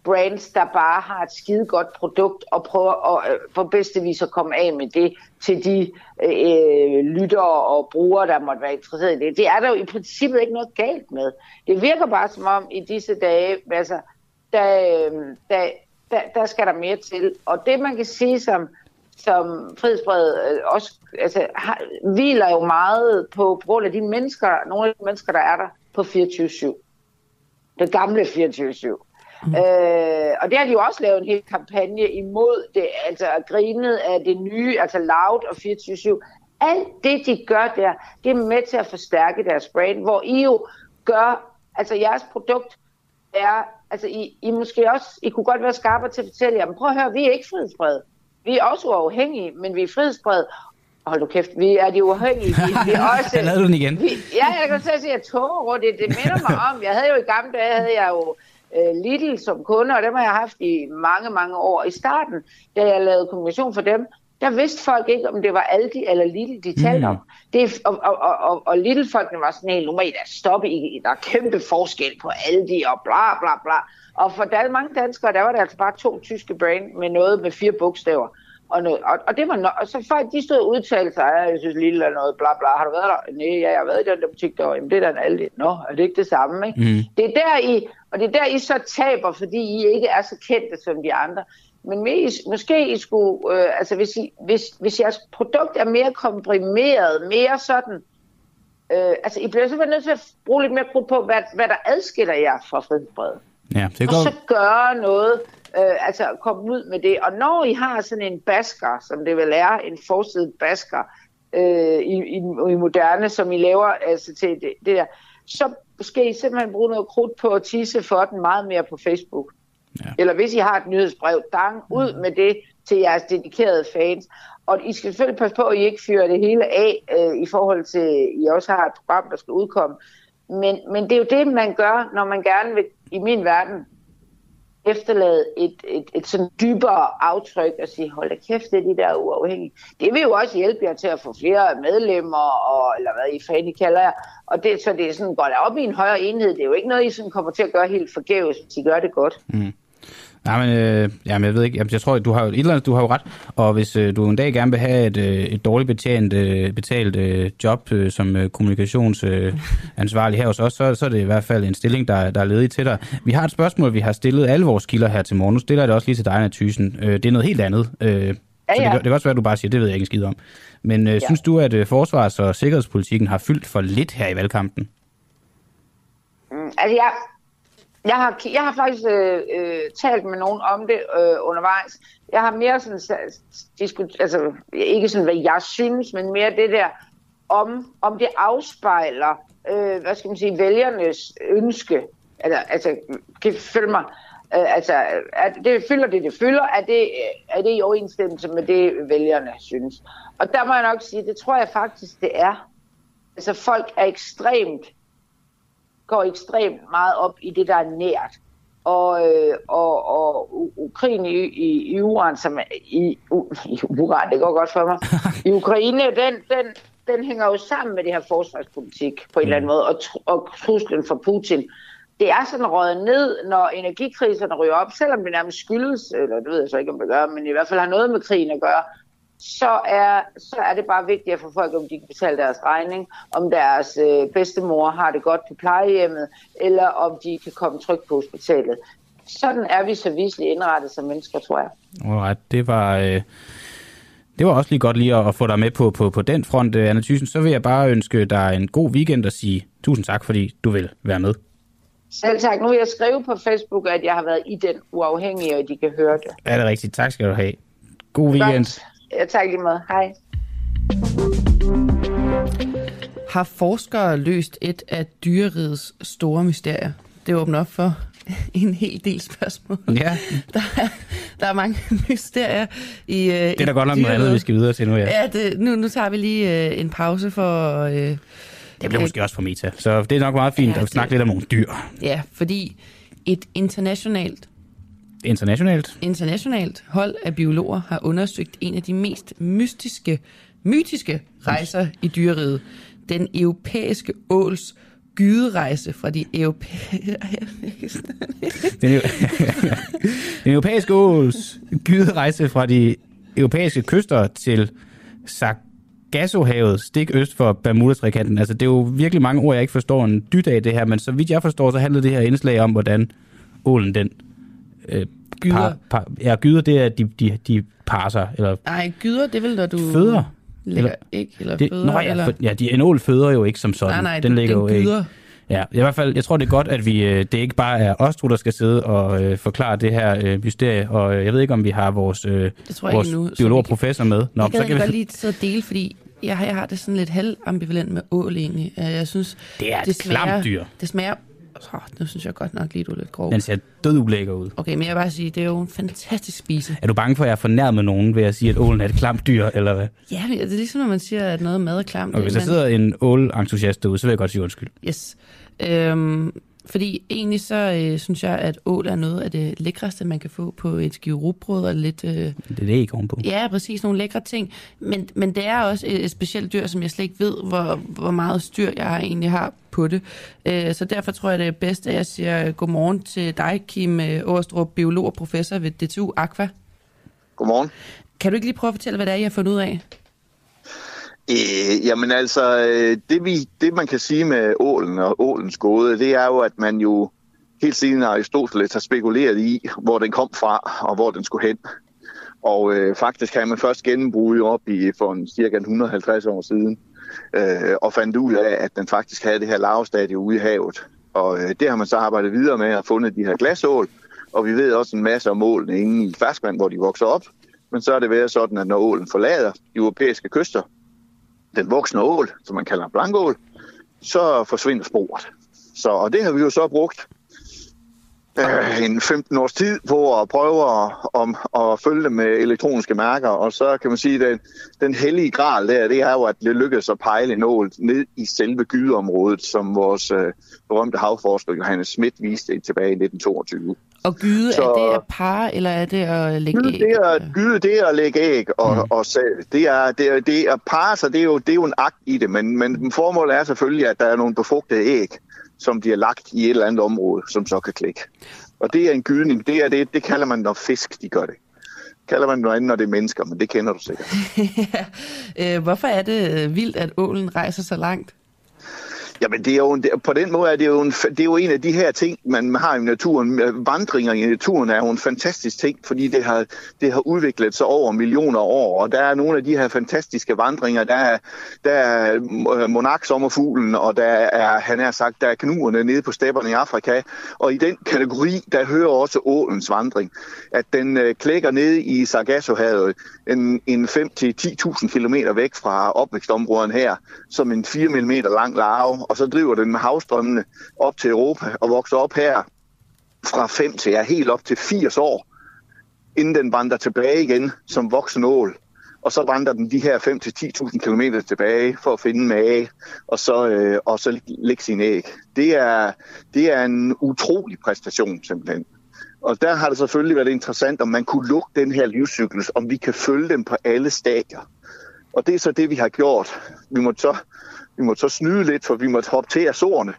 G: brands, der bare har et skide godt produkt og prøver at øh, på bedste vis at komme af med det til de øh, lyttere og brugere, der måtte være interesseret i det. Det er der jo i princippet ikke noget galt med. Det virker bare som om i disse dage, altså, der, øh, der, der, der skal der mere til. Og det man kan sige som, som frihedsbrevet øh, også altså, har, hviler jo meget på, på grund af de mennesker, nogle af de mennesker, der er der på 24-7. Det gamle 24-7. Mm. Øh, og det har de jo også lavet en hel kampagne imod det, altså grinet af det nye, altså Loud og 24-7. Alt det, de gør der, det er med til at forstærke deres brand, hvor I jo gør, altså jeres produkt er, altså I, I måske også, I kunne godt være skarpere til at fortælle jer, men prøv at høre, vi er ikke frihedsbredet. Vi er også uafhængige, men vi er frihedsbredet. Hold du kæft, vi er de uafhængige. Vi, vi er også,
B: jeg lavede den igen.
G: Vi, ja, jeg kan at sige, at tog det, det minder mig om. Jeg havde jo i gamle dage, havde jeg jo øh, Lidl som kunde, og dem har jeg haft i mange, mange år. I starten, da jeg lavede kommunikation for dem, der vidste folk ikke, om det var Aldi eller Lidl, de talte mm. om. Det, og, og, og, og, og Lidl-folkene var sådan helt, nu må I da stoppe, I, der er kæmpe forskel på Aldi og bla bla bla. Og for der, mange danskere, der var der altså bare to tyske brand med noget med fire bogstaver. Og, noget, og, og, det var no, og så folk, de stod og udtalte sig, at jeg synes lille er noget, bla bla, har du været der? Nej, ja, jeg har været i den der butik der, jamen det er da en Aldi. Nå, er det ikke det samme, ikke? Mm. Det er der I, og det er der I så taber, fordi I ikke er så kendte som de andre. Men mest, måske I skulle, øh, altså hvis, I, hvis, hvis jeres produkt er mere komprimeret, mere sådan, øh, altså I bliver simpelthen nødt til at bruge lidt mere krudt på, hvad, hvad der adskiller jer fra frihedsbredet.
B: Ja, det
G: og så gøre noget, øh, altså komme ud med det. Og når I har sådan en basker, som det vil er, en forsidet basker øh, i, i, i moderne, som I laver altså til det, det der, så skal I simpelthen bruge noget krudt på at tisse for den meget mere på Facebook. Ja. Eller hvis I har et nyhedsbrev, dang ud mm. med det til jeres dedikerede fans. Og I skal selvfølgelig passe på, at I ikke fyrer det hele af øh, i forhold til, at I også har et program, der skal udkomme. Men, men det er jo det, man gør, når man gerne vil, i min verden, efterlade et, et, et sådan dybere aftryk og sige, hold da kæft, det er de der uafhængige. Det vil jo også hjælpe jer til at få flere medlemmer, og, eller hvad I fanden I kalder jer. Og det, så det er sådan, går der op i en højere enhed. Det er jo ikke noget, I sådan kommer til at gøre helt forgæves, hvis I gør det godt.
B: Mm. Nej, men, øh, jamen, jeg ved ikke. Jeg tror, du har jo et eller andet, du har jo ret. Og hvis øh, du en dag gerne vil have et, øh, et dårligt betjent, øh, betalt øh, job øh, som øh, kommunikationsansvarlig øh, her hos os, så, så er det i hvert fald en stilling, der, der er ledig til dig. Vi har et spørgsmål, vi har stillet alle vores kilder her til morgen. Nu stiller jeg det også lige til dig, Thysen. Øh, det er noget helt andet. Øh, ja, ja. Så det, det kan også være, at du bare siger, det ved jeg ikke en skid om. Men øh, ja. synes du, at øh, forsvars- og sikkerhedspolitikken har fyldt for lidt her i valgkampen?
G: Mm, altså, jeg, jeg har, jeg har faktisk øh, øh, talt med nogen om det øh, undervejs. Jeg har mere sådan, diskut, altså ikke sådan, hvad jeg synes, men mere det der, om, om det afspejler, øh, hvad skal man sige, vælgernes ønske. Altså, altså kan følge mig? Øh, altså, at det fylder det, det fylder, er det, er det i overensstemmelse med det, vælgerne synes. Og der må jeg nok sige, det tror jeg faktisk, det er. Altså, folk er ekstremt går ekstremt meget op i det, der er nært. Og, øh, og, og Ukraine i, i, i Uran, som er, i, u, i Uran, det går godt for mig, i Ukraine, den, den, den hænger jo sammen med det her forsvarspolitik på en mm. eller anden mm. måde, og, og truslen for Putin. Det er sådan røget ned, når energikriserne ryger op, selvom det nærmest skyldes, eller det ved jeg så ikke, om det gør, men i hvert fald har noget med krigen at gøre, så er, så er det bare vigtigt at få folk, om de kan betale deres regning, om deres øh, bedstemor har det godt på plejehjemmet, eller om de kan komme trygt på hospitalet. Sådan er vi så viseligt indrettet som mennesker, tror jeg.
B: Alright, det var... Øh det var også lige godt lige at få dig med på, på, på den front, øh, Anna Thyssen. Så vil jeg bare ønske dig en god weekend og sige tusind tak, fordi du vil være med.
G: Selv tak. Nu vil jeg skrive på Facebook, at jeg har været i den uafhængige, og de kan høre det.
B: Er det rigtigt? Tak skal du have. God weekend. Godt.
G: Ja, tak lige måde. Hej.
C: Har forskere løst et af dyrerigets store mysterier? Det åbner op for en hel del spørgsmål.
B: Ja.
C: Der er, der er mange mysterier i
B: Det er da godt nok noget andet, vi skal videre til nu,
C: ja. Ja, det, nu, nu tager vi lige uh, en pause for... Uh, det
B: bliver måske også for meta, så det er nok meget fint ja, at snakke det, lidt om nogle dyr.
C: Ja, fordi et internationalt
B: Internationalt?
C: Internationalt hold af biologer har undersøgt en af de mest mystiske, mytiske rejser i dyreriget. Den europæiske åls gyderejse fra de europæiske...
B: den, den europæiske åls gyderejse fra de europæiske kyster til Sargassohavet, stik øst for Bermuda-trikanten. Altså, det er jo virkelig mange ord, jeg ikke forstår en dyt af det her, men så vidt jeg forstår, så handler det her indslag om, hvordan ålen den øh, gyder. Par, par, ja, gyder, det er, de, de, de parer sig. Eller
C: Nej, gyder, det vil når du...
B: Føder.
C: Eller, ikke, eller det, føder,
B: nå, ja, eller... Ja, de, en ål føder jo ikke som sådan.
C: Nej, nej, den, ligger den jo gyder. Ikke.
B: Ja, i hvert fald, jeg tror, det er godt, at vi, øh, det ikke bare er os to, der skal sidde og øh, forklare det her øh, mysterie, og øh, jeg ved ikke, om vi har vores, øh, vores nu, biolog-professor med.
C: Nå, så kan vi godt lige sidde og dele, fordi jeg, jeg har det sådan lidt halvambivalent med ål egentlig. Jeg synes,
B: det er et det smager, dyr.
C: Det smager Oh, nu synes jeg godt nok lige, du er lidt grov.
B: Den ser død ulækker ud.
C: Okay, men jeg vil bare sige, det er jo en fantastisk spise.
B: Er du bange for, at jeg fornærmer nogen ved at sige, at ålen er et klamt dyr, eller hvad?
C: Ja, det er ligesom, når man siger, at noget mad er klamt.
B: Okay, hvis der sidder en ål-entusiast derude, så vil jeg godt sige undskyld.
C: Yes. Øhm, Fordi egentlig så øh, synes jeg, at ål er noget af det lækreste, man kan få på et skive rugbrød og lidt... Øh,
B: Det er det ikke ovenpå.
C: ja, præcis, nogle lækre ting. Men, men det er også et, et specielt dyr, som jeg slet ikke ved, hvor, hvor meget styr jeg egentlig har på det. Øh, så derfor tror jeg, det er bedst, at jeg siger godmorgen til dig, Kim øh, Årestrup, biolog og professor ved DTU Aqua.
H: Godmorgen.
C: Kan du ikke lige prøve at fortælle, hvad det er, I har fundet ud af?
H: Øh, jamen altså, øh, det, vi, det man kan sige med ålen og ålens gåde, det er jo, at man jo helt siden Aristoteles har spekuleret i, hvor den kom fra og hvor den skulle hen. Og øh, faktisk har man først genbruge op i for en cirka 150 år siden, øh, og fandt ud af, at den faktisk havde det her lavstadie ude i havet. Og øh, det har man så arbejdet videre med og fundet de her glasål, og vi ved også en masse om ålene inde i ferskvand, hvor de vokser op. Men så er det været sådan, at når ålen forlader de europæiske kyster, den voksne ål, som man kalder en blankål, så forsvinder sporet. Så, og det har vi jo så brugt øh, en 15 års tid på at prøve at, om, at følge med elektroniske mærker, og så kan man sige, at den, den hellige gral der, det er jo, at det lykkedes at pejle en ål ned i selve gydeområdet, som vores øh, berømte havforsker Johannes Schmidt viste tilbage i 1922.
C: Og gyde,
H: Så-
C: er det at parre, eller er det at lægge
H: Gyde,
C: æg?
H: det er, gyde, det er at lægge æg og, mm. og sæd. Det er, det er, det er parre sig, det er, jo, det er jo en akt i det, men, men formålet er selvfølgelig, at der er nogle befrugtede æg, som bliver lagt i et eller andet område, som så kan klikke. Og det er en gydning. Det, er det, det kalder man, når fisk de gør det. Kalder man noget andet, når det er mennesker, men det kender du sikkert.
C: øh, hvorfor er det øh, vildt, at ålen rejser så langt?
H: Jamen, det er jo en, det- på den måde er det, jo en, det er jo en af de her ting, man har i naturen. Øh, vandringer i naturen er jo en fantastisk ting, fordi det har, det har udviklet sig over millioner af år. Og der er nogle af de her fantastiske vandringer. Der er, der er øh, monarksommerfuglen, og der er, han har sagt, der er knuerne nede på stepperne i Afrika. Og i den kategori, der hører også ålens vandring. At den øh, klækker ned i Sargassohavet en, en 5-10.000 km væk fra opvækstområden her, som en 4 mm lang larve, og så driver den med havstrømmene op til Europa og vokser op her fra 5 til ja, helt op til 80 år, inden den vandrer tilbage igen som voksen ål. Og så vandrer den de her 5-10.000 km tilbage for at finde mage, og så, øh, og så lægge sin æg. Det er, det er en utrolig præstation simpelthen. Og der har det selvfølgelig været interessant, om man kunne lukke den her livscyklus, om vi kan følge dem på alle stadier. Og det er så det, vi har gjort. Vi må så, vi må så snyde lidt, for vi må hoppe til Azorerne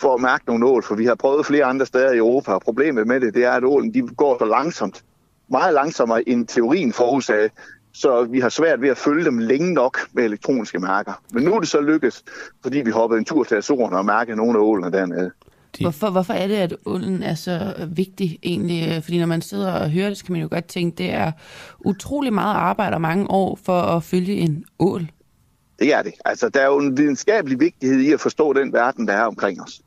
H: for at mærke nogle ål, for vi har prøvet flere andre steder i Europa, og problemet med det, det er, at ålen de går så langsomt. Meget langsommere end teorien forudsagde, så vi har svært ved at følge dem længe nok med elektroniske mærker. Men nu er det så lykkes, fordi vi hoppede en tur til Azorerne og mærkede nogle af ålene dernede.
B: De-
C: Hvorfor, hvorfor er det, at ålen er så vigtig egentlig? Fordi når man sidder og hører det, så kan man jo godt tænke, det er utrolig meget arbejde og mange år for at følge en ål.
H: Det er det. Altså, der er jo en videnskabelig vigtighed i at forstå den verden, der er omkring os.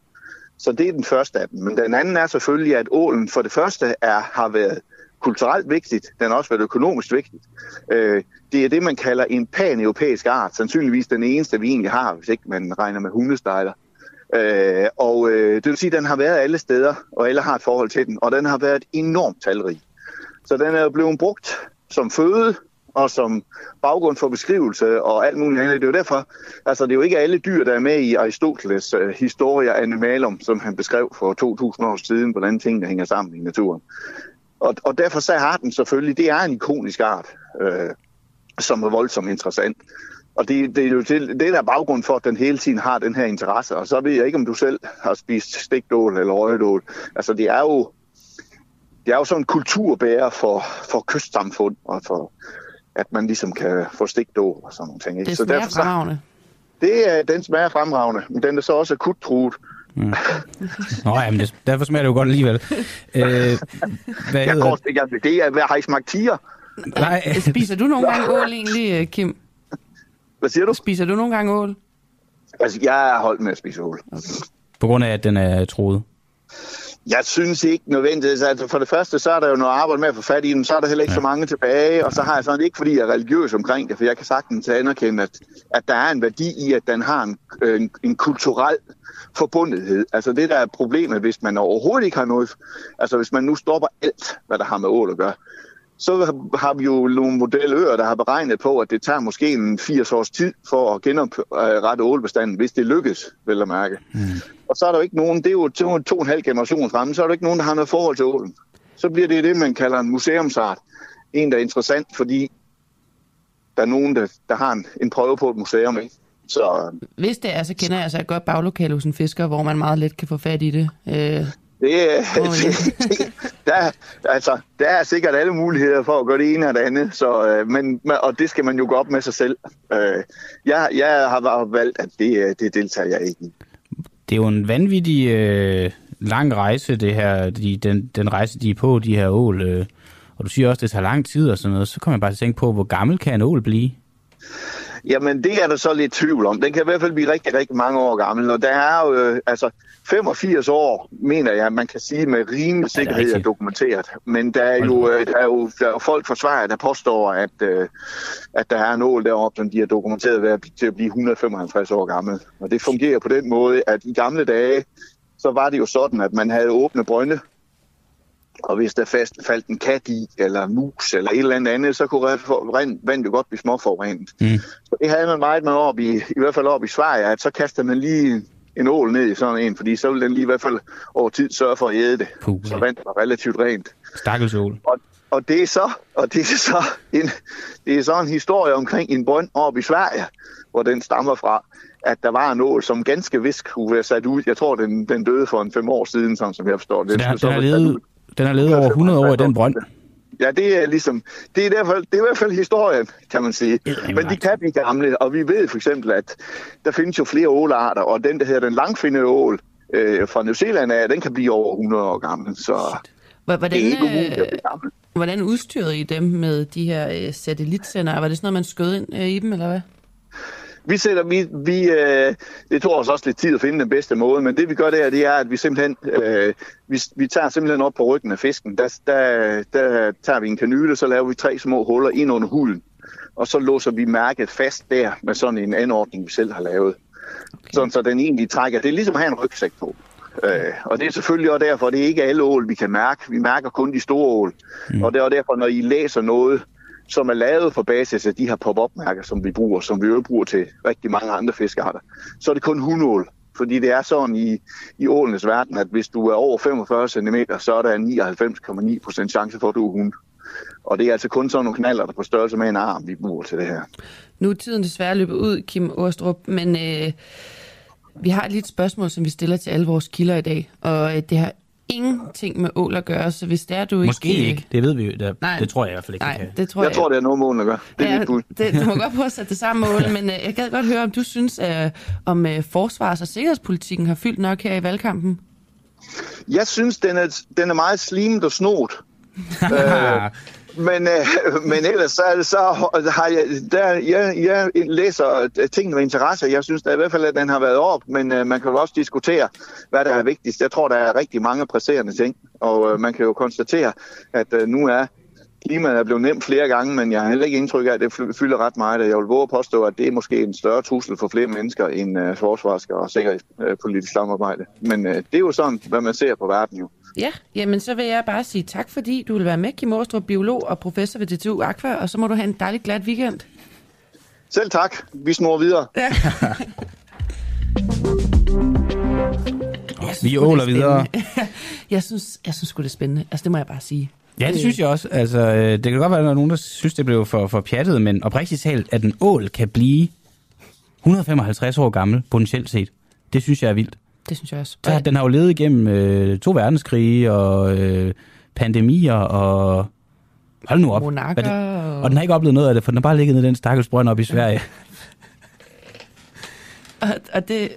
H: Så det er den første af dem. Men den anden er selvfølgelig, at ålen for det første er, har været kulturelt vigtigt. Den har også været økonomisk vigtigt. Øh, det er det, man kalder en pan-europæisk art. Sandsynligvis den eneste, vi egentlig har, hvis ikke man regner med hundestejler. Øh, og øh, det vil sige, at den har været alle steder, og alle har et forhold til den. Og den har været enormt talrig. Så den er jo blevet brugt som føde og som baggrund for beskrivelse og alt muligt andet. Det er jo derfor, altså det er jo ikke alle dyr, der er med i Aristoteles øh, Historia Animalum, som han beskrev for 2000 år siden, hvordan tingene hænger sammen i naturen. Og, og derfor så har den selvfølgelig, det er en ikonisk art, øh, som er voldsomt interessant. Og det, det er jo til, det der er baggrund for, at den hele tiden har den her interesse. Og så ved jeg ikke, om du selv har spist stikdål eller røgedål. Altså det er jo, det er jo sådan en kulturbærer for, for kystsamfund, og for, at man ligesom kan få stikdål og sådan nogle ting. Ikke?
C: Det
H: så
C: smager
H: derfor så,
C: fremragende.
H: det er, den smager fremragende, men den er så også akut truet.
B: Nå, jamen, det, derfor smager det jo godt alligevel. Øh, hvad
H: Jeg går, jeg, det er, hvad har I smagt tiger?
B: Nej,
C: Spiser du nogle gange ål egentlig, øh, Kim?
H: Hvad siger du?
C: Spiser du nogle gange ål?
H: Altså, jeg er holdt med at spise ål.
B: på grund af, at den er troet.
H: Jeg synes ikke nødvendigvis, altså for det første, så er der jo noget arbejde med at få fat i dem, så er der heller ikke ja. så mange tilbage, og så har jeg sådan ikke, fordi jeg er religiøs omkring det, for jeg kan sagtens anerkende, at, at der er en værdi i, at den har en, en, en kulturel forbundethed. Altså det, der er problemet, hvis man overhovedet ikke har noget, altså hvis man nu stopper alt, hvad der har med ål at gøre, så har vi jo nogle modelører, der har beregnet på, at det tager måske en 80 års tid for at genoprette ålbestanden, hvis det lykkes, vel at mærke. Mm. Og så er der jo ikke nogen, det er jo to, to og en halv generation fremme, så er der ikke nogen, der har noget forhold til ålen. Så bliver det det, man kalder en museumsart. En, der er interessant, fordi der er nogen, der, der har en, en prøve på et museum. Ikke? Så
C: Hvis det er, så kender jeg altså et godt baglokale hos en fisker, hvor man meget let kan få fat i det. Øh,
H: det,
C: ja.
H: det, der, er- altså, der er sikkert alle muligheder for at gøre det ene og det andet, så, øh, men, og det skal man jo gå op med sig selv. Øh, jeg, jeg har bare valgt, at det, øh, det deltager jeg ikke i.
B: Det er jo en vanvittig øh, lang rejse, det her, de, den, den rejse, de er på, de her ål. Øh, og du siger også, det tager lang tid og sådan noget. Så kommer jeg bare til at tænke på, hvor gammel kan en ål blive?
H: Jamen, det er der så lidt tvivl om. Den kan i hvert fald blive rigtig, rigtig mange år gammel. Og der er jo, øh, altså, 85 år, mener jeg, man kan sige med rimelig sikkerhed er dokumenteret. Men der er jo, øh, der er jo, der er jo folk fra Sverige, der påstår, at, øh, at der er en ål deroppe, som de har dokumenteret ved at, blive- til at blive 155 år gammel. Og det fungerer på den måde, at i gamle dage, så var det jo sådan, at man havde åbne brønde, og hvis der fast faldt en kat i, eller mus, eller et eller andet andet, så kunne rent- vand jo godt blive småforurenet.
B: Mm.
H: Så det havde man meget med op i, i hvert fald op i Sverige, at så kaster man lige en ål ned i sådan en, fordi så vil den lige i hvert fald over tid sørge for at æde det.
B: Puh,
H: Så vandet var relativt rent.
B: Stakkels ål.
H: Og, og det er så, og det er så en, det er så en historie omkring en brønd oppe i Sverige, hvor den stammer fra, at der var en ål, som ganske vist kunne være sat ud. Jeg tror, den, den døde for en fem år siden, sådan som jeg forstår det.
B: Så den, den, har levet, den har levet over 100 år i den brønd.
H: Ja, det er ligesom, det er, derfor, det er i hvert fald historien, kan man sige. Men de kan blive gamle, og vi ved for eksempel, at der findes jo flere ålarter, og den, der hedder den langfindede ål øh, fra New Zealand af, den kan blive over 100 år gammel, så
C: hvor- hvordan,
H: det er ikke umuligt at
C: øh,
H: blive gammel.
C: hvordan udstyrede I dem med de her øh, satellitsender? Var det sådan noget, man skød ind øh, i dem, eller hvad?
H: Vi sætter, vi, vi, øh, det tog os også lidt tid at finde den bedste måde, men det vi gør der, det er, at vi simpelthen, øh, vi, vi tager simpelthen op på ryggen af fisken. Der, der, der tager vi en kanyle, så laver vi tre små huller ind under huden, og så låser vi mærket fast der med sådan en anordning, vi selv har lavet. Okay. Sådan så den egentlig trækker. Det er ligesom at have en rygsæk på. Øh, og det er selvfølgelig også derfor, det er ikke alle ål, vi kan mærke. Vi mærker kun de store ål. Mm. Og det er også derfor, når I læser noget, som er lavet på basis af de her pop-up-mærker, som vi bruger, som vi jo bruger til rigtig mange andre fiskearter, så er det kun hundål. Fordi det er sådan i, i ålenes verden, at hvis du er over 45 cm, så er der 99,9% chance for, at du er hund. Og det er altså kun sådan nogle knaller, der på størrelse med en arm, vi bruger til det her.
C: Nu er tiden desværre løbet ud, Kim Åstrup, men øh, vi har lige et spørgsmål, som vi stiller til alle vores kilder i dag, og øh, det har ingenting med ål at gøre, så hvis det er, du
B: Måske
C: ikke...
B: ikke. Det ved vi jo. Det,
C: Nej.
B: det tror jeg i hvert fald ikke.
C: Nej,
B: det kan.
C: det tror
H: Jeg
C: jeg.
H: tror, det er noget mål at gøre. Det er
C: ja,
H: mit bud.
C: det, du må godt prøve at sætte det samme mål, men øh, jeg gad godt høre, om du synes, øh, om øh, forsvars- og sikkerhedspolitikken har fyldt nok her i valgkampen.
H: Jeg synes, den er, den er meget slimet og snot. øh, men, øh, men ellers så, er det så har jeg, der, jeg, jeg læser ting med interesse. Jeg synes da i hvert fald, at den har været op, men øh, man kan jo også diskutere, hvad der er vigtigst. Jeg tror, der er rigtig mange presserende ting, og øh, man kan jo konstatere, at øh, nu er klimaet er blevet nemt flere gange, men jeg har heller ikke indtryk af, at det fylder ret meget. Jeg vil våge at påstå, at det er måske en større trussel for flere mennesker end øh, forsvars- og sikkerhedspolitisk øh, samarbejde. Men øh, det er jo sådan, hvad man ser på verden jo.
C: Ja, jamen så vil jeg bare sige tak, fordi du vil være med, Kim Åstrup, biolog og professor ved DTU Aqua, og så må du have en dejlig glat weekend.
H: Selv tak. Vi snor videre.
C: Ja.
B: Vi åler videre.
C: jeg synes, jeg synes sgu, det er spændende. Altså, det må jeg bare sige.
B: Ja, det synes jeg også. Altså, øh, det kan godt være, at der er nogen, der synes, det blev for, for pjattet, men oprigtigt talt, at en ål kan blive 155 år gammel, potentielt set. Det synes jeg er vildt.
C: Det synes jeg også.
B: Så, den har jo levet igennem øh, to verdenskrige og øh, pandemier og... Hold nu op.
C: Monarker
B: det-
C: og-
B: Og den har ikke oplevet noget af det, for den har bare ligget nede i den stakkels brønd op i Sverige.
C: Og, og det,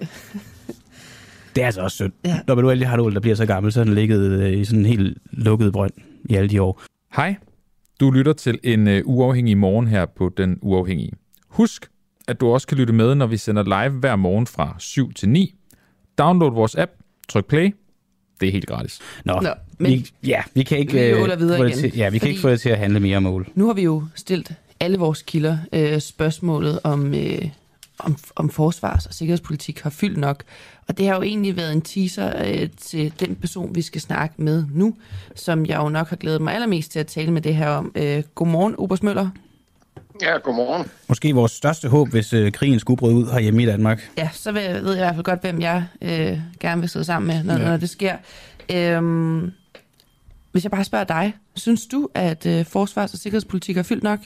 B: Det er altså også synd.
C: Ja.
B: Når man nu endelig har en der bliver så gammel, så har den ligget øh, i sådan en helt lukket brønd i alle de år.
A: Hej, du lytter til en uh, uafhængig morgen her på Den Uafhængige. Husk, at du også kan lytte med, når vi sender live hver morgen fra 7 til 9. Download vores app, tryk play. Det er helt gratis.
B: Nå,
C: Nå, men
B: vi, ja, vi kan ikke,
C: vi
B: øh,
C: videre
B: få det
C: igen,
B: til, ja, vi kan ikke få det til at handle mere om ål.
C: nu har vi jo stillet alle vores kilder øh, spørgsmålet om, øh, om, om forsvars- og sikkerhedspolitik har fyldt nok. Og det har jo egentlig været en teaser øh, til den person, vi skal snakke med nu, som jeg jo nok har glædet mig allermest til at tale med det her om. Øh, godmorgen, Obers Møller.
I: Ja, godmorgen.
B: Måske vores største håb, hvis øh, krigen skulle bryde ud herhjemme i Danmark.
C: Ja, så ved jeg, ved jeg i hvert fald godt, hvem jeg øh, gerne vil sidde sammen med, når, ja. når det sker. Øhm, hvis jeg bare spørger dig, synes du, at øh, forsvars- og sikkerhedspolitik er fyldt nok?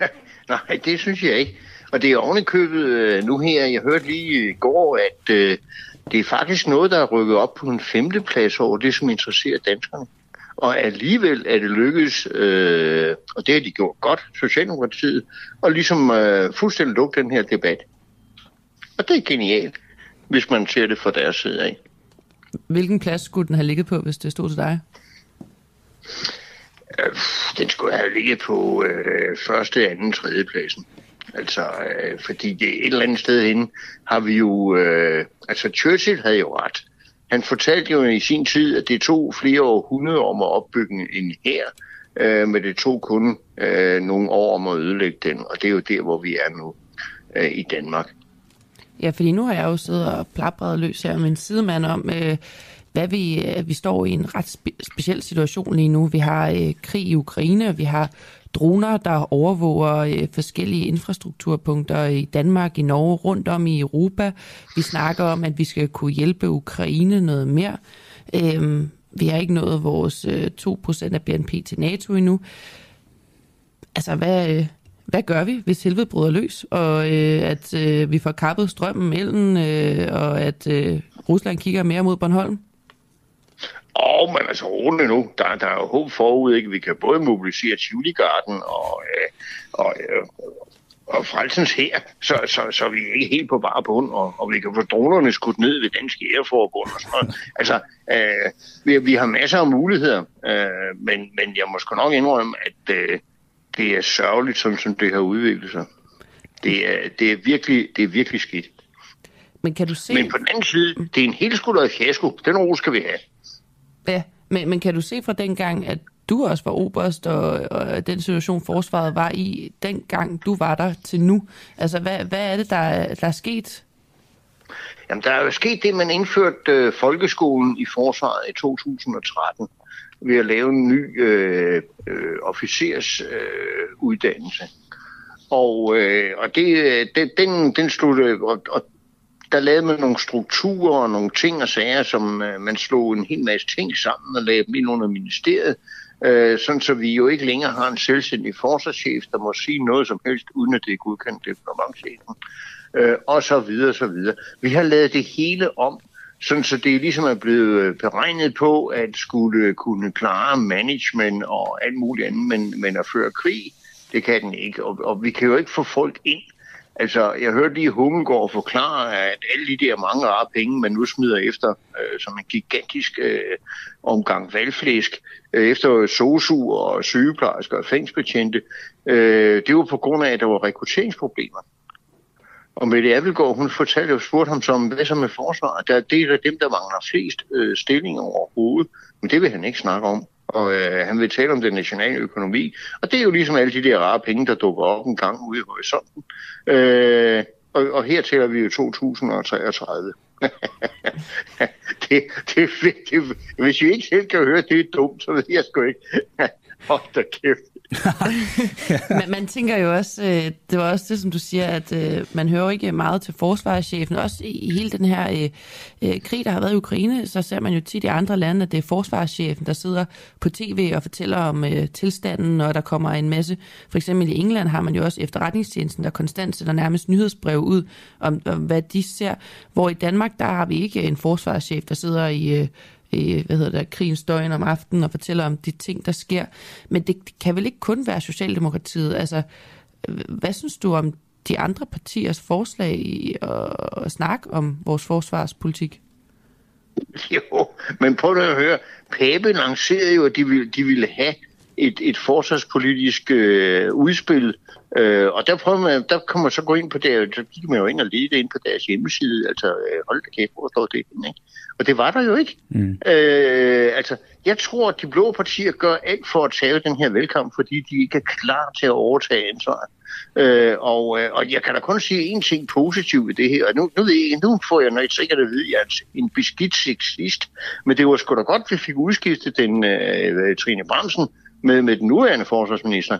I: Nej, det synes jeg ikke. Og det er ovenikøbet øh, nu her, jeg hørte lige i går, at øh, det er faktisk noget, der er rykket op på en femte plads over det, som interesserer danskerne. Og alligevel er det lykkedes, øh, og det har de gjort godt, Socialdemokratiet, og ligesom øh, fuldstændig lukke den her debat. Og det er genialt, hvis man ser det fra deres side af.
C: Hvilken plads skulle den have ligget på, hvis det stod til dig?
I: Øh, den skulle have ligget på øh, første, anden, tredje pladsen. Altså, øh, fordi det et eller andet sted hen har vi jo... Øh, altså, Churchill havde jo ret. Han fortalte jo i sin tid, at det tog flere århundreder om at opbygge en her, øh, men det tog kun øh, nogle år om at ødelægge den, og det er jo der, hvor vi er nu øh, i Danmark.
C: Ja, fordi nu har jeg jo siddet og plapret løs her med en sidemand om, øh, hvad vi, øh, vi står i en ret spe- speciel situation lige nu. Vi har øh, krig i Ukraine, vi har droner, der overvåger øh, forskellige infrastrukturpunkter i Danmark, i Norge, rundt om i Europa. Vi snakker om, at vi skal kunne hjælpe Ukraine noget mere. Øhm, vi har ikke nået vores øh, 2% af BNP til NATO endnu. Altså, hvad, øh, hvad gør vi, hvis helvede bryder løs, og øh, at øh, vi får kappet strømmen, elden, øh, og at øh, Rusland kigger mere mod Bornholm?
I: Åh, oh, men altså roligt nu. Der, der er jo håb forud, ikke? Vi kan både mobilisere Tivoli-garden og, øh, og, øh, og frelsens her, så, så, så vi er ikke helt på bare bund, og, og vi kan få dronerne skudt ned ved Dansk Æreforbund og sådan noget. Altså, øh, vi, vi har masser af muligheder, øh, men, men jeg må sgu nok indrømme, at øh, det er sørgeligt, sådan som det har udviklet sig. Det er, det er, virkelig, det er virkelig skidt.
C: Men kan du se...
I: Men på den anden side, det er en helt skuldret fiasko. Den ro skal vi have.
C: Ja, men, men kan du se fra dengang, at du også var oberst, og, og den situation, forsvaret var i, dengang du var der til nu? Altså, hvad, hvad er det, der, der er sket?
I: Jamen, der er jo sket det, man indførte øh, folkeskolen i forsvaret i 2013 ved at lave en ny øh, øh, officersuddannelse. Øh, og øh, og det, øh, det, den, den sluttede, og, og der lavede man nogle strukturer og nogle ting og sager, som øh, man slog en hel masse ting sammen og lavede dem ind under ministeriet, øh, sådan så vi jo ikke længere har en selvstændig forsvarschef, der må sige noget som helst, uden at det er godkendt departementchefen, øh, og så videre, så videre. Vi har lavet det hele om, sådan så det ligesom er blevet øh, beregnet på, at skulle kunne klare management og alt muligt andet, men, men at føre krig, det kan den ikke. Og, og vi kan jo ikke få folk ind, Altså, jeg hørte lige Hummelgaard forklare, at alle de der mange rare penge, man nu smider efter, øh, som en gigantisk øh, omgang valgflæsk, øh, efter sosu og sygeplejersker og fængsbetjente, øh, det var på grund af, at der var rekrutteringsproblemer. Og Mette Abelgaard, hun fortalte jo, spurgte ham som, hvad så med forsvaret? Der, det er dem, der mangler flest øh, stillinger overhovedet. Men det vil han ikke snakke om og øh, han vil tale om den nationale økonomi. Og det er jo ligesom alle de der rare penge, der dukker op en gang ude i horisonten. Øh, og, og her tæller vi jo 2033. det, det, det, hvis vi ikke selv kan høre, det er dumt, så ved jeg sgu ikke. Hold da kæft.
C: man, man tænker jo også, øh, det var også det, som du siger, at øh, man hører ikke meget til forsvarschefen. Også i, i hele den her øh, øh, krig, der har været i Ukraine, så ser man jo tit i andre lande, at det er forsvarschefen, der sidder på tv og fortæller om øh, tilstanden, og der kommer en masse. For eksempel i England har man jo også efterretningstjenesten, der konstant sætter nærmest nyhedsbrev ud om, om hvad de ser. Hvor i Danmark, der har vi ikke en forsvarschef, der sidder i... Øh, øh, hvad hedder det, krigens døgn om aftenen og fortæller om de ting, der sker. Men det, det kan vel ikke kun være Socialdemokratiet. Altså, hvad synes du om de andre partiers forslag i at, at snakke om vores forsvarspolitik?
I: Jo, men prøv at høre. Pape lancerede jo, at de ville, de ville have et, et forsvarspolitisk øh, udspil, øh, og der, prøver man, der kan man så gå ind på det, så gik man jo ind og lede ind på deres hjemmeside, altså øh, hold da kæft, hvor står det, ikke? Og det var der jo ikke. Mm. Øh, altså, jeg tror, at de blå partier gør alt for at tage den her velkamp, fordi de ikke er klar til at overtage ansvaret. Øh, og, øh, og jeg kan da kun sige en ting positivt ved det her. Nu, nu, ved jeg, nu får jeg nok sikkert at vide, at jeg er en beskidt sexist. Men det var sgu da godt, at vi fik udskiftet den øh, Trine Bremsen med, med den nuværende forsvarsminister.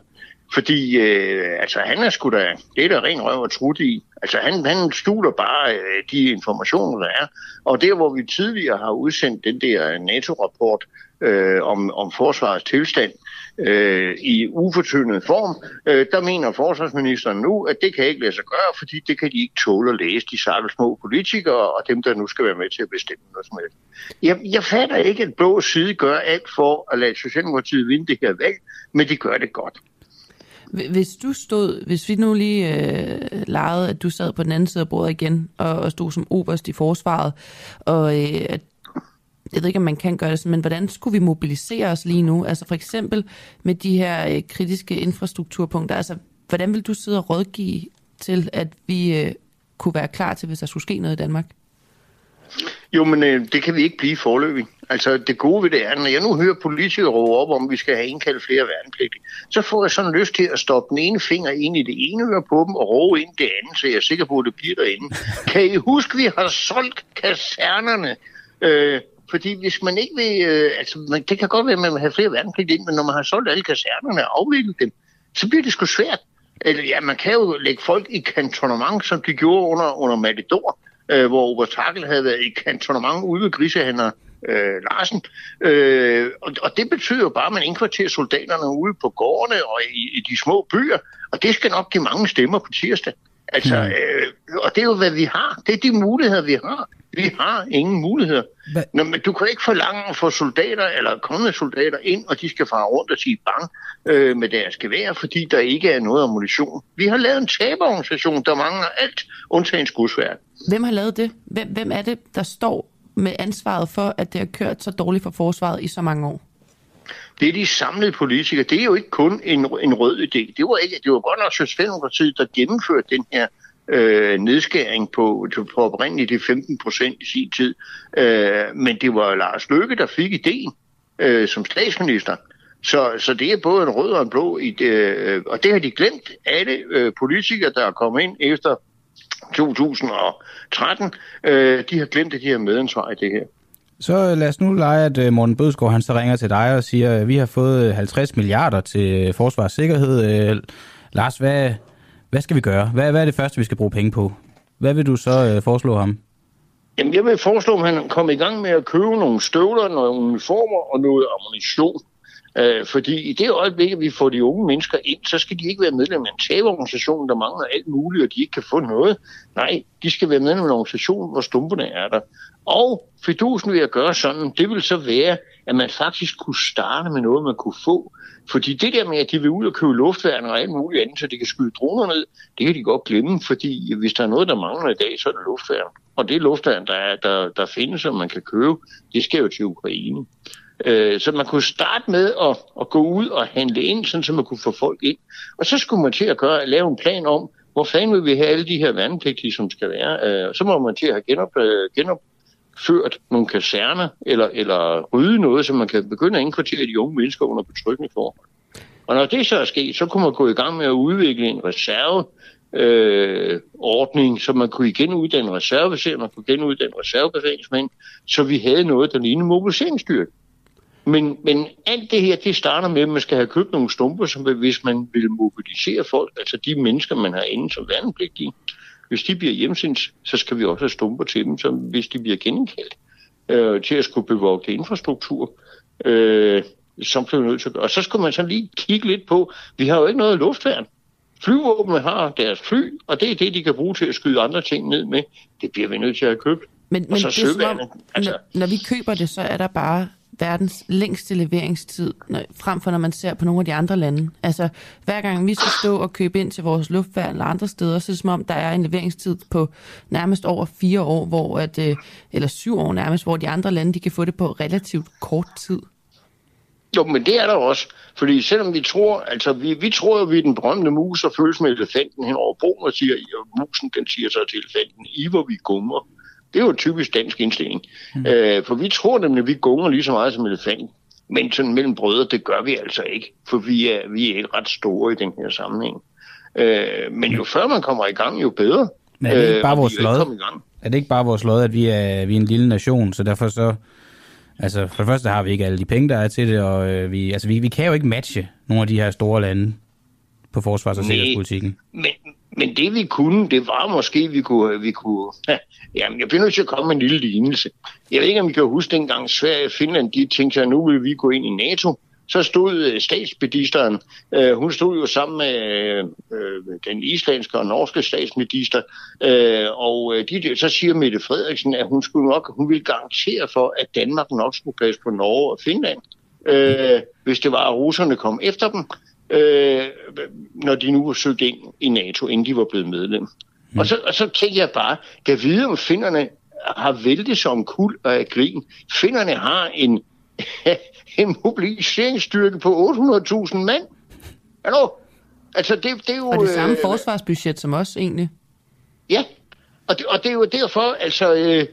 I: Fordi øh, altså, han er sgu da, det er der ren røv og trut i. Altså han, han stuler bare øh, de informationer, der er. Og der, hvor vi tidligere har udsendt den der NATO-rapport øh, om, om forsvarets tilstand, øh, i ufortyndet form, øh, der mener forsvarsministeren nu, at det kan ikke lade sig gøre, fordi det kan de ikke tåle at læse, de sakke små politikere og dem, der nu skal være med til at bestemme noget som helst. Jeg, jeg fatter ikke, at blå side gør alt for at lade Socialdemokratiet vinde det her valg, men de gør det godt.
C: Hvis du stod, hvis vi nu lige øh, legede, at du sad på den anden side af bordet igen, og, og stod som oberst i forsvaret, og øh, at jeg ved ikke, om man kan gøre det sådan, men hvordan skulle vi mobilisere os lige nu? Altså for eksempel med de her øh, kritiske infrastrukturpunkter. Altså, hvordan vil du sidde og rådgive til, at vi øh, kunne være klar til, hvis der skulle ske noget i Danmark?
I: Jo, men øh, det kan vi ikke blive forløbig. Altså, det gode ved det er, når jeg nu hører politikere råbe op om, vi skal have indkaldt flere værnepligtige, så får jeg sådan lyst til at stoppe den ene finger ind i det ene øre på dem og råbe ind det andet, så jeg er sikker på, at det bliver derinde. Kan I huske, at vi har solgt kasernerne? Øh, fordi hvis man ikke vil... Øh, altså, man, det kan godt være, at man vil have flere værnepligtige ind, men når man har solgt alle kasernerne og afviklet dem, så bliver det sgu svært. Eller, ja, man kan jo lægge folk i kantonement, som de gjorde under, under Matador, øh, hvor Obertakkel havde været i kantonement ude ved Grisehander øh, Larsen. Øh, og, og det betyder jo bare, at man indkvarterer soldaterne ude på gårdene og i, i de små byer, og det skal nok give mange stemmer på tirsdag. Altså, mm. øh, og det er jo, hvad vi har. Det er de muligheder, vi har. Vi har ingen muligheder. Nå, men du kan ikke forlange at få soldater eller kommende soldater ind, og de skal fare rundt og sige bang øh, med deres gevær, fordi der ikke er noget ammunition. Vi har lavet en taberorganisation, der mangler alt, undtagen skudsværk.
C: Hvem har lavet det? Hvem, hvem er det, der står med ansvaret for, at det har kørt så dårligt for forsvaret i så mange år?
I: Det er de samlede politikere. Det er jo ikke kun en, en rød idé. Det var, ikke, det var godt nok Socialdemokratiet, der gennemførte den her øh, nedskæring på, på oprindeligt de 15 procent i sin tid. Øh, men det var Lars Løkke, der fik ideen øh, som statsminister. Så, så det er både en rød og en blå idé, øh, og det har de glemt. Alle øh, politikere, der er kommet ind efter 2013, øh, de har glemt, at de har medansvar i det her.
B: Så øh, lad os nu lege, at øh, Morten Bødskov han så ringer til dig og siger, at vi har fået 50 milliarder til forsvarssikkerhed. sikkerhed. Lars, hvad, hvad skal vi gøre? Hvad, hvad er det første, vi skal bruge penge på? Hvad vil du så foreslå ham?
I: Jamen, jeg vil foreslå, at han kommer i gang med at købe nogle støvler, nogle uniformer og noget ammunition. Øh, fordi i det øjeblik, at vi får de unge mennesker ind, så skal de ikke være medlem af en taberorganisation, der mangler alt muligt, og de ikke kan få noget. Nej, de skal være medlem af en organisation, hvor stumperne er der. Og fidusen ved at gøre sådan, det vil så være, at man faktisk kunne starte med noget, man kunne få. Fordi det der med, at de vil ud og købe luftværn og alt muligt andet, så de kan skyde droner ned, det kan de godt glemme, fordi hvis der er noget, der mangler i dag, så er det luftværn. Og det luftværn, der, er, der, der findes, som man kan købe, det skal jo til Ukraine. Øh, så man kunne starte med at, at gå ud og handle ind, sådan, så man kunne få folk ind. Og så skulle man til at gøre, lave en plan om, hvor fanden vil vi have alle de her værnepligtige, som skal være. Øh, så må man til at have genop, øh, genopført nogle kaserner, eller, eller rydde noget, så man kan begynde at indkvartere de unge mennesker under betryggende forhold. Og når det så er sket, så kunne man gå i gang med at udvikle en reserve, øh, ordning, så man kunne igen uddanne reserveser, man kunne genuddanne reservebefalingsmænd, så vi havde noget, der lignede mobiliseringsstyrke. Men, men alt det her, det starter med, at man skal have købt nogle stumper, som hvis man vil mobilisere folk, altså de mennesker, man har inde som værnepligtige. Hvis de bliver hjemsendt, så skal vi også have stumper til dem, som hvis de bliver genindkaldt øh, til at skulle bevogte infrastruktur. Øh, som bliver nødt til Og så skulle man så lige kigge lidt på, vi har jo ikke noget luftværn. Flyvåbnet har deres fly, og det er det, de kan bruge til at skyde andre ting ned med. Det bliver vi nødt til at købe.
C: Men, men så det er som om, altså... når, når vi køber det, så er der bare verdens længste leveringstid, når, frem for når man ser på nogle af de andre lande. Altså, hver gang vi skal stå og købe ind til vores luftværn eller andre steder, så er det som om, der er en leveringstid på nærmest over fire år, hvor at, øh, eller syv år nærmest, hvor de andre lande, de kan få det på relativt kort tid.
I: Jo, men det er der også. Fordi selvom vi tror, altså vi, vi tror jo, vi er den berømte mus og følges med elefanten hen over broen og siger, at musen den siger så til elefanten, I hvor vi gummer. Det er jo typisk dansk indstilling. Mm. Øh, for vi tror nemlig, at vi gunger lige så meget som elefant. Men sådan mellem brødre, det gør vi altså ikke. For vi er, vi er ikke ret store i den her sammenhæng. Øh, men jo før man kommer i gang, jo bedre.
B: Men er det ikke øh, bare øh, vores lod? Er det ikke bare vores lod, at vi er, vi er en lille nation, så derfor så... Altså, for det første har vi ikke alle de penge, der er til det, og øh, vi, altså, vi, vi kan jo ikke matche nogle af de her store lande på forsvars- og sikkerhedspolitikken.
I: Men, men det vi kunne, det var måske, vi kunne... Vi kunne jamen, jeg bliver nødt til at komme med en lille lignelse. Jeg ved ikke, om I kan huske dengang Sverige og Finland, de tænkte sig, at nu vil vi gå ind i NATO så stod øh, statsministeren, øh, hun stod jo sammen med øh, den islandske og norske statsminister, øh, og øh, de, så siger Mette Frederiksen, at hun skulle nok, hun ville garantere for, at Danmark nok skulle passe på Norge og Finland, øh, hvis det var, at russerne kom efter dem, øh, når de nu var søgt ind i NATO, inden de var blevet medlem. Mm. Og, så, og så tænker jeg bare, kan vide, om finderne har væltet som kul og af grin. Finderne har en en mobiliseringsstyrke på 800.000 mand. Hallo? Altså, det, det er jo...
C: Og det samme
I: øh,
C: forsvarsbudget som os, egentlig.
I: Ja, og det, og det er jo derfor, altså... Øh,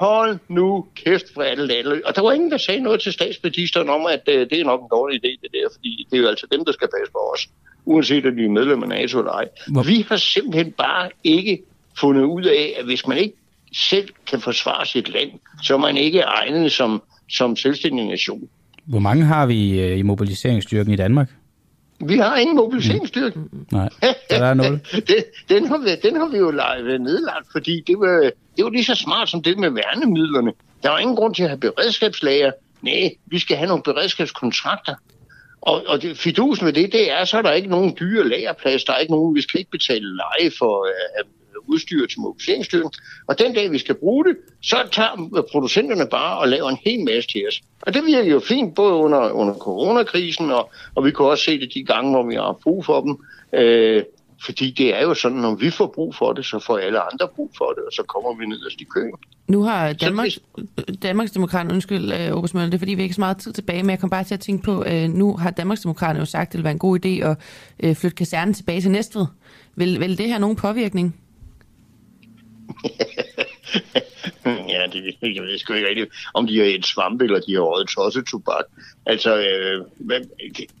I: hold nu kæft for alle lande. Og der var ingen, der sagde noget til statsministeren om, at øh, det er nok en dårlig idé, det der, fordi det er jo altså dem, der skal passe på os, uanset om de er medlem af NATO eller ej. Hvor... Vi har simpelthen bare ikke fundet ud af, at hvis man ikke selv kan forsvare sit land, så er man ikke egnet som som selvstændig nation.
B: Hvor mange har vi øh, i mobiliseringsstyrken i Danmark?
I: Vi har ingen mobiliseringsstyrke. Mm.
B: Nej, der er nul.
I: den, den, har vi, den har vi jo nedlagt, fordi det var, det var lige så smart som det med værnemidlerne. Der var ingen grund til at have beredskabslager. Nej, vi skal have nogle beredskabskontrakter. Og, og det, fidusen ved det, det er, så er der ikke nogen dyre lagerplads, der er ikke nogen, vi skal ikke betale leje for øh, øh udstyr til mobiliseringsstyrken. Og den dag, vi skal bruge det, så tager øh, producenterne bare og laver en hel masse til os. Og det virker jo fint, både under, under coronakrisen, og, og vi kunne også se det de gange, hvor vi har brug for dem. Øh, fordi det er jo sådan, når vi får brug for det, så får alle andre brug for det, og så kommer vi nederst i køen.
C: Nu har Danmarks, Danmarks Demokrater, undskyld, øh, Åbersmøller, det er fordi, vi ikke så meget tid tilbage, men jeg kom bare til at tænke på, øh, nu har Danmarks Demokrater jo sagt, at det vil være en god idé at øh, flytte kasernen tilbage til Næstved. Vil, vil det have nogen påvirkning?
I: ja, det, jeg ved sgu ikke rigtigt, om de har et svampe, eller de har røget tosset tobak. Altså, øh,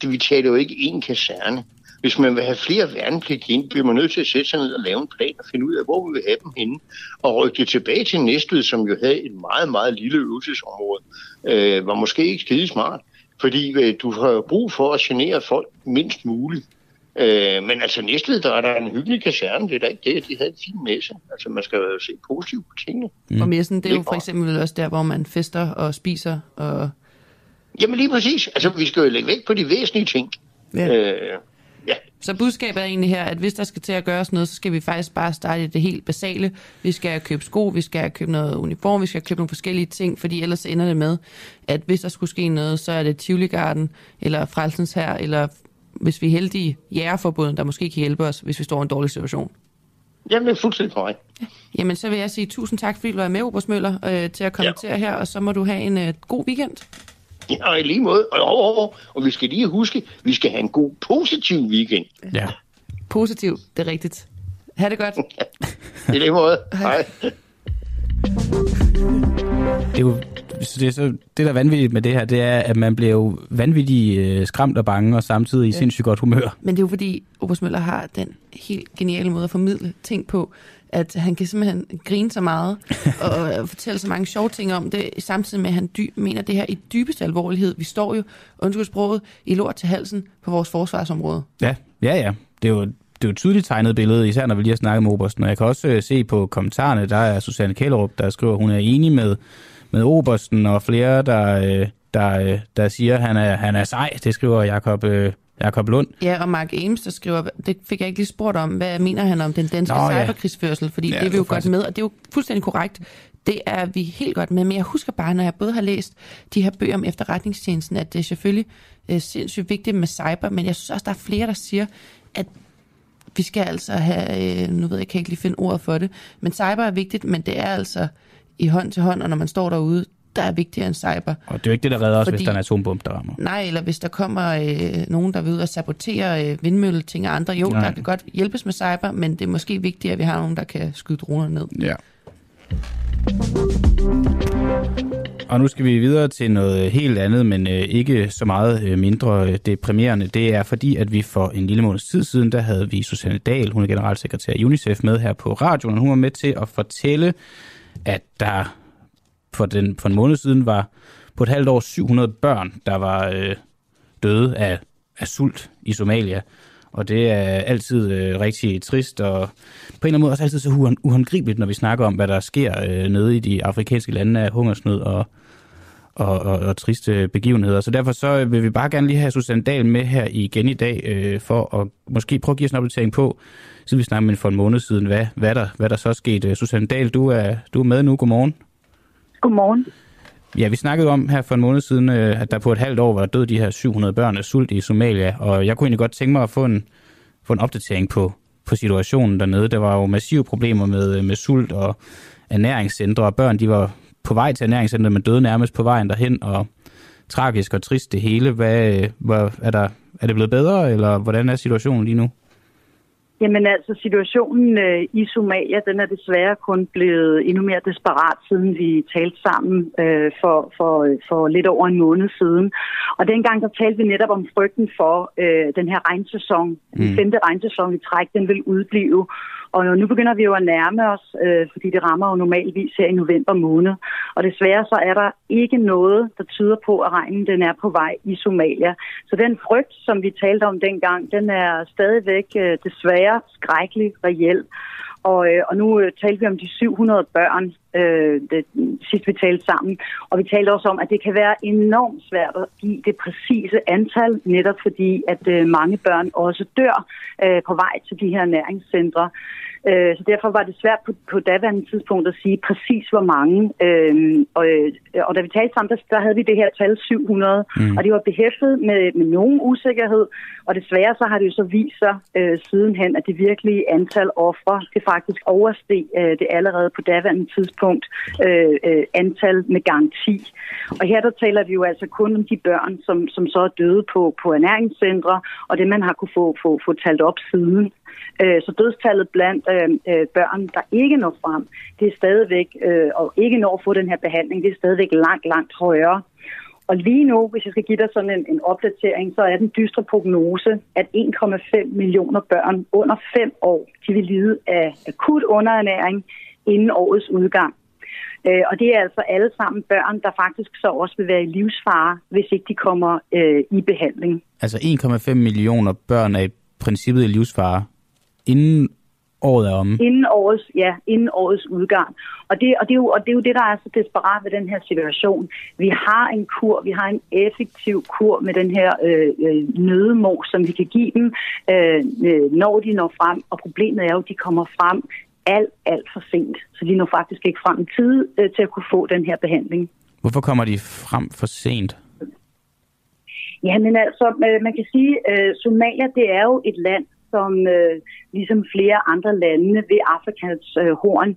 I: det, vi taler jo ikke en kaserne. Hvis man vil have flere værnepligt ind, bliver man nødt til at sætte sig ned og lave en plan og finde ud af, hvor vi vil have dem henne. Og rykke det tilbage til Næstved, som jo havde et meget, meget lille øvelsesområde, øh, var måske ikke skide smart. Fordi øh, du har brug for at genere folk mindst muligt. Øh, men altså Næstved, der er der en hyggelig kaserne, det er da ikke det, de havde en fin messe. Altså man skal jo se positivt på tingene.
C: Mm. Og messen, det er jo for eksempel også der, hvor man fester og spiser og...
I: Jamen lige præcis. Altså vi skal jo lægge vægt på de væsentlige ting. Ja. Øh,
C: ja. Så budskabet er egentlig her, at hvis der skal til at gøres noget, så skal vi faktisk bare starte det helt basale. Vi skal købe sko, vi skal købe noget uniform, vi skal købe nogle forskellige ting, fordi ellers ender det med, at hvis der skulle ske noget, så er det Tivoli Garden, eller Frelsens her, eller hvis vi er heldige, jægerforbundet, der måske kan hjælpe os, hvis vi står i en dårlig situation.
I: Jamen, det er fuldstændig korrekt. Ja.
C: Jamen, så vil jeg sige tusind tak, fordi du var med, Obers Møller, øh, til at kommentere ja. her, og så må du have en øh, god weekend.
I: Ja, og i lige måde. Og, og, og, og vi skal lige huske, vi skal have en god, positiv weekend.
B: Ja.
C: Positiv, det er rigtigt. Ha' det godt.
I: I lige måde. Hej.
B: Det er jo så det, er så, det, der er vanvittigt med det her, det er, at man bliver jo vanvittigt øh, skræmt og bange, og samtidig i ja. sindssygt godt humør.
C: Men det er jo fordi, Obers Møller har den helt geniale måde at formidle ting på, at han kan simpelthen grine så meget, og fortælle så mange sjove ting om det, samtidig med, at han dy- mener det her i dybeste alvorlighed. Vi står jo, undskyld sproget, i lort til halsen på vores forsvarsområde.
B: Ja, ja, ja. Det er jo, det er jo et tydeligt tegnet billede, især når vi lige har snakket med Obersten. Og jeg kan også øh, se på kommentarerne, der er Susanne Kællerup, der skriver, at hun er enig med med Obersten og flere, der, øh, der, øh, der siger, at han er, han er sej. Det skriver Jakob, Jakob Lund.
C: Ja, og Mark Ames, der skriver, det fik jeg ikke lige spurgt om, hvad mener han om den danske Nå, cyberkrigsførsel, fordi ja, det er vi jo faktisk... godt med, og det er jo fuldstændig korrekt. Det er vi helt godt med, men jeg husker bare, når jeg både har læst de her bøger om efterretningstjenesten, at det er selvfølgelig øh, sindssygt vigtigt med cyber, men jeg synes også, der er flere, der siger, at vi skal altså have, øh, nu ved jeg, jeg kan ikke lige finde ordet for det, men cyber er vigtigt, men det er altså i hånd til hånd, og når man står derude, der er vigtigere end cyber.
B: Og det er jo ikke det, der redder os, Fordi, hvis der er en atombombe, der rammer.
C: Nej, eller hvis der kommer øh, nogen, der vil ud og sabotere øh, vindmølleting og andre. Jo, nej. der kan godt hjælpes med cyber, men det er måske vigtigt, at vi har nogen, der kan skyde droner ned.
B: Ja. Og nu skal vi videre til noget helt andet, men øh, ikke så meget øh, mindre øh, deprimerende. Det er fordi, at vi for en lille måneds tid siden, der havde vi Susanne Dahl, hun er generalsekretær i UNICEF, med her på radioen, hun var med til at fortælle at der for, den, for en måned siden var på et halvt år 700 børn, der var øh, døde af, af sult i Somalia. Og det er altid øh, rigtig trist, og på en eller anden måde også altid så uhåndgribeligt, når vi snakker om, hvad der sker øh, nede i de afrikanske lande af hungersnød og, og, og, og triste begivenheder. Så derfor så øh, vil vi bare gerne lige have Susanne Dahl med her igen i dag, øh, for at måske prøve at give os en opdatering på, siden vi snakkede med for en måned siden, hvad, hvad, der, hvad der så er sket. Øh, Susanne Dahl, du er, du er med nu. Godmorgen.
J: Godmorgen.
B: Ja, vi snakkede om her for en måned siden, øh, at der på et halvt år var død de her 700 børn af sult i Somalia, og jeg kunne egentlig godt tænke mig at få en, få en opdatering på, på situationen dernede. Der var jo massive problemer med, øh, med sult og ernæringscentre, og børn de var på vej til ernæringscentret, men døde nærmest på vejen derhen, og tragisk og trist det hele. Hvad, øh, hvad, er, der, er det blevet bedre, eller hvordan er situationen lige nu?
J: Jamen altså, situationen øh, i Somalia, den er desværre kun blevet endnu mere desperat, siden vi talte sammen øh, for, for, for lidt over en måned siden. Og dengang der talte vi netop om frygten for øh, den her regnsæson, mm. den femte regnsæson i træk, den vil udblive. Og nu begynder vi jo at nærme os, øh, fordi det rammer jo normalvis her i november måned. Og desværre så er der ikke noget, der tyder på, at regnen den er på vej i Somalia. Så den frygt, som vi talte om dengang, den er stadigvæk øh, desværre skrækkelig reelt. Og, øh, og nu øh, talte vi om de 700 børn, øh, det, sidst vi talte sammen. Og vi talte også om, at det kan være enormt svært at give det præcise antal, netop fordi, at øh, mange børn også dør øh, på vej til de her næringscentre. Øh, så derfor var det svært på, på daværende tidspunkt at sige præcis hvor mange. Øh, og, øh, og da vi talte sammen, der, der havde vi det her tal 700, mm. og det var behæftet med, med nogen usikkerhed. Og desværre så har det jo så vist sig øh, sidenhen, at det virkelige antal ofre, det faktisk oversteg øh, det allerede på daværende tidspunkt øh, øh, antal med garanti. Og her der taler vi jo altså kun om de børn, som, som så er døde på, på ernæringscentre, og det man har kunne få, få, få talt op siden. Øh, så dødstallet blandt øh, øh, børn, der ikke når frem, det er stadigvæk, øh, og ikke når at få den her behandling, det er stadigvæk langt, langt højere. Og lige nu, hvis jeg skal give dig sådan en, en opdatering, så er den dystre prognose, at 1,5 millioner børn under 5 år, de vil lide af akut underernæring inden årets udgang. Øh, og det er altså alle sammen børn, der faktisk så også vil være i livsfare, hvis ikke de kommer øh, i behandling.
B: Altså 1,5 millioner børn er i princippet i livsfare inden året er omme?
J: Inden årets, ja, inden årets udgang. Og det, og, det er jo, og det er jo det, der er så desperat ved den her situation. Vi har en kur, vi har en effektiv kur med den her øh, øh nødemor, som vi kan give dem, øh, øh, når de når frem. Og problemet er jo, at de kommer frem alt, alt for sent. Så de når faktisk ikke frem i tid øh, til at kunne få den her behandling.
B: Hvorfor kommer de frem for sent?
J: Ja, men altså, øh, man kan sige, at øh, Somalia, det er jo et land, som øh, ligesom flere andre lande ved Afrikas øh, horn,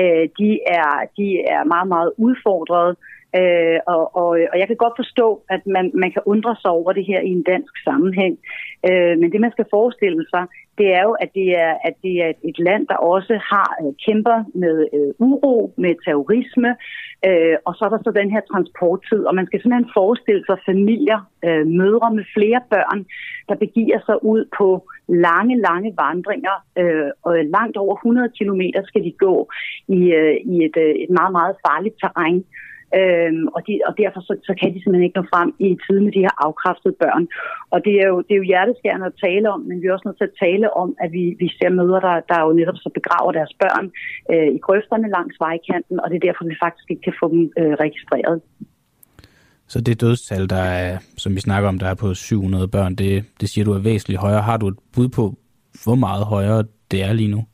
J: øh, de, er, de er meget, meget udfordret. Øh, og, og, og jeg kan godt forstå, at man, man kan undre sig over det her i en dansk sammenhæng. Øh, men det, man skal forestille sig, det er jo, at det er, at det er et land, der også har øh, kæmper med øh, uro, med terrorisme, øh, og så er der så den her transporttid, og man skal simpelthen forestille sig familier, øh, mødre med flere børn, der begiver sig ud på lange, lange vandringer, øh, og langt over 100 km skal de gå i, øh, i et, øh, et meget, meget farligt terræn. Øhm, og, de, og derfor så, så kan de simpelthen ikke nå frem i tide med de her afkræftede børn. Og det er jo, det er jo hjerteskærende at tale om, men vi er også nødt til at tale om, at vi, vi ser møder, der, der jo netop så begraver deres børn øh, i grøfterne langs vejkanten, og det er derfor, vi faktisk ikke kan få dem øh, registreret.
B: Så det dødstal, der er, som vi snakker om, der er på 700 børn, det, det siger du er væsentligt højere. Har du et bud på, hvor meget højere det er lige nu?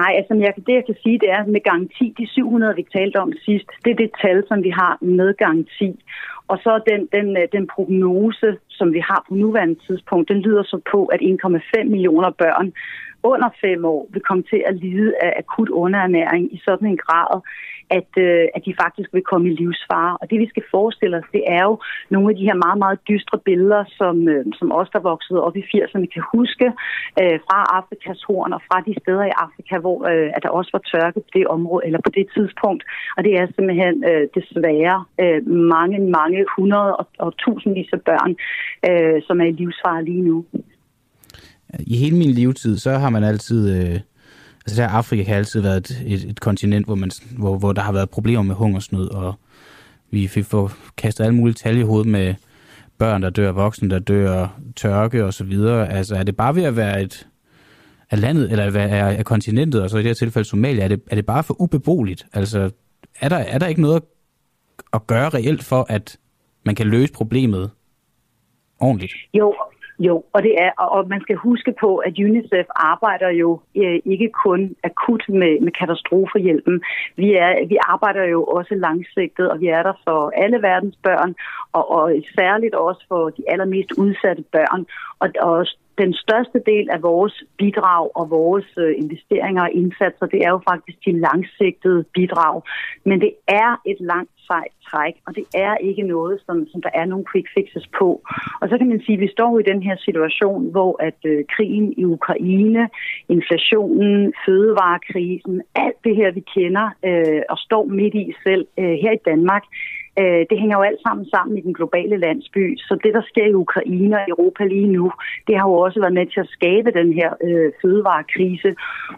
J: Nej, altså jeg, det jeg kan sige, det er med garanti, de 700, vi talte om sidst, det er det tal, som vi har med garanti. Og så den, den, øh, den prognose, som vi har på nuværende tidspunkt, den lyder så på, at 1,5 millioner børn under fem år vil komme til at lide af akut underernæring i sådan en grad, at, øh, at de faktisk vil komme i livsfare. Og det vi skal forestille os, det er jo nogle af de her meget, meget dystre billeder, som, øh, som os, der voksede op i 80'erne, kan huske øh, fra Afrikas horn og fra de steder i Afrika, hvor øh, at der også var tørke på det område, eller på det tidspunkt. Og det er simpelthen øh, desværre øh, mange, mange hundrede og, og tusindvis af børn, øh, som er i livsfare lige nu.
B: I hele min levetid, så har man altid... Øh Altså der Afrika har altid været et, et, et kontinent, hvor, man, hvor, hvor der har været problemer med hungersnød, og vi fik få kastet alle mulige tal i hovedet med børn, der dør, voksne, der dør, tørke og så videre. Altså, er det bare ved at være et af landet, eller er, er, er kontinentet, og så i det her tilfælde Somalia, er det, er det bare for ubeboeligt? Altså, er der, er der ikke noget at gøre reelt for, at man kan løse problemet ordentligt?
J: Jo, jo, og det er, og man skal huske på, at UNICEF arbejder jo øh, ikke kun akut med, med katastrofehjælpen. Vi, er, vi arbejder jo også langsigtet, og vi er der for alle verdens børn, og, og særligt også for de allermest udsatte børn. Og, og den største del af vores bidrag og vores øh, investeringer og indsatser, det er jo faktisk de langsigtede bidrag. Men det er et langt sejt træk, og det er ikke noget, som, som der er nogle quick fixes på. Og så kan man sige, at vi står i den her situation, hvor at øh, krigen i Ukraine, inflationen, fødevarekrisen, alt det her, vi kender øh, og står midt i selv øh, her i Danmark, Øh, det hænger jo alt sammen sammen i den globale landsby. Så det, der sker i Ukraine og Europa lige nu, det har jo også været med til at skabe den her øh, fødevarekrise.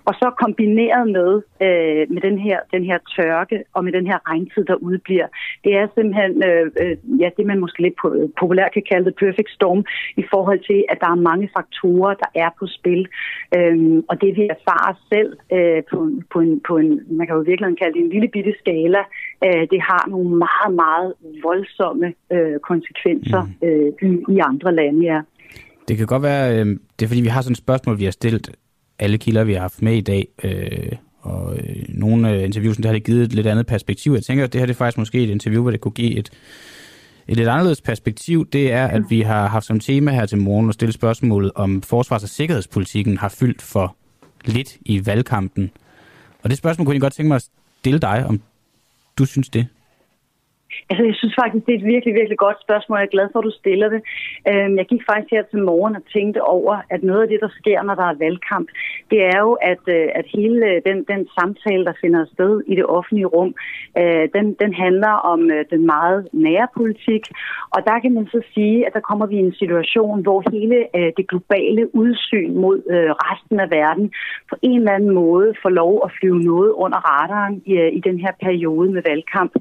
J: Og så kombineret med, øh, med den, her, den her tørke og med den her regntid, der udbliver, det er simpelthen øh, øh, ja, det, man måske lidt populært kan kalde det perfect storm, i forhold til, at der er mange faktorer, der er på spil. Øh, og det vi erfarer selv øh, på, på, en, på en, man kan jo virkelig kalde det en lille bitte skala, øh, det har nogle meget, meget voldsomme øh, konsekvenser mm. øh, i, i andre lande, ja.
B: Det kan godt være, øh, det er fordi, vi har sådan et spørgsmål, vi har stillet alle kilder, vi har haft med i dag, øh, og øh, nogle af interviews, der har det givet et lidt andet perspektiv. Jeg tænker, at det her det er faktisk måske et interview, hvor det kunne give et, et lidt anderledes perspektiv. Det er, at vi har haft som tema her til morgen at stille spørgsmålet, om forsvars- og sikkerhedspolitikken har fyldt for lidt i valgkampen. Og det spørgsmål kunne jeg godt tænke mig at stille dig, om du synes det.
J: Altså, jeg synes faktisk, det er et virkelig, virkelig godt spørgsmål. Jeg er glad for, at du stiller det. Øhm, jeg gik faktisk her til morgen og tænkte over, at noget af det, der sker, når der er valgkamp, det er jo, at, øh, at hele øh, den, den samtale, der finder sted i det offentlige rum, øh, den, den handler om den meget nære politik. Og der kan man så sige, at der kommer vi i en situation, hvor hele det globale udsyn mod resten af verden på en eller anden måde får lov at flyve noget under radaren i, i den her periode med valgkamp.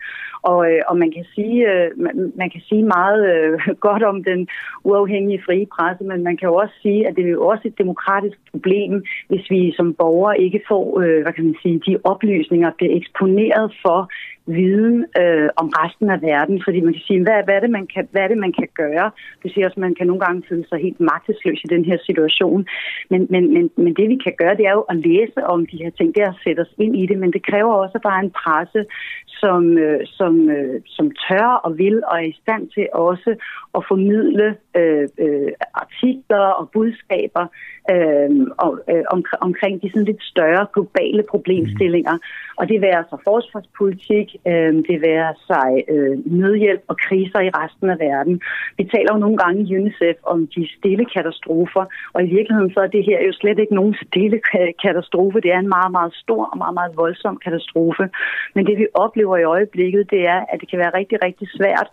J: Og, og man man kan sige, øh, man, man kan sige meget øh, godt om den uafhængige frie presse, men man kan jo også sige, at det er jo også et demokratisk problem, hvis vi som borgere ikke får, øh, hvad kan man sige, de oplysninger bliver eksponeret for viden øh, om resten af verden, fordi man kan sige, hvad, hvad, er det, man kan, hvad er det, man kan gøre? Det siger også, at man kan nogle gange føle sig helt magtesløs i den her situation. Men, men, men, men det, vi kan gøre, det er jo at læse om de her ting, det er at sætte os ind i det, men det kræver også, at der er en presse, som, øh, som, øh, som tør og vil og er i stand til også at formidle øh, øh, artikler og budskaber øh, og, øh, om, omkring de sådan lidt større globale problemstillinger. Og det være sig forsvarspolitik, øh, det være sig øh, nødhjælp og kriser i resten af verden. Vi taler jo nogle gange i UNICEF om de stille katastrofer, og i virkeligheden så er det her jo slet ikke nogen stille katastrofe. Det er en meget, meget stor og meget, meget voldsom katastrofe. Men det vi oplever i øjeblikket, det er, at det kan være rigtig, rigtig svært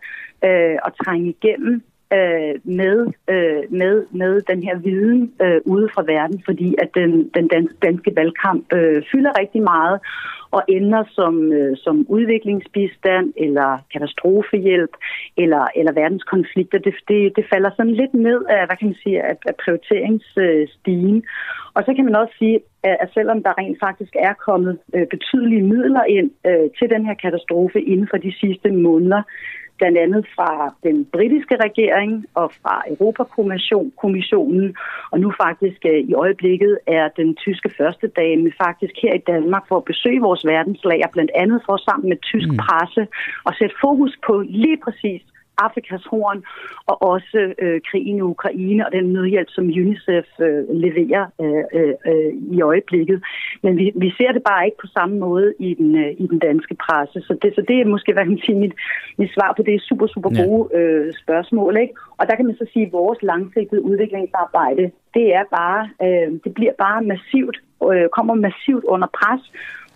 J: øh, at trænge igennem øh, med, øh, med, med den her viden øh, ude fra verden, fordi at den, den danske, danske valgkamp øh, fylder rigtig meget og ender som, øh, som udviklingsbistand eller katastrofehjælp eller, eller verdenskonflikter. Det, det, det falder sådan lidt ned af, hvad kan man sige, af, af prioriteringsstigen. Og så kan man også sige, at selvom der rent faktisk er kommet øh, betydelige midler ind øh, til den her katastrofe inden for de sidste måneder, blandt andet fra den britiske regering og fra Europakommissionen, og nu faktisk øh, i øjeblikket er den tyske første dame faktisk her i Danmark for at besøge vores verdenslager, blandt andet for sammen med tysk mm. presse og sætte fokus på lige præcis Afrikas horn, og også øh, krigen i Ukraine og den nødhjælp, som UNICEF øh, leverer øh, øh, i øjeblikket. Men vi, vi ser det bare ikke på samme måde i den, øh, i den danske presse. Så det, så det er måske, hvad kan man sige, mit, mit svar på det super, super gode øh, spørgsmål. Ikke? Og der kan man så sige, at vores langsigtede udviklingsarbejde, det er bare, øh, det bliver bare massivt, øh, kommer massivt under pres,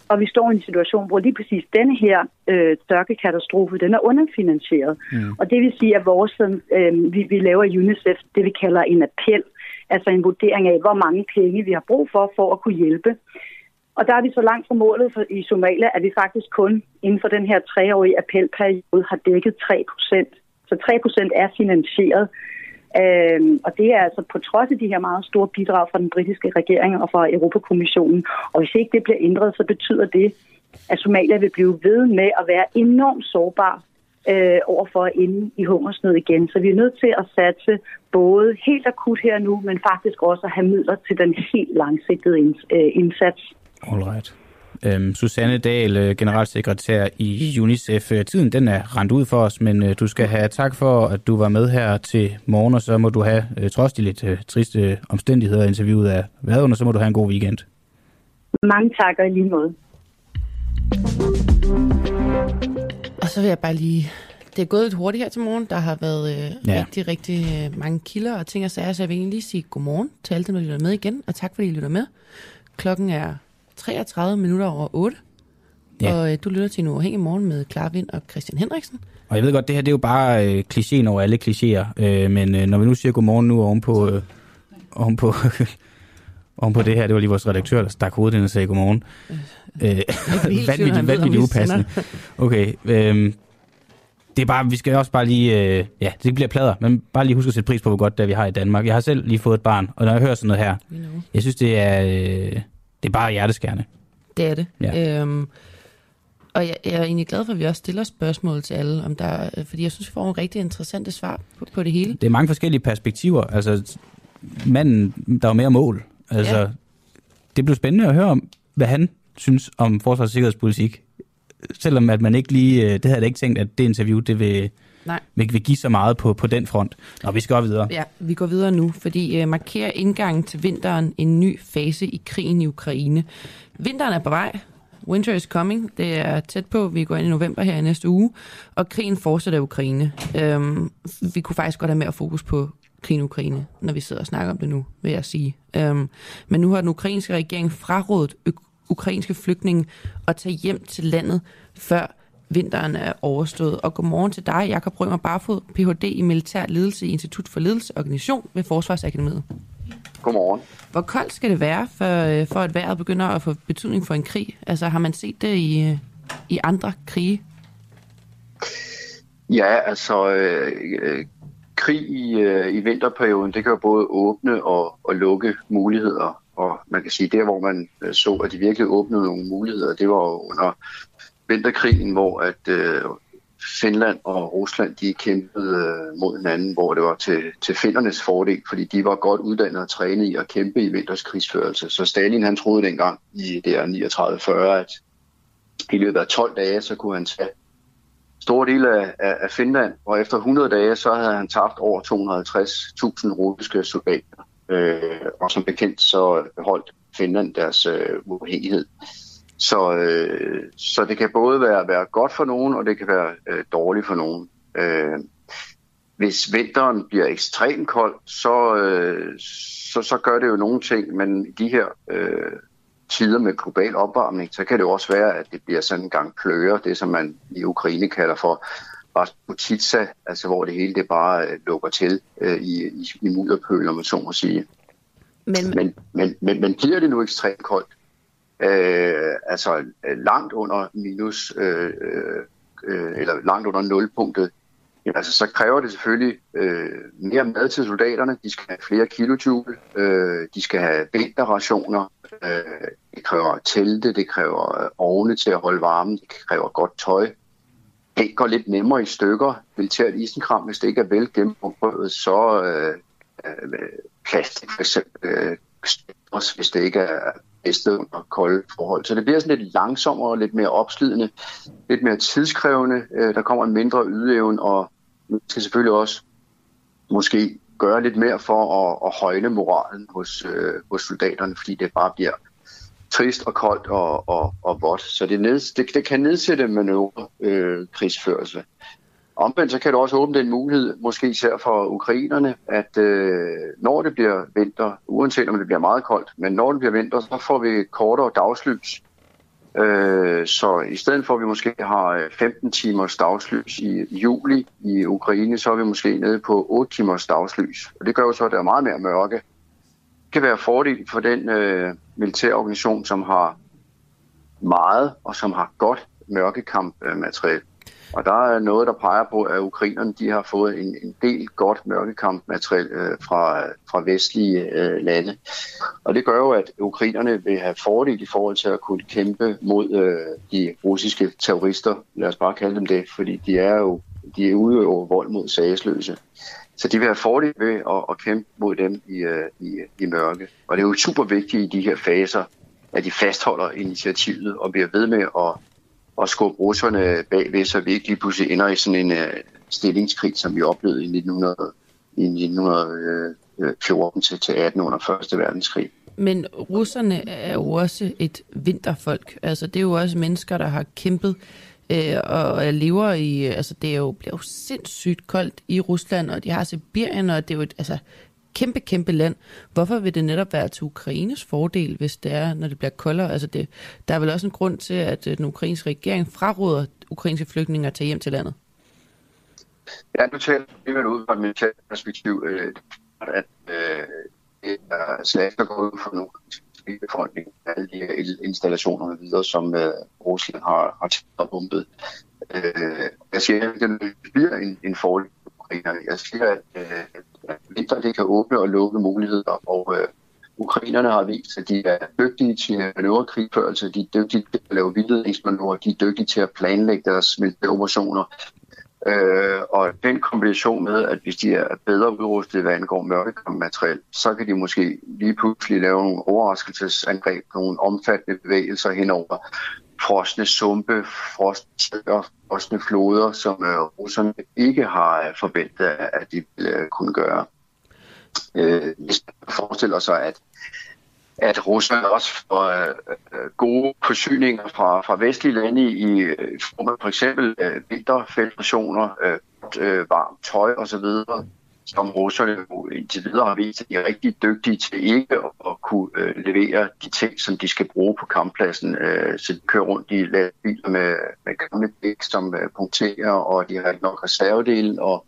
J: og vi står i en situation, hvor lige præcis denne her øh, størkekatastrofe, den er underfinansieret. Mm. Og det vil sige, at vores, øh, vi, vi laver i UNICEF det, vi kalder en appel, altså en vurdering af, hvor mange penge vi har brug for, for at kunne hjælpe. Og der er vi så langt fra målet for, i Somalia, at vi faktisk kun inden for den her treårige appelperiode har dækket 3 procent Så 3% er finansieret. Øhm, og det er altså på trods af de her meget store bidrag fra den britiske regering og fra Europakommissionen. Og hvis ikke det bliver ændret, så betyder det, at Somalia vil blive ved med at være enormt sårbar øh, overfor at ende i hungersnød igen. Så vi er nødt til at satse både helt akut her nu, men faktisk også at have midler til den helt langsigtede øh, indsats.
B: Alright. Øhm, Susanne Dahl, øh, generalsekretær i UNICEF. Øh, tiden den er rent ud for os, men øh, du skal have tak for, at du var med her til morgen, og så må du have, øh, trods de lidt øh, triste omstændigheder, interviewet af været under, så må du have en god weekend.
J: Mange tak, og i lige måde.
C: Og så vil jeg bare lige... Det er gået lidt hurtigt her til morgen. Der har været øh,
B: Ja.
C: ja. rigtig, rigtig øh, mange kilder og ting og sager, så jeg vil egentlig lige sige godmorgen til alle dem, der lytter med igen, og tak fordi I lytter med. Klokken er 33 minutter over 8,
B: Ja.
C: og øh, du lytter til en uafhængig morgen med Clara Vind og Christian Henriksen.
B: Og jeg ved godt, det her det er jo bare øh, klichéen over alle klichéer, øh, men øh, når vi nu siger godmorgen nu ovenpå, øh, ovenpå, ovenpå det her, det var lige vores redaktør, der stak hovedet ind og sagde godmorgen. Øh, vanvittigt,
C: om
B: vanvittigt
C: vi
B: upassende. Okay, øh, det er bare, vi skal også bare lige, øh, ja, det bliver plader, men bare lige huske at sætte pris på, hvor godt det er, vi har i Danmark. Jeg har selv lige fået et barn, og når jeg hører sådan noget her, jeg synes, det er, øh, det er bare hjerteskærende.
C: Det er det.
B: Ja.
C: Øhm, og jeg, jeg er egentlig glad for, at vi også stiller spørgsmål til alle, om der, øh, fordi jeg synes, vi får nogle rigtig interessante svar på, på det hele.
B: Det er mange forskellige perspektiver. Altså, manden, der var mere mål. Altså, ja. Det blev spændende at høre om, hvad han synes om forsvars- og sikkerhedspolitik. Selvom at man ikke lige, øh, det havde jeg ikke tænkt, at det interview, det vil,
C: Nej.
B: vil, vil give så meget på, på den front. Nå, vi skal gå videre.
C: Ja, vi går videre nu, fordi øh, markerer indgangen til vinteren en ny fase i krigen i Ukraine. Vinteren er på vej. Winter is coming. Det er tæt på. Vi går ind i november her i næste uge. Og krigen fortsætter i Ukraine. Øhm, vi kunne faktisk godt have mere fokus på krigen i Ukraine, når vi sidder og snakker om det nu, vil jeg sige. Øhm, men nu har den ukrainske regering frarådet ukrainske flygtninge at tage hjem til landet, før vinteren er overstået. Og godmorgen til dig, Jakob Brømer Barfod, Ph.D. i Militær Ledelse i Institut for Ledelse og Organisation ved Forsvarsakademiet.
K: Godmorgen.
C: Hvor koldt skal det være, for, øh, for at vejret begynder at få betydning for en krig? Altså har man set det i, øh, i andre krige?
K: Ja, altså øh, øh, krig i, øh, i vinterperioden, det kan jo både åbne og, og lukke muligheder. Og man kan sige, der hvor man så, at de virkelig åbnede nogle muligheder, det var under vinterkrigen, hvor at øh, Finland og Rusland, de kæmpede øh, mod hinanden, hvor det var til, til findernes fordel, fordi de var godt uddannet og trænet i at kæmpe i vinters krigsførelse. Så Stalin han troede dengang i der 39-40, at i løbet af 12 dage, så kunne han tage store dele af, af, af Finland, og efter 100 dage, så havde han tabt over 250.000 russiske soldater. Øh, og som bekendt, så beholdt Finland deres øh, uafhængighed. Så, øh, så det kan både være, være godt for nogen, og det kan være øh, dårligt for nogen. Øh, hvis vinteren bliver ekstremt kold, så, øh, så, så gør det jo nogle ting, men de her øh, tider med global opvarmning, så kan det jo også være, at det bliver sådan en gang kløer, det som man i Ukraine kalder for Rasputitsa, altså hvor det hele det bare øh, lukker til øh, i, i, i mudderpøl, om man så må sige.
C: Men,
K: Men, men, men, men bliver det nu ekstremt koldt, øh, altså øh, langt under minus, øh, øh, øh, eller langt under nulpunktet, jamen, altså, så kræver det selvfølgelig øh, mere mad til soldaterne. De skal have flere kilojoule, øh, de skal have vinterrationer, øh, det kræver telte, det kræver øh, ovne til at holde varmen, det kræver godt tøj. Det går lidt nemmere i stykker. Militært isenkram, hvis det ikke er vel gennemprøvet, så øh, øh, plastik for eksempel, øh, også hvis det ikke er bedste under kolde forhold. Så det bliver sådan lidt langsommere, lidt mere opslidende, lidt mere tidskrævende. Øh, der kommer en mindre ydeevne, og man skal selvfølgelig også måske gøre lidt mere for at, at højne moralen hos, øh, hos soldaterne, fordi det bare bliver trist og koldt og, og, og vådt. Så det, ned, det, det kan nedsætte manøvre øh, krigsførelse. Omvendt så kan det også åbne den mulighed, måske især for ukrainerne, at øh, når det bliver vinter, uanset om det bliver meget koldt, men når det bliver vinter, så får vi kortere dagslys. Øh, så i stedet for at vi måske har øh, 15 timers dagslys i juli i Ukraine, så er vi måske nede på 8 timers dagslys. Og det gør jo så, at der er meget mere mørke. Det kan være fordel for den øh, militærorganisation, som har meget og som har godt mørkekampmateriel. Øh, og der er noget, der peger på, at ukrainerne de har fået en, en del godt mørkekampmateriel øh, fra, fra vestlige øh, lande. Og det gør jo, at ukrainerne vil have fordel i forhold til at kunne kæmpe mod øh, de russiske terrorister. Lad os bare kalde dem det, fordi de er jo de er udøver vold mod sagesløse. Så de vil have fordel ved at, at kæmpe mod dem i, øh, i, i mørke. Og det er jo super vigtigt i de her faser, at de fastholder initiativet og bliver ved med at, at skubbe russerne bagved, så vi ikke lige pludselig ender i sådan en uh, stillingskrig, som vi oplevede i 1900, i 1914 øh, øh, til, til 18 under 1. verdenskrig.
C: Men russerne er jo også et vinterfolk. Altså, det er jo også mennesker, der har kæmpet øh, og lever i, altså det er jo, bliver jo sindssygt koldt i Rusland, og de har Sibirien, og det er jo et altså, kæmpe, kæmpe land. Hvorfor vil det netop være til Ukraines fordel, hvis det er, når det bliver koldere? Altså det, der er vel også en grund til, at øh, den ukrainske regering fraråder ukrainske flygtninge at tage hjem til landet?
K: Ja, nu taler vi ud fra et militært perspektiv, øh, at øh, det er slag, der går ud for nogle befolkning, alle de her installationer og videre, som øh, Rusland har, har taget og bumpet. Øh, jeg siger, at det bliver en, en fordel jeg siger, at, øh, at vinter det kan åbne og lukke muligheder, og øh, ukrainerne har vist, at de er dygtige til manøvrekrigførelse, altså, de er dygtige til at lave vildledningsmanøvrer, de er dygtige til at planlægge deres militæroperationer, Øh, og den kombination med, at hvis de er bedre udrustet, hvad angår mørkekommateriel, så kan de måske lige pludselig lave nogle overraskelsesangreb, nogle omfattende bevægelser henover frosne sumpe, frosne frosne floder, som øh, russerne ikke har øh, forventet, at de ville øh, kunne gøre. Øh, hvis man forestiller sig, at at Rusland også får øh, øh, gode forsyninger fra, fra vestlige lande i, i form af for eksempel øh, vinterfeltrationer, øh, øh, varmt tøj osv., som russerne indtil videre har vist, at de er rigtig dygtige til ikke at, kunne øh, levere de ting, som de skal bruge på kamppladsen. Øh, så de kører rundt i lastbiler med, med gamle dæk, som øh, punkterer, og de har ikke nok reservedele, og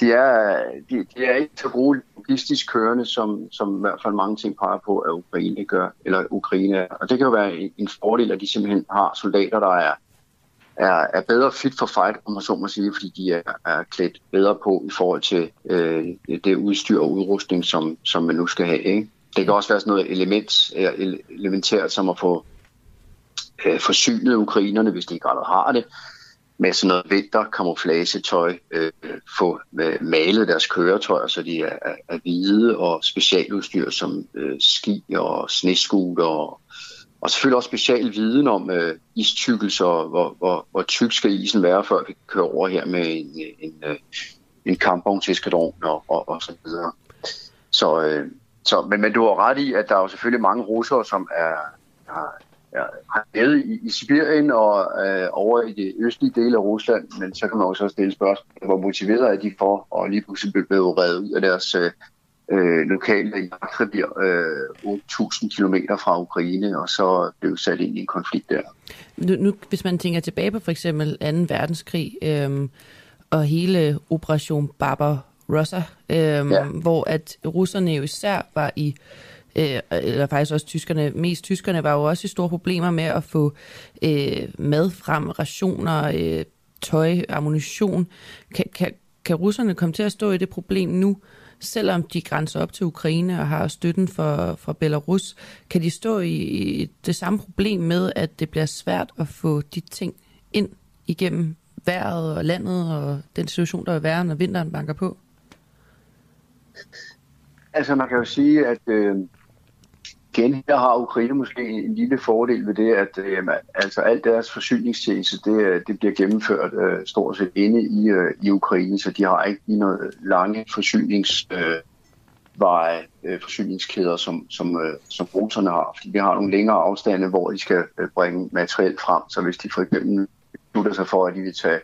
K: de er, de, de er ikke så gode logistisk kørende, som, som i hvert fald mange ting peger på, at Ukraine gør, eller Ukraine Og det kan jo være en, en fordel, at de simpelthen har soldater, der er, er, er bedre fit for fight, om man så må sige, fordi de er, er klædt bedre på i forhold til øh, det udstyr og udrustning, som, som man nu skal have. Ikke? Det kan også være sådan noget element, øh, elementært, som at få øh, forsynet ukrainerne, hvis de ikke allerede har det, med sådan noget vinter camouflage-tøj, øh, få øh, malet deres køretøjer, så de er, er, er hvide, og specialudstyr som øh, ski og sneskuter, og, og selvfølgelig også special viden om øh, istykkelser, hvor, hvor, hvor tyk skal isen være, før vi kører over her med en, øh, en, øh, en kampvognseskadron og, og, og så videre. Så, øh, så, men, men du har ret i, at der er jo selvfølgelig mange russere, som er, har, ja, har i, i Sibirien og øh, over i det østlige dele af Rusland, men så kan man også stille spørgsmål, hvor motiveret er de for og lige pludselig blive reddet ud af deres øh, øh lokale jagtrevir øh, 8.000 km fra Ukraine, og så blev sat ind i en konflikt der.
C: Nu, nu, hvis man tænker tilbage på for eksempel 2. verdenskrig øh, og hele Operation Barbarossa, øh, ja. hvor at russerne jo især var i øh, eller faktisk også tyskerne, mest tyskerne var jo også i store problemer med at få øh, mad frem, rationer, øh, tøj, ammunition. Kan, kan, kan russerne komme til at stå i det problem nu, selvom de grænser op til Ukraine og har støtten for, for Belarus? Kan de stå i, i det samme problem med, at det bliver svært at få de ting ind igennem vejret og landet og den situation, der vil være, når vinteren banker på?
K: Altså man kan jo sige, at øh, igen, her har Ukraine måske en lille fordel ved det, at øh, altså alt deres forsyningstjeneste, det, øh, det bliver gennemført øh, stort set inde i, øh, i Ukraine, så de har ikke noget lange forsynings, øh, øh, forsyningskæder, som, som, øh, som russerne har. Fordi de har nogle længere afstande, hvor de skal øh, bringe materiel frem. Så hvis de for eksempel beslutter sig for, at de vil tage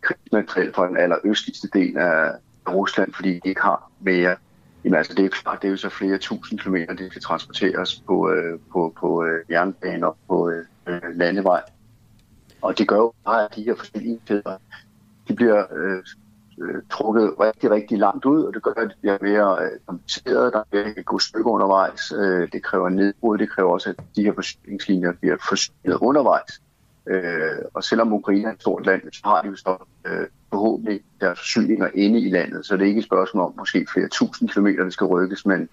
K: krigsmateriel fra den allerøstligste del af Rusland, fordi de ikke har mere Jamen altså, det er, klart, det er jo så flere tusind kilometer, det skal transporteres på, øh, på, på øh, jernbaner og på øh, øh, landevej. Og det gør jo bare, at de her forsyningskæder, de bliver øh, øh, trukket rigtig, rigtig langt ud, og det gør, at det bliver mere øh, kompliceret. Der bliver et godt stykke undervejs. Øh, det kræver nedbrud, det kræver også, at de her forsyningslinjer bliver forsynet undervejs. Øh, og selvom Ukraine er et stort land, så har de jo så øh, forhåbentlig deres forsyninger inde i landet, så det er ikke et spørgsmål om måske flere tusind kilometer, der skal rykkes, men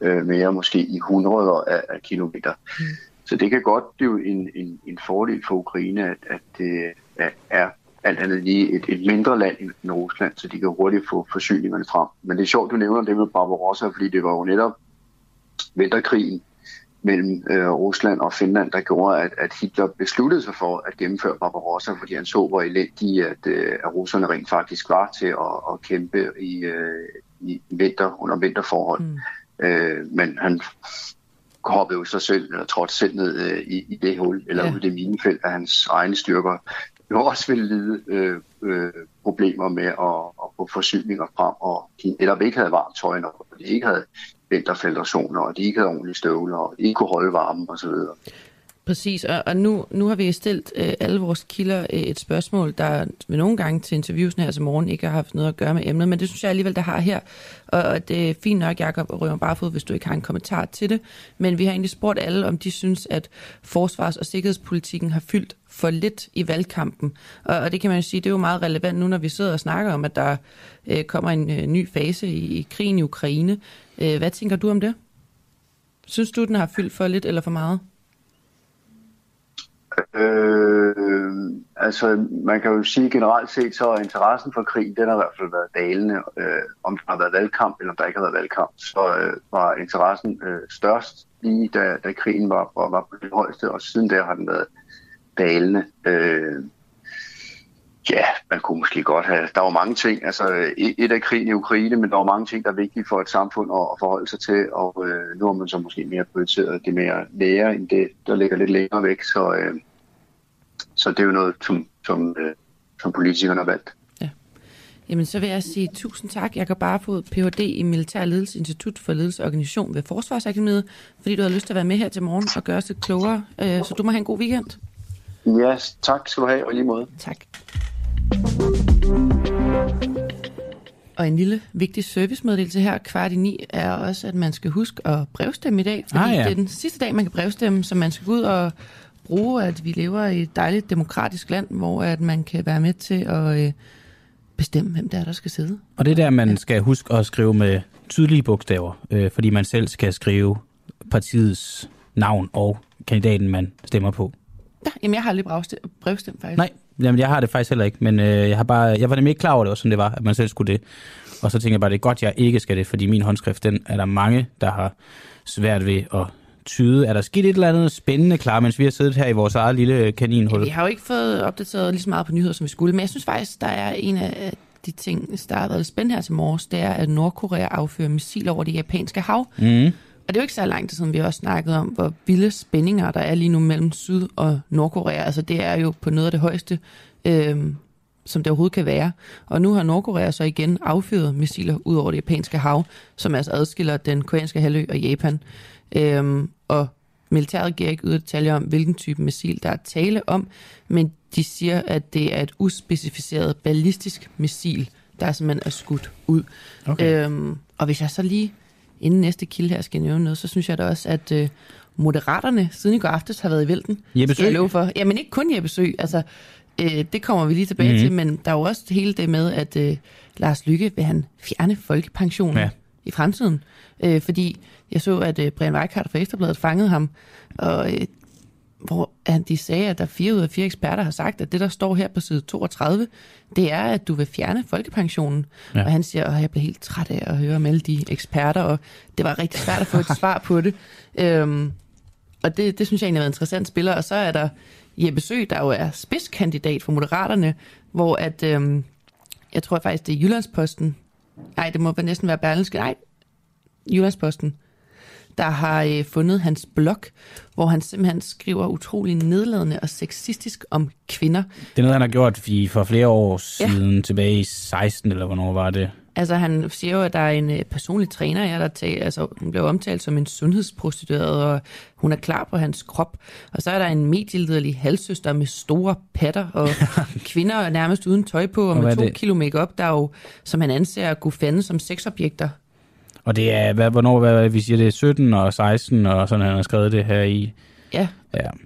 K: øh, mere måske i hundreder af, af kilometer. Mm. Så det kan godt blive en, en, en fordel for Ukraine, at, at det er alt andet lige et, et mindre land end Rusland, så de kan hurtigt få forsyningerne frem. Men det er sjovt, du nævner det med Barbarossa, fordi det var jo netop vinterkrigen mellem øh, Rusland og Finland, der gjorde, at, at Hitler besluttede sig for at gennemføre Barbarossa, fordi han så, hvor elendige, at, øh, at russerne rent faktisk var til at, at kæmpe i, øh, i vinter, under vinterforhold. Mm. Øh, men han hoppede jo sig selv, eller trådte selv ned øh, i, i det hul, eller ja. ud i det minefelt af hans egne styrker, jo også ville lide øh, øh, problemer med at, at få forsyninger frem, og de netop ikke havde varmt tøj nok, og de ikke havde vinterfeltrationer, og de ikke havde ordentlige støvler, og de ikke kunne holde varmen osv.
C: Præcis, og, og nu, nu har vi stillet øh, alle vores kilder øh, et spørgsmål, der ved nogle gange til interviewsene her til morgen ikke har haft noget at gøre med emnet, men det synes jeg alligevel, der har her. Og, og det er fint nok, Jacob Rømer Barfod, hvis du ikke har en kommentar til det, men vi har egentlig spurgt alle, om de synes, at forsvars- og sikkerhedspolitikken har fyldt for lidt i valgkampen. Og, og det kan man jo sige, det er jo meget relevant nu, når vi sidder og snakker om, at der øh, kommer en øh, ny fase i, i krigen i Ukraine. Øh, hvad tænker du om det? Synes du, den har fyldt for lidt eller for meget?
K: Øh, altså, man kan jo sige generelt set, så interessen for krig, den har i hvert fald været dalende. Øh, om der har været valgkamp, eller om der ikke har været valgkamp, så øh, var interessen øh, størst lige da, da krigen var, var, var på det højeste, og siden der har den været dalende. Øh, Ja, man kunne måske godt have. Der var mange ting. Altså, et af krigen i Ukraine, men der var mange ting, der er vigtige for et samfund at forholde sig til, og øh, nu har man så måske mere prioriteret det mere lære, end det, der ligger lidt længere væk. Så, øh, så det er jo noget, som, som, øh, som politikerne har valgt.
C: Ja. Jamen, så vil jeg sige tusind tak. Jeg kan bare få Ph.D. i Militær Ledelse Institut for Ledelse og Organisation ved Forsvarsakademiet, fordi du har lyst til at være med her til morgen og gøre os lidt klogere. Øh, så du må have en god weekend.
K: Ja, tak skal du have, og lige måde.
C: Tak. Og en lille vigtig servicemeddelelse her, kvart i ni, er også, at man skal huske at brevstemme i dag. Fordi ah, ja. det er den sidste dag, man kan brevstemme, så man skal gå ud og bruge, at vi lever i et dejligt demokratisk land, hvor at man kan være med til at øh, bestemme, hvem der er, der skal sidde.
B: Og det er der, man ja. skal huske at skrive med tydelige bogstaver, øh, fordi man selv skal skrive partiets navn og kandidaten, man stemmer på.
C: Ja, jamen jeg har aldrig brevstemt faktisk.
B: Nej, Jamen, jeg har det faktisk heller ikke, men øh, jeg, har bare, jeg var nemlig ikke klar over, det sådan, det var, at man selv skulle det. Og så tænker jeg bare, det er godt, jeg ikke skal det, fordi min håndskrift, den er der mange, der har svært ved at tyde. Er der sket et eller andet spændende klar, mens vi har siddet her i vores eget lille kaninhul?
C: Ja, vi har jo ikke fået opdateret lige så meget på nyheder, som vi skulle, men jeg synes faktisk, der er en af de ting, der har været spændende her til morges, det er, at Nordkorea affører missiler over det japanske hav. Mm. Og det er jo ikke så langt siden, vi også snakket om, hvor vilde spændinger der er lige nu mellem Syd- og Nordkorea. Altså det er jo på noget af det højeste, øh, som det overhovedet kan være. Og nu har Nordkorea så igen affyret missiler ud over det japanske hav, som altså adskiller den koreanske halvø og Japan. Øh, og militæret giver ikke ud detaljer om, hvilken type missil der er tale om, men de siger, at det er et uspecificeret ballistisk missil, der simpelthen er skudt ud. Okay. Øhm, og hvis jeg så lige inden næste kilde her skal nævne noget, så synes jeg da også, at øh, Moderaterne siden i går aftes har været i vælten.
B: Jeppe Sø?
C: Jeg for. Jamen ikke kun Jeppe Sø, altså øh, det kommer vi lige tilbage mm-hmm. til, men der er jo også hele det med, at øh, Lars Lykke vil han fjerne folkepensionen ja. i fremtiden. Øh, fordi jeg så, at øh, Brian Weikart fra Ekstrabladet fangede ham, og øh, hvor de sagde, at der fire ud af fire eksperter har sagt, at det, der står her på side 32, det er, at du vil fjerne folkepensionen. Ja. Og han siger, at jeg bliver helt træt af at høre om alle de eksperter, og det var rigtig svært at få et svar på det. Øhm, og det, det synes jeg egentlig er en interessant spiller. Og så er der Jeppe Sø, der jo er spidskandidat for Moderaterne, hvor at, øhm, jeg tror faktisk, det er Jyllandsposten. Nej, det må næsten være Berlinske. Nej, Jyllandsposten der har øh, fundet hans blog, hvor han simpelthen skriver utrolig nedladende og sexistisk om kvinder.
B: Det er noget, han har gjort i, for flere år siden, ja. tilbage i 16, eller hvornår var det?
C: Altså han siger jo, at der er en øh, personlig træner, ja, der tager, altså, hun bliver omtalt som en sundhedsprostitueret, og hun er klar på hans krop. Og så er der en medielederlig halvsøster med store patter, og kvinder nærmest uden tøj på, og, og med to det? kilo makeup, der jo, som han anser at kunne fande som sexobjekter.
B: Og det er, hvad, hvornår hvad, vi siger, det er 17 og 16, og sådan han har skrevet det her i.
C: Ja,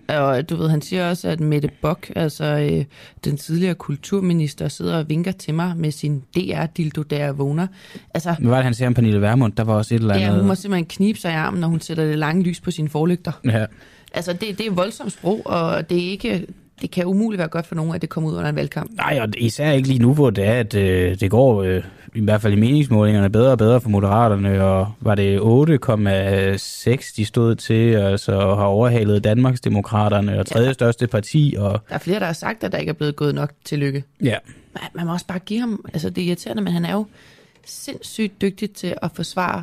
B: Ja.
C: Og du ved, han siger også, at Mette Bock, altså øh, den tidligere kulturminister, sidder og vinker til mig med sin DR-dildo, der jeg vågner. Altså,
B: Hvad var det, han sagde om Pernille Vermund? Der var også et eller andet...
C: ja, hun må simpelthen knibe sig i armen, når hun sætter det lange lys på sine forlygter.
B: Ja.
C: Altså, det, det er voldsomt sprog, og det er ikke... Det kan umuligt være godt for nogen, at det kommer ud under en valgkamp.
B: Nej, og især ikke lige nu, hvor det er, at øh, det går øh, i hvert fald i meningsmålingerne bedre og bedre for Moderaterne, og var det 8,6, de stod til, altså og har overhalet Danmarks Demokraterne og tredje største parti. Og,
C: Der er flere, der har sagt, at der ikke er blevet gået nok til lykke.
B: ja.
C: Man, man må også bare give ham... Altså, det er irriterende, men han er jo sindssygt dygtig til at forsvare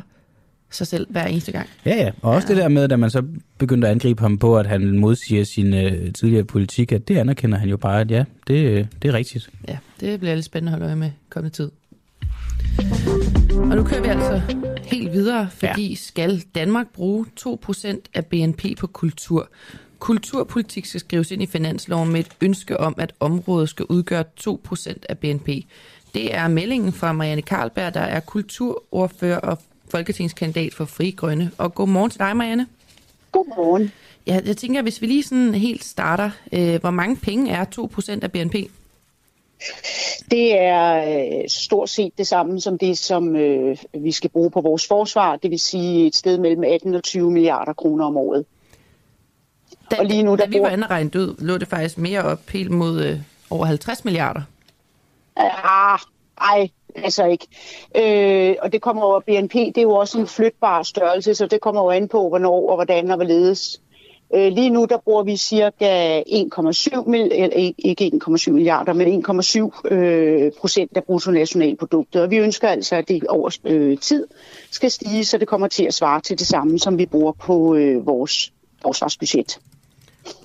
C: sig selv hver eneste gang.
B: Ja, ja. Og også det der med, at man så begyndte at angribe ham på, at han modsiger sin øh, tidligere politik, at det anerkender han jo bare, at ja, det, øh, det er rigtigt.
C: Ja, det bliver lidt spændende at holde øje med kommende tid. Og nu kører vi altså helt videre, fordi ja. skal Danmark bruge 2% af BNP på kultur? Kulturpolitik skal skrives ind i finansloven med et ønske om, at området skal udgøre 2% af BNP. Det er meldingen fra Marianne Karlberg, der er kulturordfører og folketingskandidat for Fri Grønne. Og god morgen til dig, Marianne.
F: Godmorgen.
C: Ja, jeg tænker, hvis vi lige sådan helt starter, øh, hvor mange penge er 2% af BNP?
F: Det er øh, stort set det samme som det, som øh, vi skal bruge på vores forsvar, det vil sige et sted mellem 18 og 20 milliarder kroner om året.
C: Da,
F: Og lige nu,
C: da
F: der
C: vi var inde og regne ud, lå det faktisk mere op helt mod øh, over 50 milliarder.
F: Ah, ej, altså ikke. Øh, og det kommer over BNP, det er jo også en flytbar størrelse, så det kommer jo an på, hvornår og hvordan og hvorledes. Øh, lige nu, der bruger vi cirka 1,7 milliarder, ikke- ikke 1,7 milliarder, men 1,7 øh, procent af bruttonationalproduktet. Og vi ønsker altså, at det over øh, tid skal stige, så det kommer til at svare til det samme, som vi bruger på øh, vores forsvarsbudget.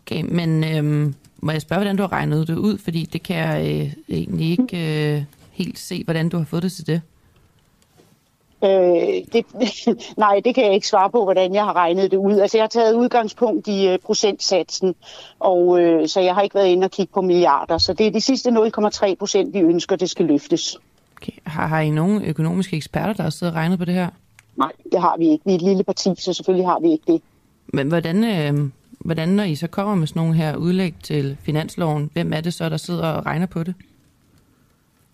C: Okay, men øh, må jeg spørge, hvordan du har regnet det ud? Fordi det kan jeg øh, egentlig ikke øh, helt se, hvordan du har fået det til det.
F: Øh, det, nej, det kan jeg ikke svare på, hvordan jeg har regnet det ud. Altså, jeg har taget udgangspunkt i øh, procentsatsen, og øh, så jeg har ikke været inde og kigge på milliarder. Så det er de sidste 0,3 procent, vi ønsker, det skal løftes.
C: Okay. Har, har I nogle økonomiske eksperter, der har siddet og regnet på det her?
F: Nej, det har vi ikke. Vi er et lille parti, så selvfølgelig har vi ikke det.
C: Men hvordan, øh, hvordan, når I så kommer med sådan nogle her udlæg til finansloven, hvem er det så, der sidder og regner på det?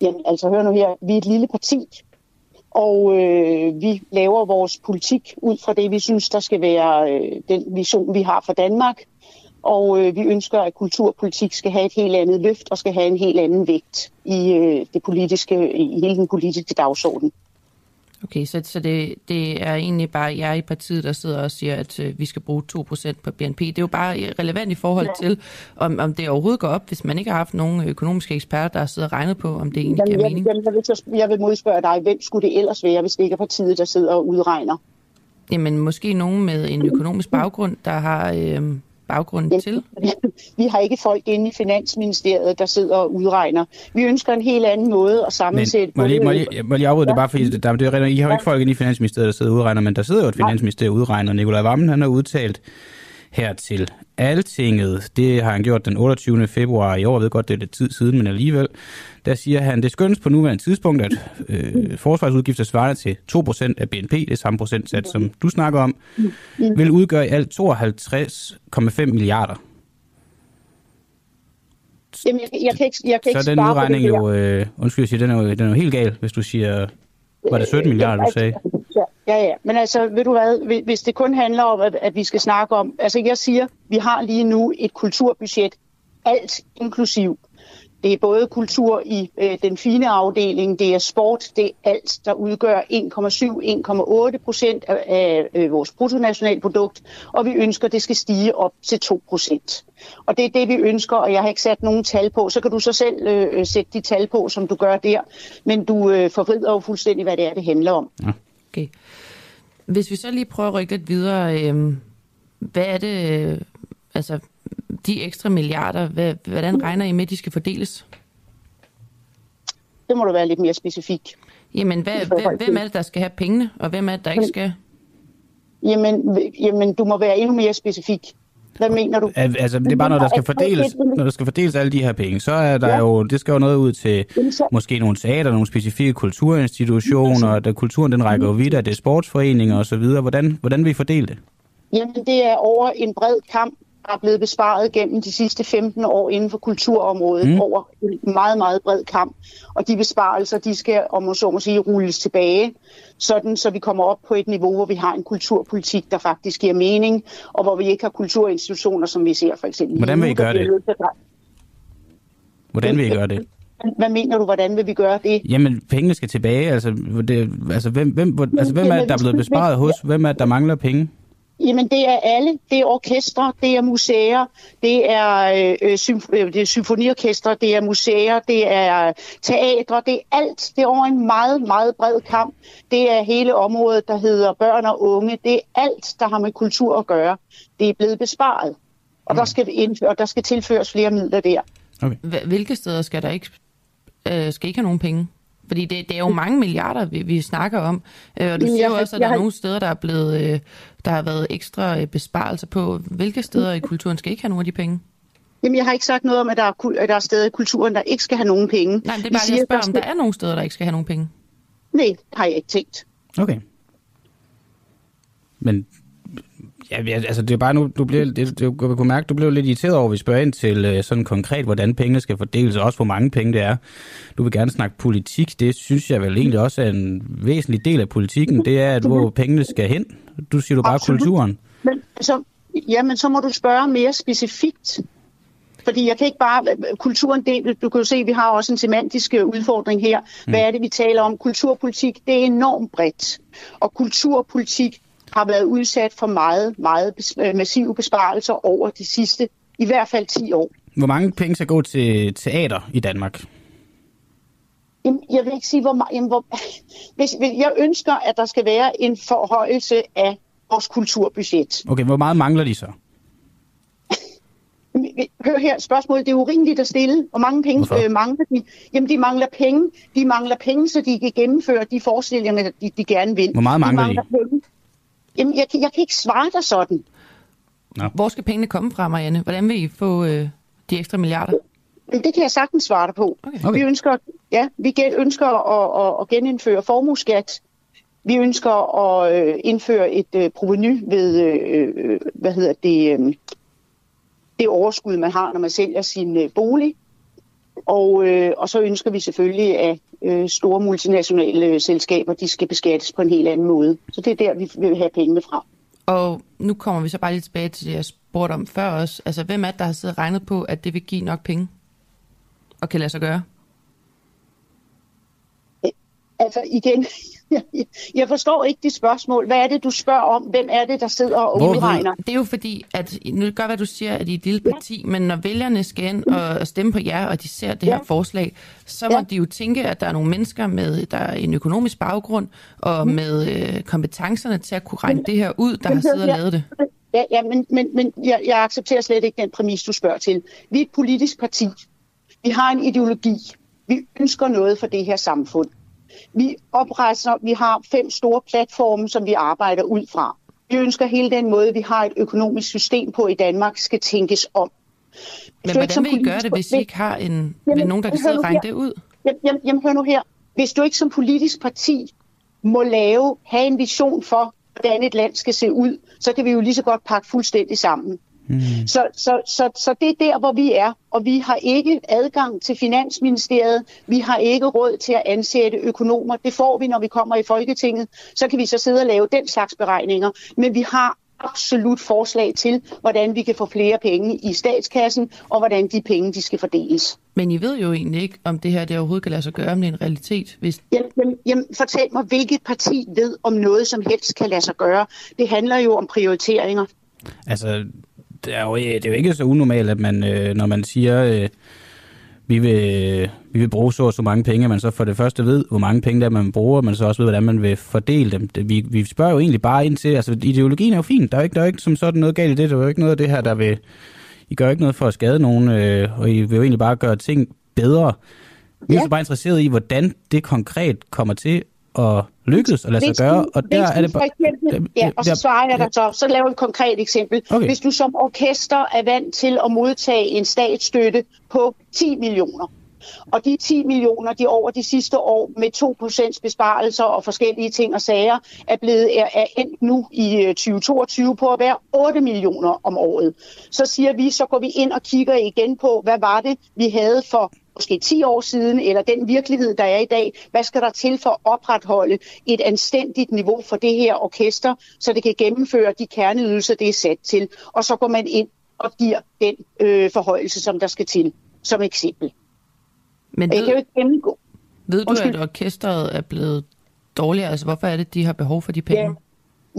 F: Jamen, altså hør nu her, vi er et lille parti, og øh, vi laver vores politik ud fra det, vi synes, der skal være øh, den vision, vi har for Danmark. Og øh, vi ønsker, at kulturpolitik skal have et helt andet løft og skal have en helt anden vægt i, øh, det politiske, i hele den politiske dagsorden.
C: Okay, så, så det, det er egentlig bare jer i partiet, der sidder og siger, at øh, vi skal bruge 2% på BNP. Det er jo bare relevant i forhold ja. til, om, om det overhovedet går op, hvis man ikke har haft nogen økonomiske eksperter, der har siddet og regnet på, om det egentlig
F: Jamen,
C: giver
F: jeg,
C: mening.
F: jeg, jeg, vil, så- jeg vil modspørge dig, hvem skulle det ellers være, hvis det ikke er partiet, der sidder og udregner?
C: Jamen, måske nogen med en økonomisk baggrund, der har øh, baggrund til.
F: Vi har ikke folk inde i Finansministeriet, der sidder og udregner. Vi ønsker en helt anden måde at
B: Men
F: sammensætte...
B: må jeg lige, må jeg må jeg lige afbryde det bare, fordi der, det er I har jo ikke folk inde i Finansministeriet, der sidder og udregner, men der sidder jo et Finansministeriet og udregner. Nikolaj Vammen, han har udtalt her til Altinget, det har han gjort den 28. februar i år, jeg ved godt, det er lidt tid siden, men alligevel, der siger han, det skønnes på nuværende tidspunkt, at øh, forsvarsudgifter svarende til 2% af BNP, det samme procentsats, som du snakker om, vil udgøre i alt 52,5 milliarder.
F: Jamen, jeg, jeg kan ikke, jeg kan ikke
B: Så den udregning jo, øh, undskyld, jeg siger, den er jo, den er jo helt gal, hvis du siger, var det 17 milliarder, du sagde?
F: Ja, ja. Men altså, ved du hvad, Hvis- det kun handler om, at, at vi skal snakke om... Altså, jeg siger, vi har lige nu et kulturbudget, alt inklusiv. Det er både kultur i øh, den fine afdeling, det er sport, det er alt, der udgør 1,7-1,8 procent af, af øh, vores bruttonationalprodukt, og vi ønsker, det skal stige op til 2 procent. Og det er det, vi ønsker, og jeg har ikke sat nogen tal på. Så kan du så selv øh, øh sætte de tal på, som du gør der. Men du øh, forvrider jo fuldstændig, hvad det er, det handler om.
C: Okay. Hvis vi så lige prøver at rykke lidt videre, øh, hvad er det, øh, altså de ekstra milliarder, hvad, hvordan regner I med, at de skal fordeles?
F: Det må du være lidt mere specifik.
C: Jamen, hvad, hvem, hvem er det, der skal have pengene, og hvem er det, der ikke skal?
F: Jamen, jamen, du må være endnu mere specifik. Hvad mener du?
B: Al- Altså, det er bare, når der skal fordeles, når der skal fordeles alle de her penge, så er der jo, det skal jo noget ud til måske nogle teater, nogle specifikke kulturinstitutioner, der kulturen den rækker jo vidt, at det er sportsforeninger osv. Hvordan, hvordan vil I fordele det?
F: Jamen, det er over en bred kamp. Der er blevet besparet gennem de sidste 15 år inden for kulturområdet
B: Mm.
F: over en meget, meget bred kamp. Og de besparelser, de skal, om man så må sige, rulles tilbage, sådan så vi kommer op på et niveau, hvor vi har en kulturpolitik, der faktisk giver mening, og hvor vi ikke har kulturinstitutioner, som vi ser for eksempel.
B: Hvordan vil I gøre det? Hvordan vil I gøre det?
F: Hvad mener du, hvordan vil vi gøre det?
B: Jamen, pengene skal tilbage. Altså, det, altså, hvem, hvem, hvor- altså, hvem er det, der er blevet besparet hos? Hvem er det, der mangler penge?
F: Jamen, det er alle. Det er orkestre, det er museer, det er, øh, symf- øh, det er symfoniorkestre, det er museer, det er teatre, det er alt. Det er over en meget, meget bred kamp. Det er hele området, der hedder børn og unge. Det er alt, der har med kultur at gøre. Det er blevet besparet. Og der skal, indføre, og der skal tilføres flere midler der.
C: Hva- Hvilke steder skal der ikke, øh, skal ikke have nogen penge? Fordi det, det er jo mange milliarder, vi, vi snakker om. Øh, og du siger jo også, at
F: jeg
C: der er nogle steder, der er blevet, øh, der har været ekstra øh, besparelser på. Hvilke steder i kulturen skal ikke have nogen af de penge?
F: Jamen, jeg har ikke sagt noget om, at der er, kul- at der er steder i kulturen, der ikke skal have nogen penge.
C: Nej, men det er bare,
F: siger,
C: jeg
F: at
C: spørger, om der er nogle steder, der ikke skal have nogen penge.
F: Nej, det har jeg ikke tænkt.
B: Okay. Men ja, altså det er bare nu, du bliver, det, det, jeg kunne mærke, du blev lidt irriteret over, at vi spørger ind til øh, sådan konkret, hvordan pengene skal fordeles, og også hvor mange penge det er. Du vil gerne snakke politik, det synes jeg vel egentlig også er en væsentlig del af politikken, det er, at hvor pengene skal hen. Du siger du bare
F: Absolut.
B: kulturen.
F: Men så, jamen, så må du spørge mere specifikt. Fordi jeg kan ikke bare... Kulturen, det, du kan jo se, vi har også en semantisk øh, udfordring her. Hvad er det, vi taler om? Kulturpolitik, det er enormt bredt. Og kulturpolitik har været udsat for meget, meget øh, massive besparelser over de sidste, i hvert fald 10 år.
B: Hvor mange penge skal gå til teater i Danmark?
F: Jamen, jeg vil ikke sige, hvor meget... Hvor, hvis, jeg ønsker, at der skal være en forhøjelse af vores kulturbudget.
B: Okay, hvor meget mangler de så?
F: Hør her, spørgsmålet det er urimeligt at stille. Hvor mange penge
B: Hvorfor?
F: øh, mangler de? Jamen, de mangler penge. De mangler penge, så de kan gennemføre de forestillinger, de, de gerne vil.
B: Hvor meget mangler de?
F: Penge. Jamen, jeg, kan- jeg kan ikke svare dig sådan.
C: Hvor skal pengene komme fra, Marianne? Hvordan vil I få øh, de ekstra milliarder?
F: Men det kan jeg sagtens svare dig på.
C: Okay.
F: Vi ønsker, ja, vi ønsker at, at, at genindføre formueskat. Vi ønsker at øh, indføre et øh, proveny ved, øh, øh, hvad hedder det, øh, det overskud, man har, når man sælger sin øh, bolig. Og, øh, og så ønsker vi selvfølgelig, at øh, store multinationale øh, selskaber, de skal beskattes på en helt anden måde. Så det er der, vi vil have pengene fra.
C: Og nu kommer vi så bare lidt tilbage til det, jeg spurgte om før også. Altså, hvem er det, der har siddet og regnet på, at det vil give nok penge? Og kan lade sig gøre?
F: Altså igen, jeg forstår ikke dit spørgsmål. Hvad er det, du spørger om? Hvem er det, der sidder og udregner?
C: Det er jo fordi, at nu gør, hvad du siger, at I er et lille parti, men når vælgerne skal ind og stemme på jer, og de ser det her
F: Ja.
C: forslag, så må
F: Ja.
C: de jo tænke, at der er nogle mennesker med der er en økonomisk baggrund og
F: Mm.
C: med øh, kompetencerne til at kunne regne det her ud, der
F: Men
C: har siddet og lavet det.
F: Ja, ja men, men, men jeg, jeg accepterer slet ikke den præmis, du spørger til. Vi er et politisk parti. Vi har en ideologi. Vi ønsker noget for det her samfund. Vi opretter, vi har fem store platforme, som vi arbejder ud fra. Vi ønsker hele den måde, vi har et økonomisk system på i Danmark, skal tænkes om.
C: Men hvordan vil I gøre det, hvis I ikke har en,
F: Jamen,
C: nogen, der kan sidde og regne
F: her.
C: det ud?
F: Jamen, jamen, jamen hør nu her. Hvis du ikke som politisk parti må lave, have en vision for, hvordan et land skal se ud, så kan vi jo lige så godt pakke fuldstændig sammen. Mm. Så, så, så, så det er der, hvor vi er, og vi har ikke adgang til Finansministeriet, vi har ikke råd til at ansætte økonomer. Det får vi, når vi kommer i Folketinget. Så kan vi så sidde og lave den slags beregninger. Men vi har absolut forslag til, hvordan vi kan få flere penge i statskassen, og hvordan de penge de skal fordeles.
C: Men I ved jo egentlig ikke, om det her det overhovedet kan lade sig gøre, om det er en realitet. Hvis...
F: Jamen, jamen, fortæl mig, hvilket parti ved, om noget som helst kan lade sig gøre. Det handler jo om prioriteringer.
B: Altså, det er jo, det er jo ikke så unormalt, at man, øh, når man siger, øh, vi, vil, vi vil bruge så og så mange penge, at man så for det første ved, hvor mange penge der er, man bruger, men så også ved, hvordan man vil fordele dem. Det- Vi, vi spørger jo egentlig bare ind til, altså ideologien er jo fin, der er jo ikke, der er jo ikke som sådan noget galt i det, der er jo ikke noget af det her, der vil, I gør ikke noget for at skade nogen, øh, og I vil jo egentlig bare gøre ting bedre. Vi er
F: Ja.
B: så bare interesseret i, hvordan det konkret kommer til at lykkes og lade sig gøre,
F: du-
B: og der er det bare...
F: eksempel, ja, og så svarer jeg dig så. Så laver jeg et konkret eksempel.
B: Okay.
F: Hvis du som orkester er vant til at modtage en statsstøtte på 10 millioner, Og de 10 millioner, de over de sidste år med 2% besparelser og forskellige ting og sager, er blevet er, er endt nu i 2022 på at være 8 millioner om året. Så siger vi, så går vi ind og kigger igen på, hvad var det, vi havde for måske 10 år siden, eller den virkelighed, der er i dag. Hvad skal der til for at opretholde et anstændigt niveau for det her orkester, så det kan gennemføre de kerneydelser, det er sat til. Og så går man ind og giver den øh, forhøjelse, som der skal til, som eksempel.
C: Men
F: ved, jeg kan jo ikke gennemgå.
C: Ved du, Undskyld. at orkestret er blevet dårligere? Altså, hvorfor er det, de har behov for de penge?
F: Ja.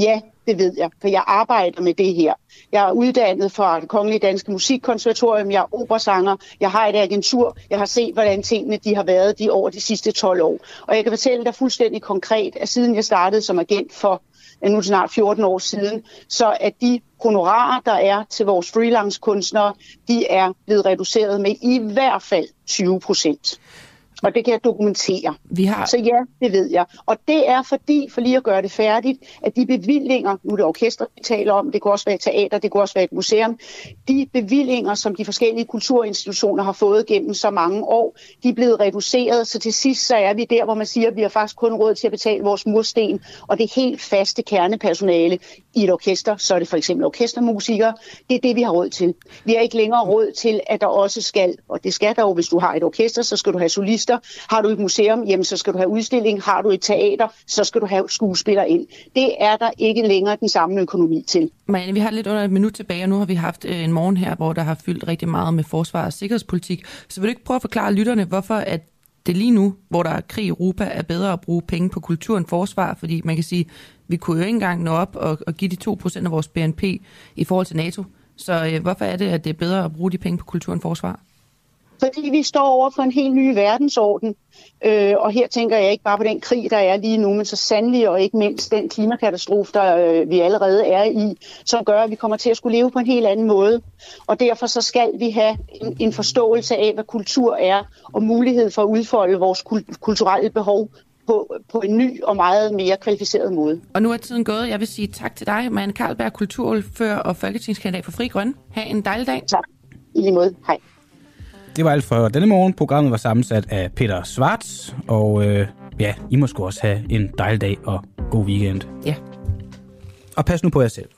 F: Ja, det ved jeg, for jeg arbejder med det her. Jeg er uddannet fra det Kongelige Danske Musikkonservatorium, jeg er operasanger, jeg har et agentur, jeg har set, hvordan tingene de har været de over de sidste 12 år. Og jeg kan fortælle dig fuldstændig konkret, at siden jeg startede som agent for nu snart 14 år siden, så at de honorarer, der er til vores freelance-kunstnere, de er blevet reduceret med i hvert fald 20 procent. Og det kan jeg dokumentere.
C: Vi har...
F: Så ja, det ved jeg. Og det er fordi, for lige at gøre det færdigt, at de bevillinger, nu er det orkester, vi taler om, det kunne også være et teater, det kunne også være et museum, de bevillinger, som de forskellige kulturinstitutioner har fået gennem så mange år, de er blevet reduceret, så til sidst så er vi der, hvor man siger, at vi har faktisk kun råd til at betale vores mursten, og det helt faste kernepersonale i et orkester, så er det for eksempel orkestermusikere, det er det, vi har råd til. Vi har ikke længere råd til, at der også skal, og det skal der jo, hvis du har et orkester, så skal du have solister, har du et museum, jamen så skal du have udstilling. Har du et teater, så skal du have skuespiller ind. Det er der ikke længere den samme økonomi til.
C: Men vi har lidt under et minut tilbage, og nu har vi haft øh, en morgen her, hvor der har fyldt rigtig meget med forsvar og sikkerhedspolitik. Så vil du ikke prøve at forklare lytterne, hvorfor at det lige nu, hvor der er krig i Europa, er bedre at bruge penge på kultur end forsvar, fordi man kan sige, vi kunne jo ikke engang nå op og, og give de 2% af vores BNP i forhold til NATO. Så øh, hvorfor er det, at det er bedre at bruge de penge på kultur end forsvar?
F: Fordi vi står over for en helt ny verdensorden. Øh, og her tænker jeg ikke bare på den krig, der er lige nu, men så sandelig og ikke mindst den klimakatastrofe, der øh, vi allerede er i, som gør, at vi kommer til at skulle leve på en helt anden måde. Og derfor så skal vi have en, en forståelse af, hvad kultur er, og mulighed for at udfolde vores kulturelle behov på, på en ny og meget mere kvalificeret måde.
C: Og nu er tiden gået. Jeg vil sige tak til dig, Marianne Karlberg, kulturordfører og folketingskandidat for Fri Grøn. Ha' en dejlig dag.
F: Tak. I lige måde. Hej.
B: Det var alt for denne morgen. Programmet var sammensat af Peter Svarts, og øh, ja, I må også have en dejlig dag og god weekend.
C: Ja.
B: Og pas nu på jer selv.